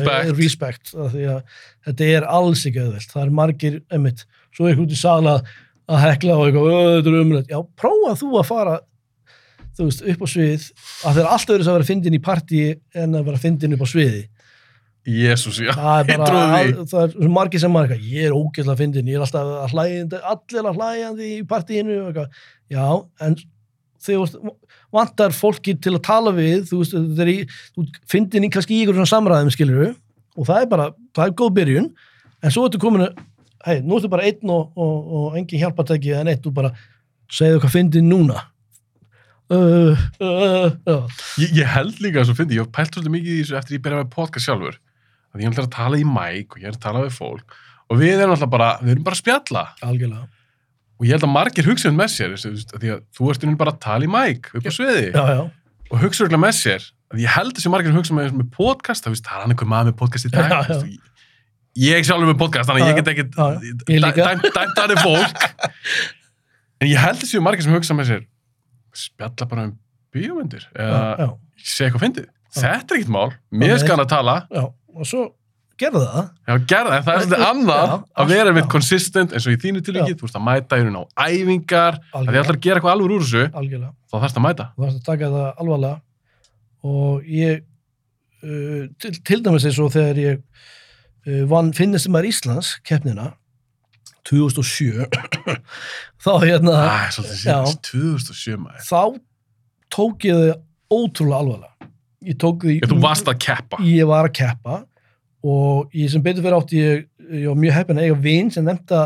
að þetta er alls ekki auðvelt. Það er margir, einmitt, svo er út í sala að hekla og eitthvað, "Ö, þetta er umrætt já, prófa þú að fara þú veist, upp á svið að það er alltaf verið að vera fyndin í partí en að vera fyndin upp á sviði. Jésús, já, ég trúi því. það er margir sem eitthvað, ég er ógeðslega fyndin, ég er alltaf að hlæjandi, allir að hlæjandi í partíinu eitthvað, já, en þegar vantar fólki til að tala við, þú veist, er í þú í kannski í ykkur svona samræðum skilur og það er bara, það er góð byrjun en svo ertu komin að, hei, nú ertu bara einn og, og, og engin hjálpatæki en eitt, þú bara, segðu hvað fyndin núna uh, uh, uh, Ég, ég held líka að svo fyndi, ég hef pælt svolítið mikið í þessu eftir ég byrjaði með podcast sjálfur. Að ég er alltaf að tala í mæk og ég er að tala við fólk og við erum alltaf bara, við erum bara að spjalla. algjörlega, Og ég held að margir hugsa um með sér, því að þú ert bara að tala í mæk upp á sviði já, já, og hugsa örgulega með sér. Að ég held þessi margir hugsa með, með podcast, það, er hann einhver maður með podcast í dag. Já, Ég, sjálfur með podcast, þannig að ég get ekki dæmt aðri fólk. En ég held þessi margir sem hugsa með sér, spjalla bara um bíómyndir eða segja eitthvað fyndið. Þetta er ekkert mál. Mér skal að tala. já, og svo gerðu það Já, gerða, en það er svolítið annað að vera já. með consistent eins og í þínu tilviki, þú veist að mæta í raun á æfingar, að því algjörlega, ætlar að gera eitthvað alveg úr þessu, algjörlega. þá þarfst að mæta. þú þarfst að taka það alvarlega og ég uh, til, til dæmis eins og þegar ég uh, vann finnist maður Íslands keppnina 2007 þá hérna Það er Já. síðan, 2007 maður. þá tók ég þau ótrúlega alvarlega ég tók því Ég, þú varst að keppa. ég var að keppa og ég sem betur fyrir átti ég, ég var mjög heppin að eiga vin sem nefndi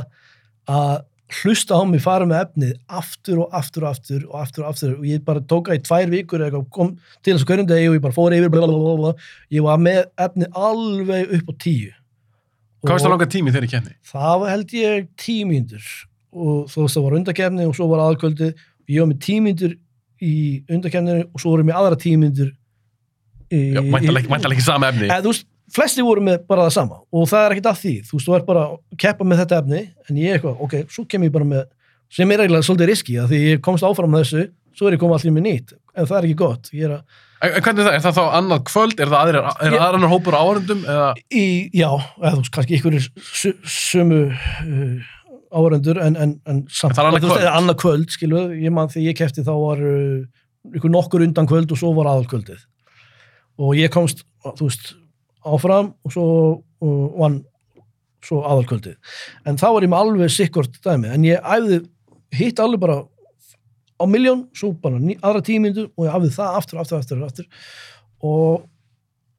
að hlusta á mig fara með efnið aftur og aftur og aftur og aftur og aftur og ég bara tók það í tvær vikur eða eitthvað, kom til þess að hverjum degi og ég bara fór yfir blablabla. ég var með efnið alveg upp á tíu Hvað varst Og það langa tími þegar ég kenni? það held ég tímyndur og þú veist það var undakefni og svo var aðkvöldi ég var með tímyndur í undakefninu og svo voru með aðra tímyndur væntalega ekki, sama efni. Þú veist, flesti voru með bara það sama og það er ekkert að því, þú veist, þú er bara að keppa með þetta efni, en ég eitthvað, ok, svo kem ég bara með, sem er eiginlega svolítið riski að því ég komst áfram með þessu, svo er ég komið allir með nýtt, en það er ekki gott ég er að, En hvernig er það? Er það þá annað kvöld? Er það aðrir, er Ég- það annar hópur áhörundum? Eða, í, já, eða þú veist, kannski ykkur su, sömu uh, áhörendur, en, en, en samt, það er annað kvöld? annað kvöld, skilu, ég man þegar ég kefti þá var uh, ykkur nokkur undan kvöld og svo var aðalkvöldið og ég komst, þú veist, áfram og svo vann svo aðalkvöldið. En þá var ég með alveg sikkort dæmi, en ég æfði hitt alveg bara á miljón, svo bara ný, aðra tímyndu og ég æfði það aftur, aftur, aftur, aftur og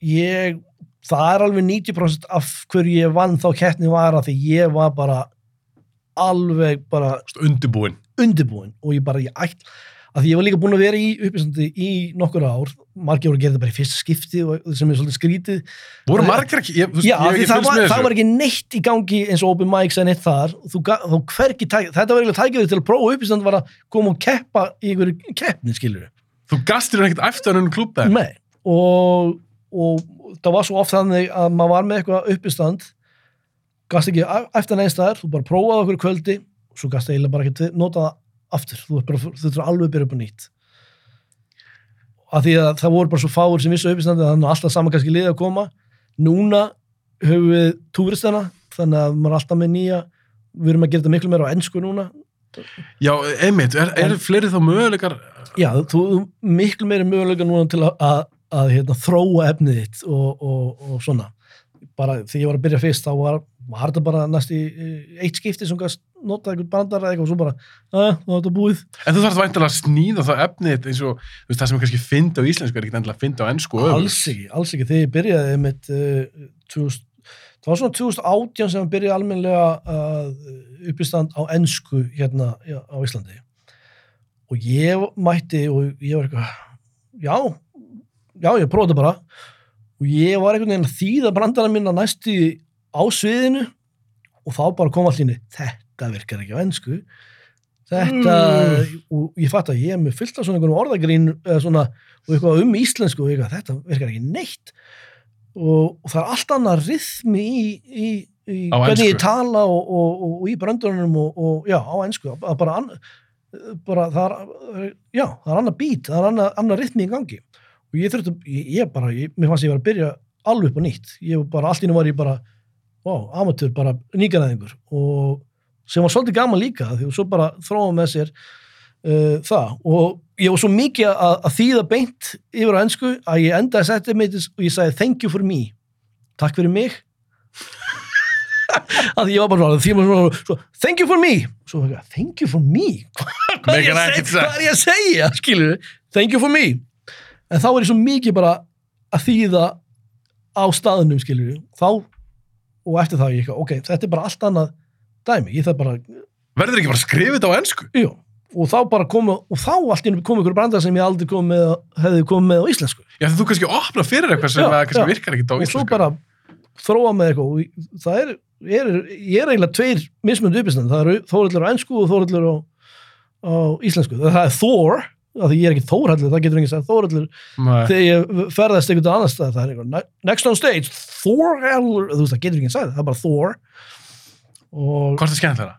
ég, það er alveg 90% af hverju ég vann þá keppni var að því ég var bara alveg bara undirbúin? undirbúin og ég bara, ég ætt að því ég var líka búin að vera í uppistandi í nokkur ár, margir voru að gera þetta bara í fyrsta skipti sem er svolítið skrítið. Voru margir ekki? Ég, Já, ég ekki það var, það var ekki neitt í gangi eins og open mics en eitt þar. Þú, þú hvergi tæk, þetta var eiginlega tækjaður til að prófa uppistand var að koma og keppa í einhverju keppni, skilur Þú gastir hún ekkert eftir hann klúb það? Nei, og, og það var svo oft þannig að maður var með eitthvað uppistand gast ekki eftir neins staðar, þú bara prófaði okkur kvöldi svo gast eiginlega bara ekki nota það aftur, þú þurftur alveg að byrja upp á nýtt. Af því að það voru bara svo fáir sem vissu uppistandi þannig að alltaf saman kannski liði að koma. Núna höfum við túristana þannig að maður er alltaf með nýja. Við erum að gera þetta miklu meira á ennsku núna. Já, einmitt, er, er En- fleiri þá möguleikar? Já, þú miklu meiri möguleika núna til að, að, að hérna, þróa efnið þitt og, og, og svona. Bara þegar ég var að byrja fyrst, þá var, var þetta bara næst í eh, eitt skipti sem gæst nota einhvern brandar eða eitthvað og svo bara, að, þá er þetta búið. En þú þarf væntanlega að snýða það efnið eins og veist, það sem er kannski fyndi á íslensku er ekkert endilega fyndi á ennsku. Alls ekki, alls ekki. Þegar ég byrjaði með, uh, 2000, það var svona 2018 sem ég byrjaði almennilega uh, uppistand á ennsku hérna já, á Íslandi. Og ég mætti og ég var eitthvað, já, já, ég prófaði bara og ég var einhvern veginn að þýða brandara minna næstu á sviðinu og þá bara kom allir inn þetta virkar ekki á ennsku þetta, og ég fatt að ég er með fullt af svona orðagrín svona, og eitthvað um íslensku og eitthvað, þetta virkar ekki neitt. Og, og það er allt annað rithmi í, í, í hvernig ég tala og, og, og, í bröndunum og, og já, á ennsku að bara, bara það er, já, það er annað bít, það er annað, annað rithmi í gangi. Og ég þurfti, ég, ég bara, ég, mér fannst ég var að byrja alveg upp á nýtt, ég bara, allt í nú var ég bara wow, amatör, bara nýganæðingur og sem var svolítið gaman líka því og svo bara þróa með sér uh, það. Og ég var svo mikið að, að þýða beint yfir á ennsku að ég endaði settið mitt og ég sagði thank you for me. Takk fyrir mig. Að ég var bara svona, thank you for me. Svo thank you for me? Hvað er ég að ég að segja skilur, thank you for me. En þá er ég svo mikið bara að þýða á staðnum skilur þá og eftir það ég, ok, þetta er bara allt annað dæmi, ég það bara Verður ekki bara að skrifa þetta á ennsku? Jú, og þá bara komu, og þá allt í einu kom ykkur brandar sem ég aldrei kom með, hefði komið með á íslensku. Já, þú kannski opna fyrir eitthvað sem Já, að kannski já. virkar ekki á Og svo íslensku. bara þróa með eitthvað og það er, er, ég er eiginlega tveir mismundu uppistand, það eru Þóruldur á ennsku og Þóruldur á, á íslensku. Það er Thor, af því ég er ekki Þórhaldur, það getur enginn sagt Þórhaldur, Nei. þegar ég ferðast einhvern annar stað, það er eitthvað, "Ne- next on stage, Thorhaldur, þú veist, það getur enginn sagt, það er bara Thor. Og Hvort er skemmtilega?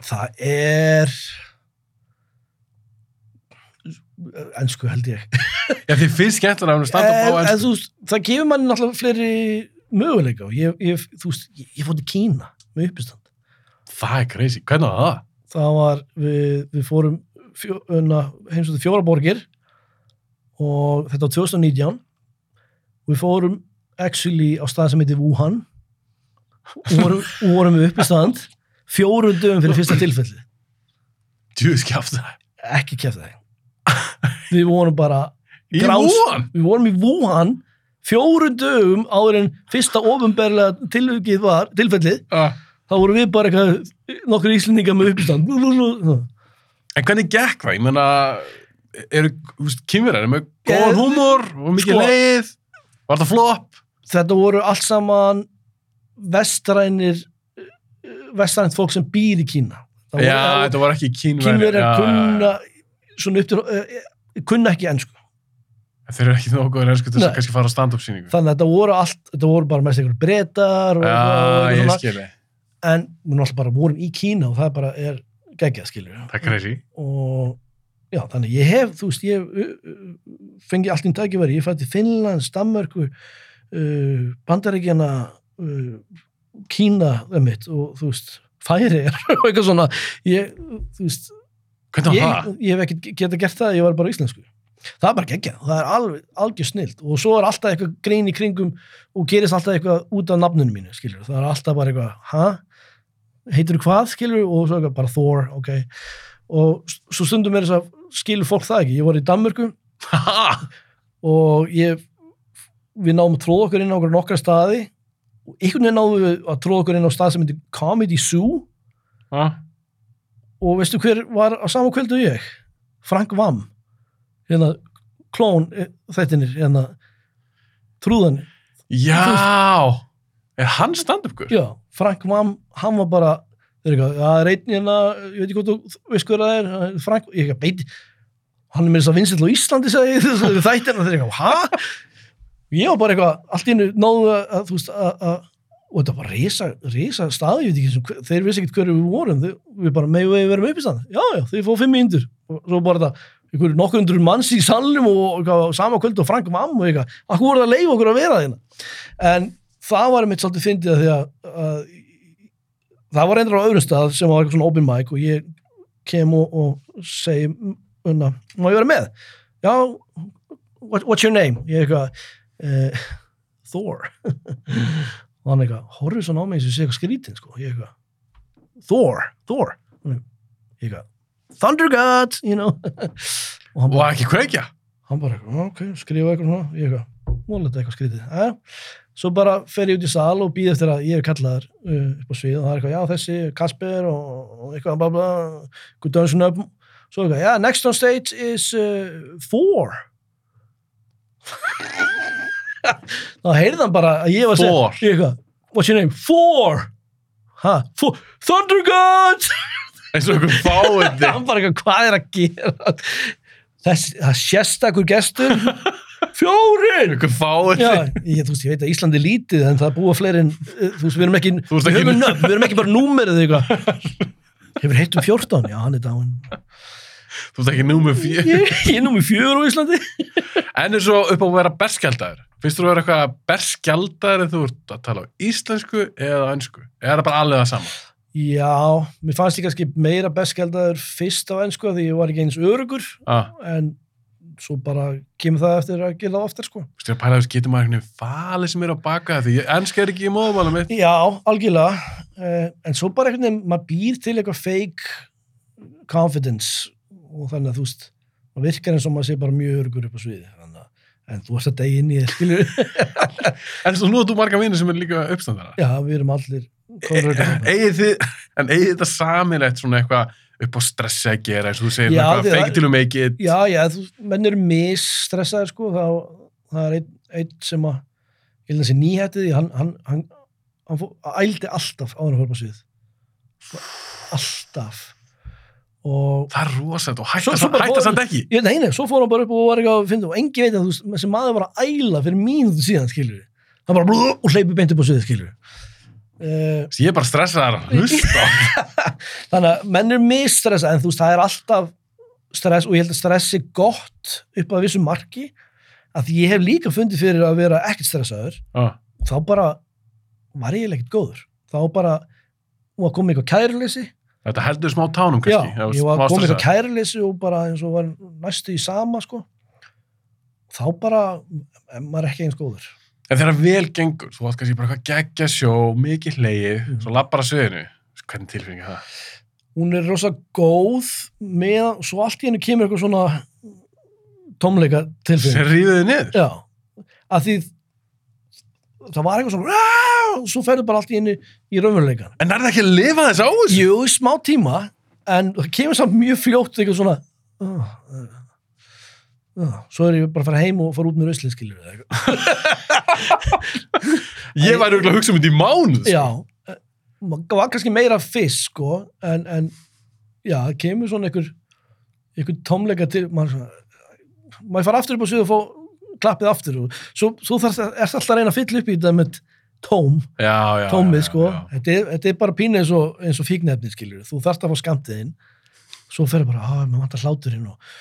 það er ennsku held ég Já, þið finnst skemmtilega að hún standa en, á en ennsku. þú veist, það gefur manni náttúrulega fleiri möguleika og ég, ég, þú veist, ég, ég fór til Kína með uppistand. Það er crazy. Hvernig var það? Það var, við, við fórum heimsóttu fjóra borgir og þetta var 2019 við fórum actually á stað sem heitir Wuhan. Og vorum, og vorum við uppistand fjórum dögum fyrir fyrsta tilfelli Djúð skjáft það. ekki kæft það við vorum bara Í Grás- Wuhan? við vorum í Wuhan fjórum dögum áður en fyrsta var, tilfellið, Uh, þá vorum við bara eitthvað nokkur íslendingar með uppistand en hvernig gekk það? Ég meina, eru, kynverðar, er með góðan Eh, húmor og mikið sko- leið? Var það flop? þetta voru allt saman vestrænir vestrænt fólk sem býr í Kína Það Já, voru- þetta var ekki kynverðar. kínverjar kunna svona upp til, uh, kunna ekki ennsku Þeir eru ekki nokkuð ennsku til þess að kannski fara á stand-up síningu. þannig að þetta voru allt, þetta voru bara mest einhver breytar og, Já, og, og ég svona, skilji. en við náttúrulega bara vorum í Kína og það bara er geggjað skilur Það er og já, þannig ég hef, þú veist, ég uh, uh, fengi allt í tækifæri, ég fætti Finnland, Stammörku uh, Bandaríkjana uh, Kína, einmitt, og þú veist færi og eitthvað svona. Ég, þú veist, ég, það? ég hef ekki geta gert það, ég var bara íslensku það er bara geggjað, það er alveg, algjör snilt og svo er alltaf eitthvað grein í kringum og gerist alltaf eitthvað út af nafnunum mínu skilur, það er alltaf bara eitthvað ha? Heitir þú hvað, skilur og svo eitthvað bara Thor, ok. Og svo stundum er þess að skilur fólk það ekki, ég var í Danmörku. Og ég við náum að tróða okkur inn á okkur nokkra staði. Og einhvern veginn náðum við að tróða okkur inn á stað sem heitir Comedy Zoo. Ha? og veistu hver var á sama kvöldu ég? Frank Vam. Hérna klón eh, þettinir hérna trúðan. Já! Er hann stand-up-gur? já, Frank Vam, hann var bara það er einn hérna ég veit ekki hvað þú veist hver það er er Frank, ég eitthvað beiti hann er með þess að vinsett á Íslandi sagði ég þessu þættina, þeir eitthvað, hæ? ég var bara eitthvað, allt í hennu náðu að, að þú veist, að, að og þetta var bara risa, risa staði, ég veit ekki sem, þeir vissi ekkert hverju við vorum, þeir, við bara megum við verum upp í standi, já, já, þeir fóðu fimm mínútur og svo bara þetta, einhverju nokkur hundur manns í salnum og, og, og sama kvöld og Frank Mam og eitthvað, akkur voru það að leifa okkur að vera þeirna en það var mitt svolítið fyndið að því að, að það var reyndar á öðrum stað sem var eitthvað svona open mic og ég kem og, og segi unna, má ég vera með? Já, what, what's your name? Ég eitthvað uh, Thor og hann eitthvað, horfður svona á mig sem sé eitthvað skrítinn sko, ég eitthvað Thor, Thor ég eitthvað, Thunder God you know og hann Og bara, ekki kveikja? hann bara ok, skrifa eitthvað svona ég eitthvað, múlið eitthvað skrítið Æja. Svo bara fer ég út í sal og býð eftir að ég er kallaður uh, upp á svið. Og það er eitthvað, já þessi, Kasper og, eitthvað, bla bla, good dungeon up svo eitthvað, já, next on stage is uh, Thor þá heyrði hann bara að ég var að segja eitthvað, what's your name? Thor ha, Thor, Thunder Gods! Eins og einhver fáið hann bara eitthvað, hvað er að gera? Þess, það sérstakur gestur. fjórir einhver Já, ég, veist, ég veit að Íslandi er lítið en það búa fleiri en, þú veist, við erum ekki, við ekki- nöfn, við erum ekki bara númerið. Hefur heitt um 14? Já, hann er dáin. þú veist ekki númer fjö Ég, ég er númer fjör á Íslandi. en eins og upp á að vera berskjaldaður finnst þú að vera eitthvað berskjaldaður en þú ert að tala á íslensku eða önsku eða er það bara alveg það sama Já, mér fannst ég kannski meira bestgjaldaður fyrst á ennsku því ég var ekki eins örugur ah, en svo bara kemur það eftir að gera það oftar sko. þú veist, ég er að pæla þess getur maður einhvern veginn falið sem er á baka því ennska er ekki í móðumálum mitt Já, algjörlega. Uh, en svo bara einhvern veginn, maður býr til eitthvað fake confidence og þannig að þú veist, maður virkar eins og maður sé bara mjög örugur upp á sviði. Þannig að, en þú varst að degja inn í þér, skilur. en svo nú er þú marga vinir sem er líka uppstandara Já, við erum allir kónrökar. eigið þið, en eigið þetta samilegt svona eitthvað upp á stressi að gera eins og þú segir Já, eitthvað fake till you make it Já, já, þú, menn eru misstressaðir sko, þá, það er einn, einn sem að, ég held að sé nýhættið hann, hann, hann, hann fó, ældi alltaf á hann að á svið. Alltaf. Og það er rosað og Svo- hætta, svo bara hætta fór- samt ekki Ég, nei, nei, svo fór hann bara upp og var eitthvað að finna og engi veit að þú þessi maður var að æla fyrir mínútu síðan, skilur hann bara blú, og hleypi beint upp á sviðið, skilur uh, ég er bara stressaðar að hlusta þannig að menn er misstressa en þú veist, það er alltaf stress og ég held að stress er gott upp að vissu marki að ég hef líka fundið fyrir að vera ekkert stressaður. Ah, og þá bara var ég ekkert góður. Þá bara, hún var komið eitthvað kæruleysi. Þetta heldur smá tánum Já, kannski ég var komið eitthvað kæruleysi og bara eins og var næstu í sama sko. Þá bara, er maður ekki eins góður En þegar vel gengur, þú átt kannski bara eitthvað geggja sjó, mikið hleyið, Mhm. svo lappar að sviðinu. Hvernig tilfinning er það? hún er rosa góð með, svo allt í hennu kemur eitthvað svona tómleika tilfinning rífið þið niður? Já, að því það var eitthvað svona og svo ferður bara allt í henni í raunveruleikan En er það ekki að lifa þess á þessu? Jú, smá tíma en það kemur samt mjög fljótt eitthvað svona uh, uh, svo er ég bara að fara heim og fara út með rauslið skilur. Ég væri auðvitað að hugsa um þetta í mánuð. sko. Já, eh, það var kannski meira fisk sko, en, en já, það kemur svona einhver einhver tómleika til maður, maður fara aftur upp á svið og fá klappið aftur og svo, svo þarf það alltaf að reyna að fylla upp í þetta með tóm, Já, já. tómið sko. Þetta, er, þetta er bara pínu eins og, og fíknefni skilur, þú þarft að fá skamtiðinn svo fer bara, að maður vantar hláturinn og,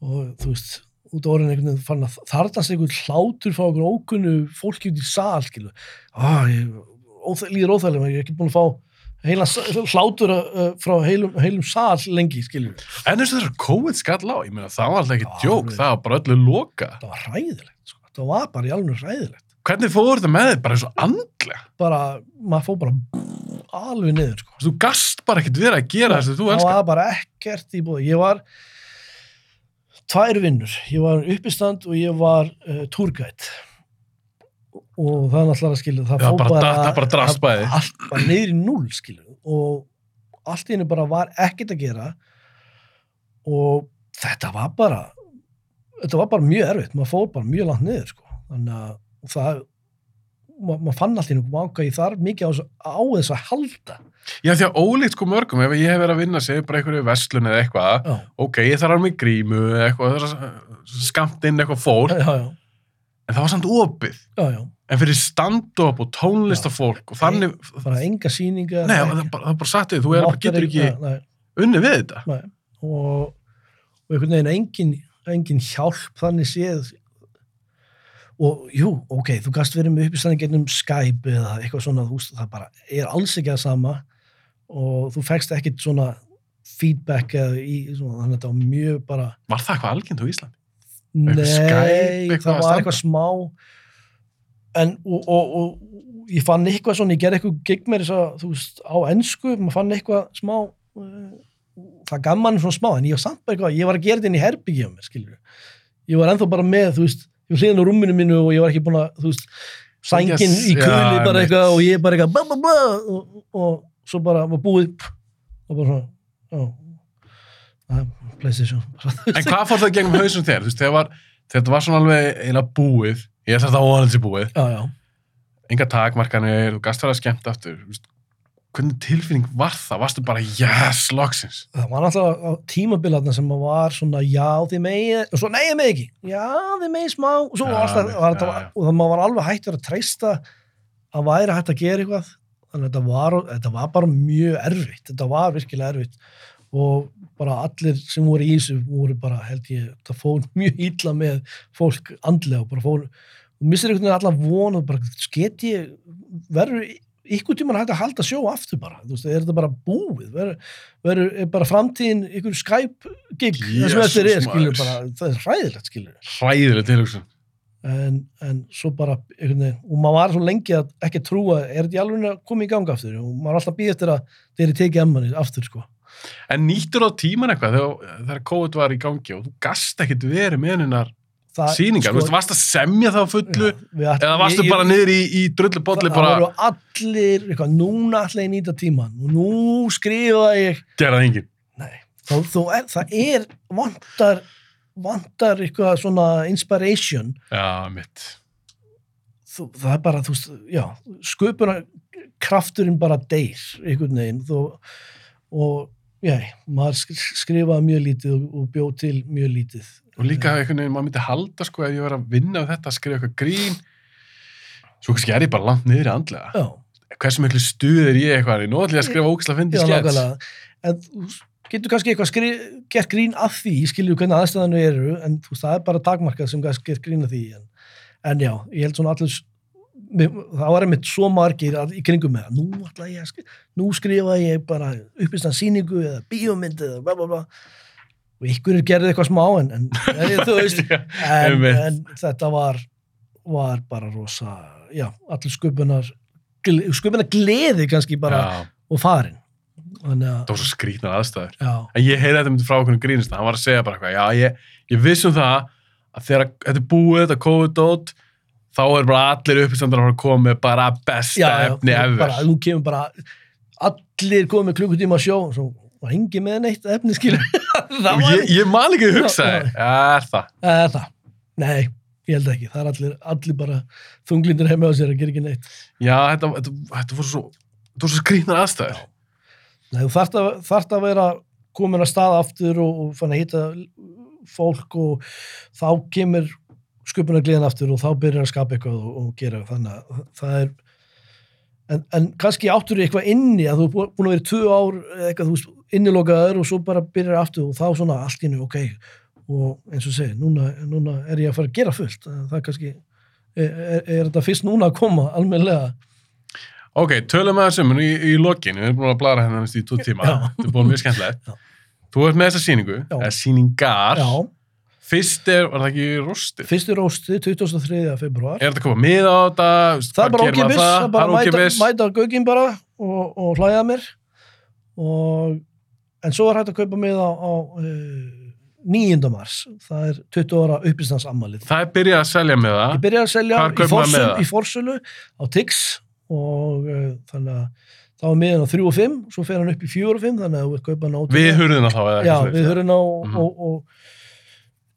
og þú veist út á orðin einhvern veginn fann að þarnast einhvern hlátur frá okkur ókunnu fólki út í sal skilur, að ég óþæ, líður óþægilega, ég er ekki búin að fá heila hlátur uh, frá heilum, heilum sal lengi skilur En eins og þessar COVID skall á, ég meina það var alltaf ekki djók, það var bara öllu loka. það var hræðilegt, sko. það var bara í alveg hræðilegt Hvernig fór þetta með þið? Bara eins og andlega. bara, maður fór bara alveg niður sko. Þú gast bara ekkert verið að gera þess að þú það elskar. var bara ekkert í búið ég var tvær vinnur, ég var uppistand og ég var uh, túrgætt og það er náttúrulega að skilja það Já, fór bara það bara drapst bæði. allt bara í núl skilja og allt í henni bara var ekkert að gera. Og þetta var bara þetta var bara mjög erfitt, maður fór bara mjög langt niður sko, þannig að það maður ma fann allt í henni vanga ég þarf mikið á, á þess að halda Já, því að ólíkt sko mörgum, ef ég hef verið að vinna sig bara einhverju verslun eða eitthvað, já, ok, ég þarf að mig grímu eða eitthvað, það skamt inn eitthvað fólk, já, já, en það var samt opið. já, já. En fyrir stand-up og tónlistafólk og þannig, bara enga sýninga nei, það er bara, það þig, þú er getur ekki nei, unni við þetta. nei. Og, og einhvern veginn engin, engin hjálp þannig séð og jú, ok, þú gast verið með uppistæðan gegnum Skype eða eitthvað svona þú veist, það bara er alls ekki að sama. Og þú fegst ekkit svona feedback eða í svona, þannig að þetta var mjög bara Var það eitthvað algjönd á Íslandi? Nei, Skype, það að var eitthvað smá. En og, og, og ég fann eitthvað svona, ég gerði eitthvað gig að, þú veist, á ennsku maður fann eitthvað smá uh, það gaf mann svona smá, en ég var samt bara eitthvað ég var að gera þetta inn í mér, skilur ég var ennþá bara með, þú veist var hliðin á rúminu mínu og ég var ekki búin að, þú veist sængin Yes, í já, kuli bara eitthvað og ég bara eitthvað bla bla bla og, og svo bara var búið og bara svona, já. Það er Playstation. En hvað fór það gegnum hausum þér? Þú veist, var, þetta var svona alveg eiginlega búið, ég ætla þetta óhannig sér búið, enga takmarkanir, þú gast vera skemmt aftur, þú veist, hvernig tilfinning var það? Varstu bara, yes, loksins? Það var náttúrulega tímabilarna sem var svona, já, þið megið, og svo, nei, ég megið ekki, já, þið megið smá, og svo var alltaf, já, var já. og það var alveg hættur að treysta að væri hægt að gera eitthvað, þannig að þetta var, þetta var bara mjög erfitt, þetta var virkilega erfitt og bara allir sem voru í þessu voru bara, held ég, það fór mjög illa með fólk andlega og bara fór, og missir einhvern veginn allan von og bara, get ég, verður ykkur tíman hægt að halda sjó aftur bara, þú veist, er þetta bara búið, verður, verður er bara framtíðin ykkur Skype-gig, það sem eftir er, skilur, bara, það er hræðilegt, skilur Hræðileg tilhugsun. en, en svo bara einhvern veginn, og maður var svo lengi að ekki trúa, er þetta í alveg að koma í gang aftur? Og maður er alltaf býð eftir að þeir eru tekið emmanir aftur sko. En nýttur á tíman eitthvað þegar, þegar COVID var í gangi og þú gast ekkit verið með hennar Það- sýningar, þú veist, varst að semja það á fullu ætlum- eða varstu bara niður í, í drullu bolli það bara voru allir, eitthvað, núna ætla ég nýta tíman og nú skrifa ég gerað enginn. nei, þó, þó er, það er vantar, vantar eitthvað svona inspiration Já, mitt. þú, það er bara, þú veist, já sköpuna krafturinn bara deyr einhvern veginn þó, og já, maður sk- skrifaði mjög lítið og, og bjóð til mjög lítið Og líka einhvern veginn, maður myndi halda sko ef ég var að vinna við þetta, að skrifa eitthvað grín svo kannski er ég bara langt niður í andlega. Hversu miklu stuð er ég eitthvað, ég nóðlega að skrifa ógislega já, fyndi skets. en þú getur kannski eitthvað skri, gert grín af því, skilju hvernig aðstæðanu eru en þú veist, það er bara takmarkað sem kannski gert grín af því en, en já, ég held svona allir það var einmitt svo margir að, í kringum með nú ætla ég að skrifa, nú skrifa ég bara uppistan og ykkur er gerðið eitthvað smá en, en þú veist, en, en þetta var var bara rosa já, allir sköpunar sköpunar gleði kannski bara Já, og farin. Það var svo skrýtnar aðstæður. já, En ég heyrði þetta myndi frá okkur grínist, hann var að segja bara eitthvað, já, ég, ég viss um það að þegar þetta er búið, þetta COVID-dót, þá er bara allir uppistandar að koma með bara besta efni ever. nú kemur bara allir komið klukkutíma sjó og svo var engi með neitt efni skilur það var ég, ég man ekki að hugsa þér, er það? eða það, nei, ég held ekki. Það er allir, allir bara þunglindir heima á sér að gera ekki neitt. Já, þetta, þetta, þetta voru svo, þetta voru svo skrýtnar aðstæður. nei, þú þarft að, þarft að vera komin að stað aftur og, og fann að hitta fólk og þá kemur sköpunargliðan aftur og þá byrjar að skapa eitthvað og, og gera. Þannig að það er en, en kannski áttur eitthvað inni að þú er bú- búin að vera tvö ár eitthvað, þú veist, innilokaður og svo bara byrjar aftur og þá svona allt inni, ok. Og eins og segi, núna, núna er ég að fara að gera fullt. Það er kannski er, er, er þetta fyrst núna að koma almennilega? Ok, tölum að þessum í, í lokin, við erum búin að blara hennar í tvo tíma, þetta er búin mjög skemmtilegt. Þú ert með þessa sýningu, Já. eða sýningar, já, fyrst er, var það ekki rústið? fyrstu rósti 23. februar Er þetta komað með á þetta? Það er bara ókipis, það er bara er mæta, mæta gögin bara og, og hlæða mér og, en svo er hægt að kaupa með á, á uh, 9. mars það er 20 ára uppistansammalið Það er byrjað að selja með það. ég byrjaði að selja í forsölu, í forsölu á Tix og uh, þannig að það var miðan á 3 og 5 svo fer hann upp í 4 og 5 þannig að þú ert kaupa hann á Við hurðina þá, eða já, ekki við höfum á Mhm. og, og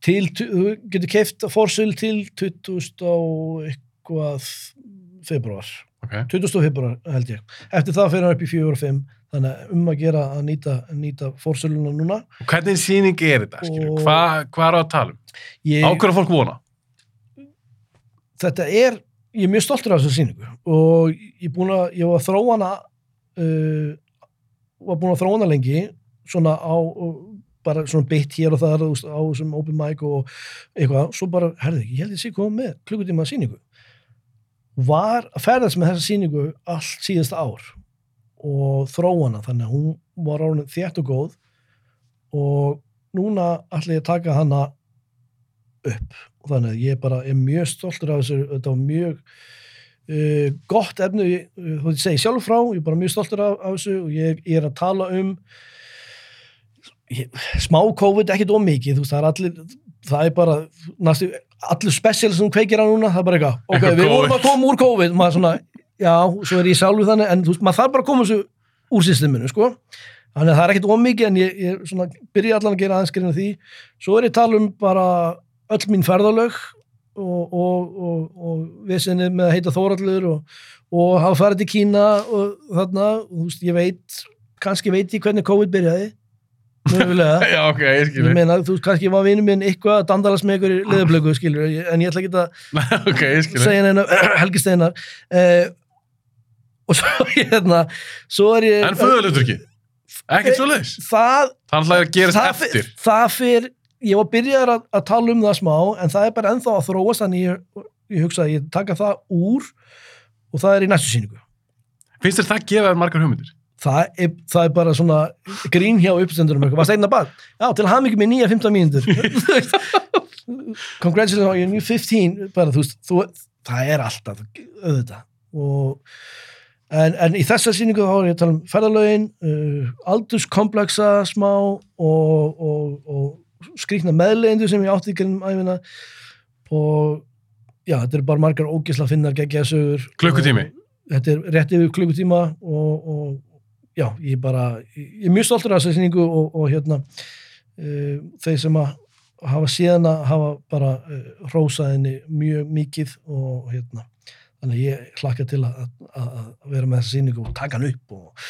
til, þú getur keift forsölu til 20 og eitthvað februar Ok, 20. februar held ég eftir það fyrir hann upp í 4 og 5 þannig að um að gera að nýta, nýta fórsöluna núna og hvernig sýning er þetta, Hvað hva er á að tala um? ég, Á hverju fólk vona? þetta er, ég er mjög stoltur af þessu sýningu og ég, er búinn að, ég var að þróa hana uh, var búin að þróa hana lengi svona á bara svona bytt hér og þar veist, á þessum open mic og eitthvað, svo bara, herði, ég held ég sé komið með klukkutíma sýningu. Var að ferðast með þessa sýningu allt síðasta ár og þróa hana, þannig að hún var árið þétt og góð og núna ætla ég að taka hana upp. Og þannig að ég bara er mjög stoltur af þessu, þetta var mjög uh, gott efni, uh, þú veit, segi sjálf frá, ég er bara mjög stoltur af, af þessu og ég, ég er að tala um smá COVID, ekkert ómikið, þú veist, það er allir það er bara, næstu, allir special sem kveikir á núna, það er bara eitthvað ok, Eitthvað við vorum COVID. að koma úr COVID, maður svona já, svo er ég sjálfur þannig, en þú veist, maður þarf bara að koma þessu úr systeminu, sko. Þannig að það er ekkert ómikið, en ég, ég svona, byrja allan að gera aðeins greina því, svo er ég tala um bara öll mín ferðalög og, og, og, og vesinni með að heita Þórallur og, og hafa farið til Kína og þarna, þú veist, ég veit kannski veit ég hvernig COVID byrjaði mögulega Já, ok, ég Ég skilur. meina, þú kannski var vinur minn eitthvað að dandalast með ykkur í liðablöku, skilur, en ég ætla ekki að ok, ég skilur. segja neina Helgi Steinar eh, og svo hérna svo er ég En föðulegtur ekki? Ekkert svo leiðis? það, Það er að gerast það, eftir. það fyrir ég var byrjaður að, að tala um það smá en það er bara ennþá að þróast þannig ég, ég hugsa að ég taka það úr og það er í næstu síningu Finnst þér það gefa þér margar hugmyndir? Það er, það er bara svona grín hjá uppstendurum eitthvað, varst einna bad já, til að hafa mikið með nýja 15 mínútur. Congratulations on your new 15 bara þú veist, þú, það er alltaf auðvitað. Og, en, en í þessa sýningu þá er ég að tala um ferðalögin uh, aldurskomplexa smá og, og, og skrýkna meðlegendur sem ég átti í grunum æfina og já, þetta er bara margar ógisla finnar geggja sögur. Klukkutími? Þetta er rétt yfir klukkutíma og, og já, ég bara ég er mjög stoltur af þessa sýningu og, og hérna uh, þeir sem að hafa síðan að hafa bara uh, hrósaðinni mjög mikið og hérna þannig að ég hlakka til að, að, að vera með þessa sýningu og taka hann upp og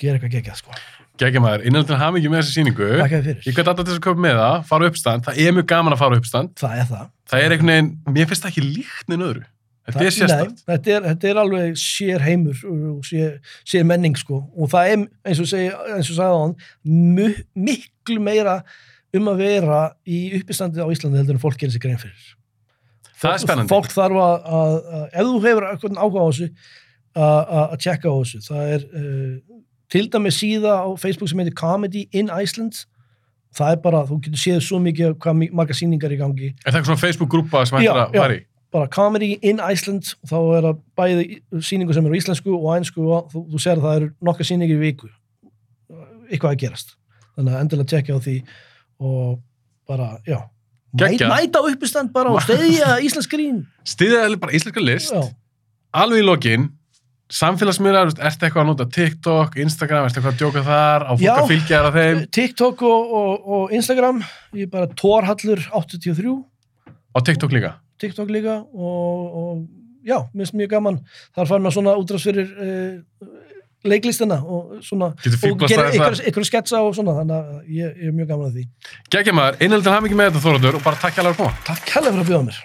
gera eitthvað geggjað sko. Gækja maður, innan til hafa mikið með þessi síningu. Ég gæti alltaf til að köpa með það, fara uppstand. Það er mjög gaman að fara uppstand. Það er það. Það er einhvern veginn, mér finnst það ekki líkt neina öðru. Þetta er sérstætt. Nei, þetta, er, þetta er alveg sér heimur og sér, sér menning sko og það er eins og segi, eins og sagði á hann miklu meira um að vera í uppistandi á Íslandi heldur en fólk gerir sig grein fyrir. Það er spennandi. Fólk þarf að, að, að ef þú hefur eitthvað áhuga á þessu að, að að tjekka á þessu. Það er uh, til dæmis síða á Facebook sem heitir Comedy in Iceland það er bara, þú getur séð svo mikið hvað margar sýningar í gangi Er það eitthvað svona Facebook-grúpa sem hættir Já, að já. fara í? Bara comedy in Iceland. Og þá er það bæði sýningu sem eru íslensku og ænsku og þú, þú sér að það eru nokkar sýningar í viku. Eitthvað að gerast. Þannig að endilega tjekka á því og bara, já. Mæt, mæta uppistand bara og steyðja Íslensk grín. Stiðið bara íslenska list. já, Alveg í lokin, samfélagsmiðlar, ertu eitthvað að nota TikTok, Instagram, ertu eitthvað að djóka þar, á fólk Já. að fylgja þér að þeim, TikTok og, og, og Instagram ég er bara Torhallur83 á TikTok líka. TikTok líka og, og já, minnst mjög gaman. Þar fær maður svona útráðs fyrir uh, leiklistina og svona og gera ykkur, ykkur sketsa og svona þannig að ég, ég er mjög gaman að því. Gækja maður, innhaldin hafa mikið með þetta Þórandur og bara takk hjá að koma. Takk kærlega fyrir að bjóða mér